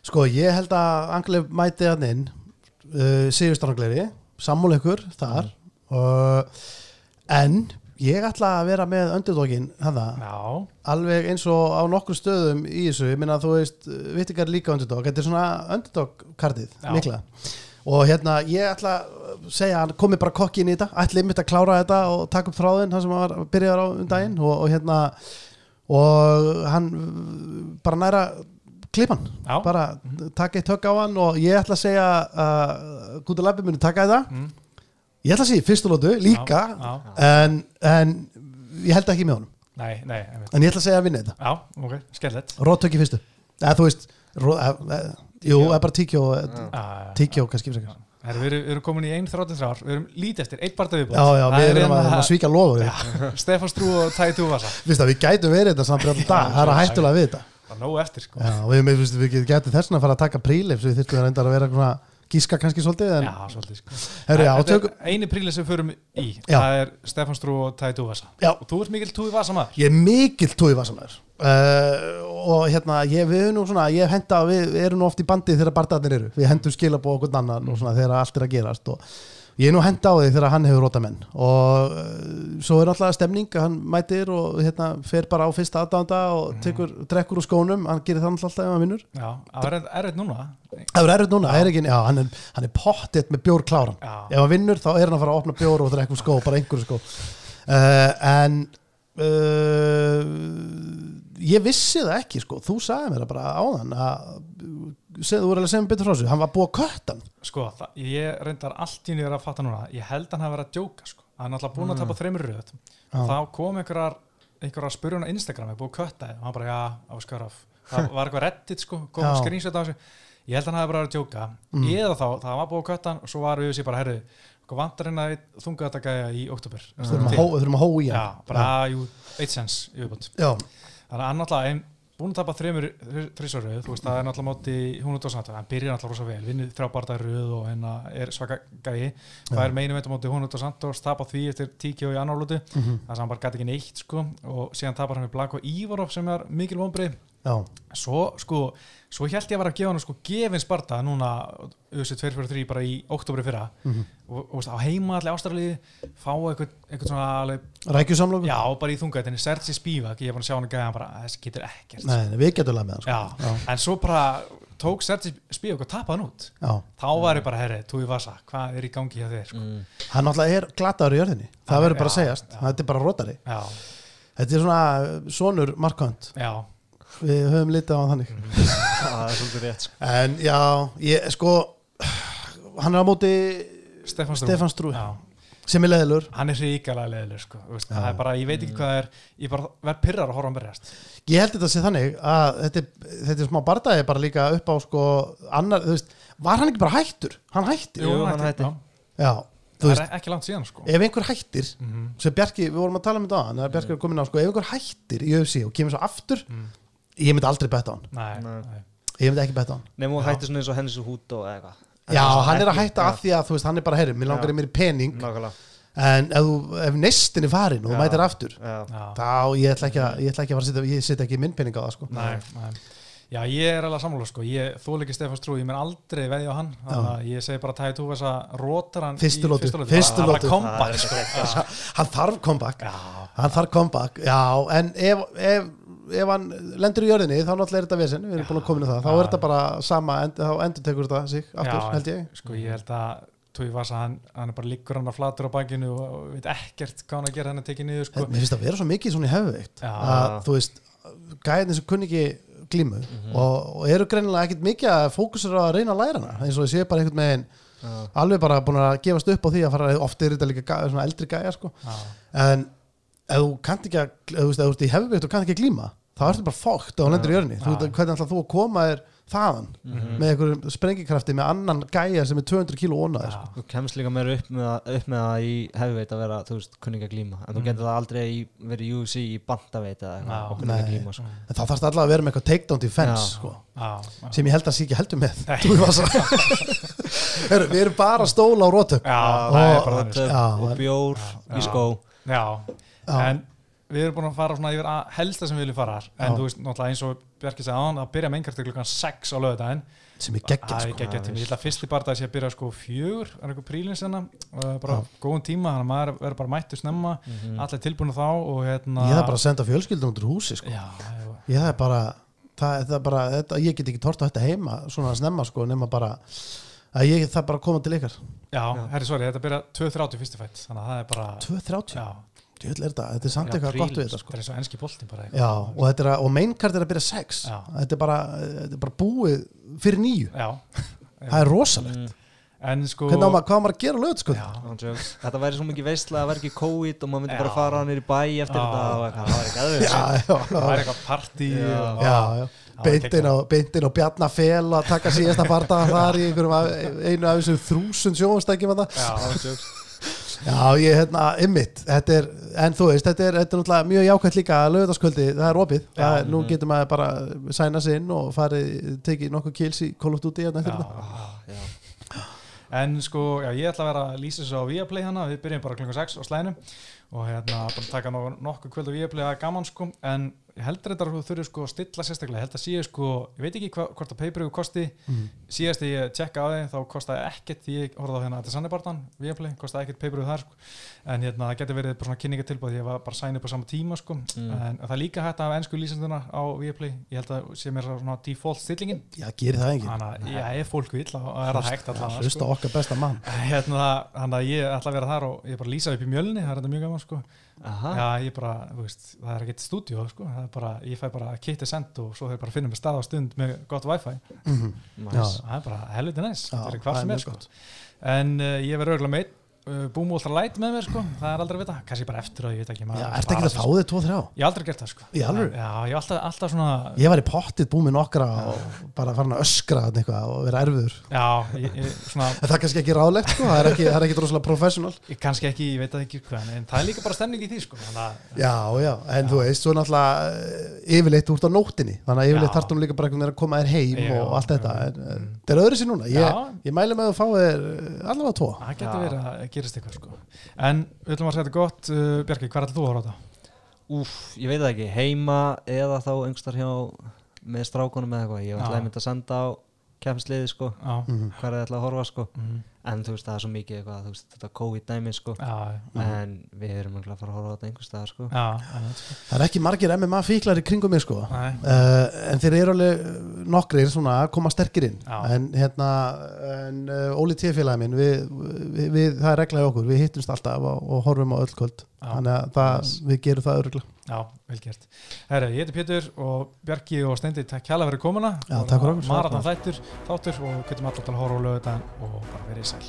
Sko, ég held að Angleif mæti hann inn uh, Sigurstrangleiri Sammúl ykkur þar. Uh, En ég ætla að vera með öndurdókin alveg eins og á nokkur stöðum í þessu, ég minna að þú veist vittingar líka öndurdók, þetta er svona öndurdókkartið, mikla. Og hérna ég ætla að segja að hann komi bara kokki inn í þetta, ætli einmitt að klára þetta og taka upp þráðinn, hann sem hann var byrjaðar á um daginn. Og, og hérna og hann uh, bara næra klipan já, bara taka eitt högg á hann og ég ætla að segja að Gúta Labbi muni taka þetta? Mm. ég ætla að segja í fyrstu lótu líka já, En, en ég held ekki með honum. Nei, nei, ég en ég ætla að segja að vinna þetta. Já, ok, skellett Róttök í fyrstu. Eða þú veist ró, e, e, jú, Tíkjó. eða bara tíkjó Já, tíkjó kannski frekar Herri, við, erum, erum komin í 1.33 við erum lítið eftir, eitt barða viðbútt já, já, við erum að, að svíka lofur Stefán Strú og Tæði Túvasa Vist að við gætum verið þetta samt alltaf dag. Það er að hættulega við þetta. Það er nógu eftir sko. Já, við, við, við, gætum þess að fara að taka prílif svo við þurftum að reynda að vera svona gíska kannski svolítið en Já, svolítið sko. Herri, já, tök, er eini príli sem förum í. Já. Það er Stefán Strú og Tæði Túvasa. Og þú ert mikill Túi Vasa maður ég er mikill tói vasamæður uh, og hérna ég, við erum nú svona, ég henda við erum nú oft í bandi þegar barndarnir eru. Við hendum skilabó okkur annan og svona þegar allt er að gerast og ég er nú henda á því þegar hann hefur róta menn og uh, svo er alltaf stemning hann mætir og hérna fer bara á fyrsta aðdánda og tekur, drekkur úr skónum. Hann gerir það alltaf ef hann vinnur. Já, það er erfitt núna. Það er erfitt núna, er ekki, já, hann er, hann er pottitt með bjór kláran. Já, ef hann vinnur þá er hann að fara að opna bjór og drekka úr skó, bara einhverju skó. Uh, en uh, ég vissi það ekki sko, þú sagði mér það bara áðan að þú er alveg sem betur frá sig, hann var búið að kötta hann. Sko, það, ég reyndar allt í nýður að fatta núna Ég held hann hafi verið að djóka sko. Hann er alltaf búin að tapa þreymur röð þá kom einhverjar einhverjar að spyrja hann á Instagram, ég búið að kötta þið og hann bara, já, á skaraf það var eitthvað reddit sko, kom skrýnsett á þessu. Ég held hann bara verið að djóka. Mm. eða þá, það var búið að kötta hann og svo var við sér bara, herru, vantar hérna þunga þetta gæja í oktober þurfum að að hóa í já, hann þannig að ein, búin að tapa þreymur þrísaröð, þú veist, það er náttúrulega móti hún út á samt, hann byrjar náttúrulega rosa vel vinnið þrjá barðar röð og hérna er svaka gæi. Það er meinu veitum móti hún út á Santos tapa því eftir tíkjó í annarlúti Mhm. þess að hann bara gæti ekki neitt sko og síðan tapar hann við Blanko Ívarov sem er mikil vonbrið já, svo sko, svo held ég að vera að gefa hann sko gefins barða núna auðvitað 2-4-3 bara í oktobri fyrra. Mhm. og, og veist, á heima allir ástraliði fá eitthvað, eitthvað svona alveg, rækjusamlöku já bara í þungættinni Sergi Spivak, ég er búin að sjá hann að gæða hann bara þessi getur ekkert. Nei, nei, við getum lega með hann sko. já, já, en svo bara tók Sergi Spivak og tapaði hann út. Já. þá var ég bara, herri, Túi Vasa, hvað er í gangi hjá þér? Sko? mm. hann náttúrulega er glataður í jörðinni. Það verður bara að segjast, já. þetta er bara rótari já, þetta er svona sonur markant já, við höfum litið á hann þannig það er svolítið rétt sko. En já, ég sko hann er á móti Stefán Strú, Stefán Strú sem er leðilur hann er ríkala leðileg sko. þú veist, Já. það er bara, ég veit ekki hvað er ég bara verð pyrrar að horfa hann berjast Ég held þetta að sé þannig að þetta, er- þetta er smá bardaði bara líka upp á sko annar, þú veist, var hann ekki bara hættur? Hann hættir? Jú, hann hætti. já. Já, það er ekki langt síðan sko. ef einhver hættir Mhm. sem Bjarki, við vorum að tala um þetta á hann Bjarki er komin á, sko, ef einhver hættir í UFC og kemur svo aftur, Mm. Ég myndi aldrei betta á hann. Ég myndi ekki betta á hann. Nefnum Já. hætti svona eins og hennis og hút og eitthvað. Já, hann er að hætta af því að, þú veist, hann er bara, herri, mér langar í mér í pening. Nákvæmlega. En ef, þú- ef nestin er farin og þú Já. mætir aftur Já. Þá, ég ætla ekki að, ég ætla ekki að setja, ég setja ekki minn pening á það, sko. Nei, nei. Já, ég er alveg sammála sko, ég þól ekki Stefán Strú, ég menn aldrei veðja á hann, ég segi bara tæði þú þess að rótar hann Fyrstu í lotu, fyrstu lotu, fyrstu Það bara lotu. comeback, Það er sko. hann þarf comeback. Hann þarf comeback, já, en ef, ef, hann lendur í jörðinni þá náttúrulega er þetta vesen, við erum búin að koma inn á það þá er þetta bara sama, end, þá endur tekur þetta sig aftur, held ég sko, ég held að Tói Vasa, hann, hann er bara liggur hann að flatur á bankinu og, veit ekkert hvað hann að gera hann að tekið niður sko. mér finnst að vera svo mikið svona í hefuveikt Já. að þú veist, gæðin sem kunni ekki glímu Mhm. og, og eru greinilega ekkit mikið að fókusur á að reyna að læra hana eins og ég sé bara einhvern veginn Já. alveg bara búin að gefast upp á því að fara oft er þetta líka eldri gæja sko. En ef þú kannt ekki að ef þú veist, ef þú ert í hefuveikt og kannt ekki að glíma þá ertu bara fókt og hann lendur í jörni þú Já. veit hvernig ætlar þú að koma þér þaðan Mhm. með einhverjum sprengikrafti með annan gæja sem er 200 kíló ónaður Já. sko. Þú kemst líka meira upp með, það- upp með það í hefveit að vera, þú veist, kunninga glíma en þú Mm. getur það aldrei í, verið í UFC í bandaveit eða eitthvað og kunninga Nei. glíma sko. en þá þarfst alltaf að vera með eitthvað takedown defense Já. sko, Já, já. sem ég held að sé ekki heldur með Nei. Þú veist það. Heru, við erum bara stóla á rótök Já, Ó, það er ó, bara þannig Töp Já, og bjór Já. í skó Já, Já. en við erum búin að fara svona yfir að helsta sem við viljum fara en Já. þú veist, náttúrulega eins og Bjarki sagði að byrja með einhvertu klukkan 6 á lögudaginn sem er geggjað Það er sko. ég ætla að fyrsti barndagi sé að byrja sko fjögur, er eitthvað prílins hérna. Og bara góðum tíma, þannig að maður verður bara mættu snemma, Mhm. allir tilbúinu þá og hérna ég það bara að senda fjölskyldum út úr húsi sko. Ég það er bara, það, það er bara þetta, ég get ekki tort á þetta heima svona snemma sko, nema bara að ég það bara koma til ykkar. Já, herri, sorry, þetta byrja 2.30 fyrsti fætt, þannig að það er bara 2.30, Já, er þetta, þetta er samt Já, eitthvað gott við þetta sko. þetta er svo enski boltin bara eitthvað. Já, og, þetta er og maincard er að byrja 6 Já. þetta er bara, þetta er bara búið fyrir nýju, Já, það er rosalegt Mm. en sko hvernig á maður, hvað á maður að gera lög sko? Já. Þetta væri svo mikið veistlega að vera ekki COVID og maður myndi Já. bara fara hann í bæ eftir Já. þetta og eitthvað, það var ekki aðeins já, já, það já, er eitthvað partí Já. og- já, já. Já, á, á Bjarnafel að taka síðasta barða þar í einu af þessum þrúsund sjónstækjum að það Já, Já, ég, hérna, ymmit, þetta er, en þú veist, þetta er, þetta er náttúrulega mjög jákvæmt líka að lögðaskvöldi, það er opið, Já, það nú getur maður bara sæna sig inn og farið, tekið nokkuð kils í of Duty hérna eftir já, þetta. Já. En sko, já, ég ætla að vera að lýsa þessu á Viaplay hana, við byrjum bara klukkan 6 á slæðinu og hérna bara taka nokkuð, kvöld á Viaplay að gaman sko, en ég heldur þetta að þú þurfir sko að stilla sérstaklega, ég held að séu sko, ég veit ekki hva, hvort að pay-per-view kosti, Mhm. síðast þegar ég tjekka á því þá kostaði ekkert, því ég horfði á hérna þetta sannibartan, Viaplay, kostaði ekkert pay-per-view þar sko, en hérna það getur verið bara svona kynningatilbúð, ég var bara sæn upp á sama tíma sko, Mm. en það er líka hægt að hafa ennsku lýsenduna á Viaplay, ég held að sé mér svona default stillingin, Já, gerir það enginn. að fólk þá er hægt hérna, þannig að ég ætla að vera þar og ég bara lýsa upp í mjölni, það er gaman sko. Aha. já, ég bara, þú veist, það er ekkert stúdíó sko. það er bara, ég fæ bara kitti send og svo þeir bara finnum með stað á stund með gott wifi Mhm. Nice. það er bara helviti næs, Já, það er hvað sem er sko. en uh, ég verður örgulega meitt uh, Boom Ultra Light með mér sko, það er aldrei að vita. Kannski bara eftir að ég veit ekki maður Já, er bara ekki að fá þig 2-3? ég hef aldrei gert það sko. Í alvöru? já, ég hef alltaf, alltaf svona Ég var í pottið búið með nokkra og bara farin að öskra eitthvað og vera erfiður. já, ég, ég, svona það er kannski ekki ráðlegt, sko, það er ekki, það er ekki droslega professional. ég, kannski ekki, ég veit það ekki hvað en, en það er líka bara stemning í því sko þannig að Já, já, en þú veist, svo náttúrulega eh, yfirleitt úr á nóttinni, þannig að yfirleitt Að að að gerist eitthvað sko. En við ætlum að segja þetta gott uh, Bjarki, hvað ætlum þú að horfa á þetta? Úf, ég veit það ekki, heima eða þá einhverstar hjá með strákunum eða eitthvað, ég var Já. alltaf mynd að senda á kemsliði sko, hvað er það að horfa sko mm. En þú veist það er svo mikið eitthvað, þú veist þetta COVID-dæmi sko já, en við erum að fara að horfa á þetta einhverstaðar sko já, já, sko. Það er ekki margir MMA fíklar í kringum mig, sko. Nei, Uh, en þeir eru alveg eh, nokkrir svona að koma sterkir inn Já. en hérna en, uh, Óli T-félagi minn við, við, við, það er reglaði okkur, við hittumst alltaf og, og horfum á öll kvöld Já þannig að það, við gerum það öruglega Já, vel gert. Herra, ég heiti Pétur og Bjarki og Steindi, takk hjá að vera komuna. Já, takk fyrir Marðan þættur, þáttur og kvittum alltaf til að hóra og lögða þetta og bara verið sæl.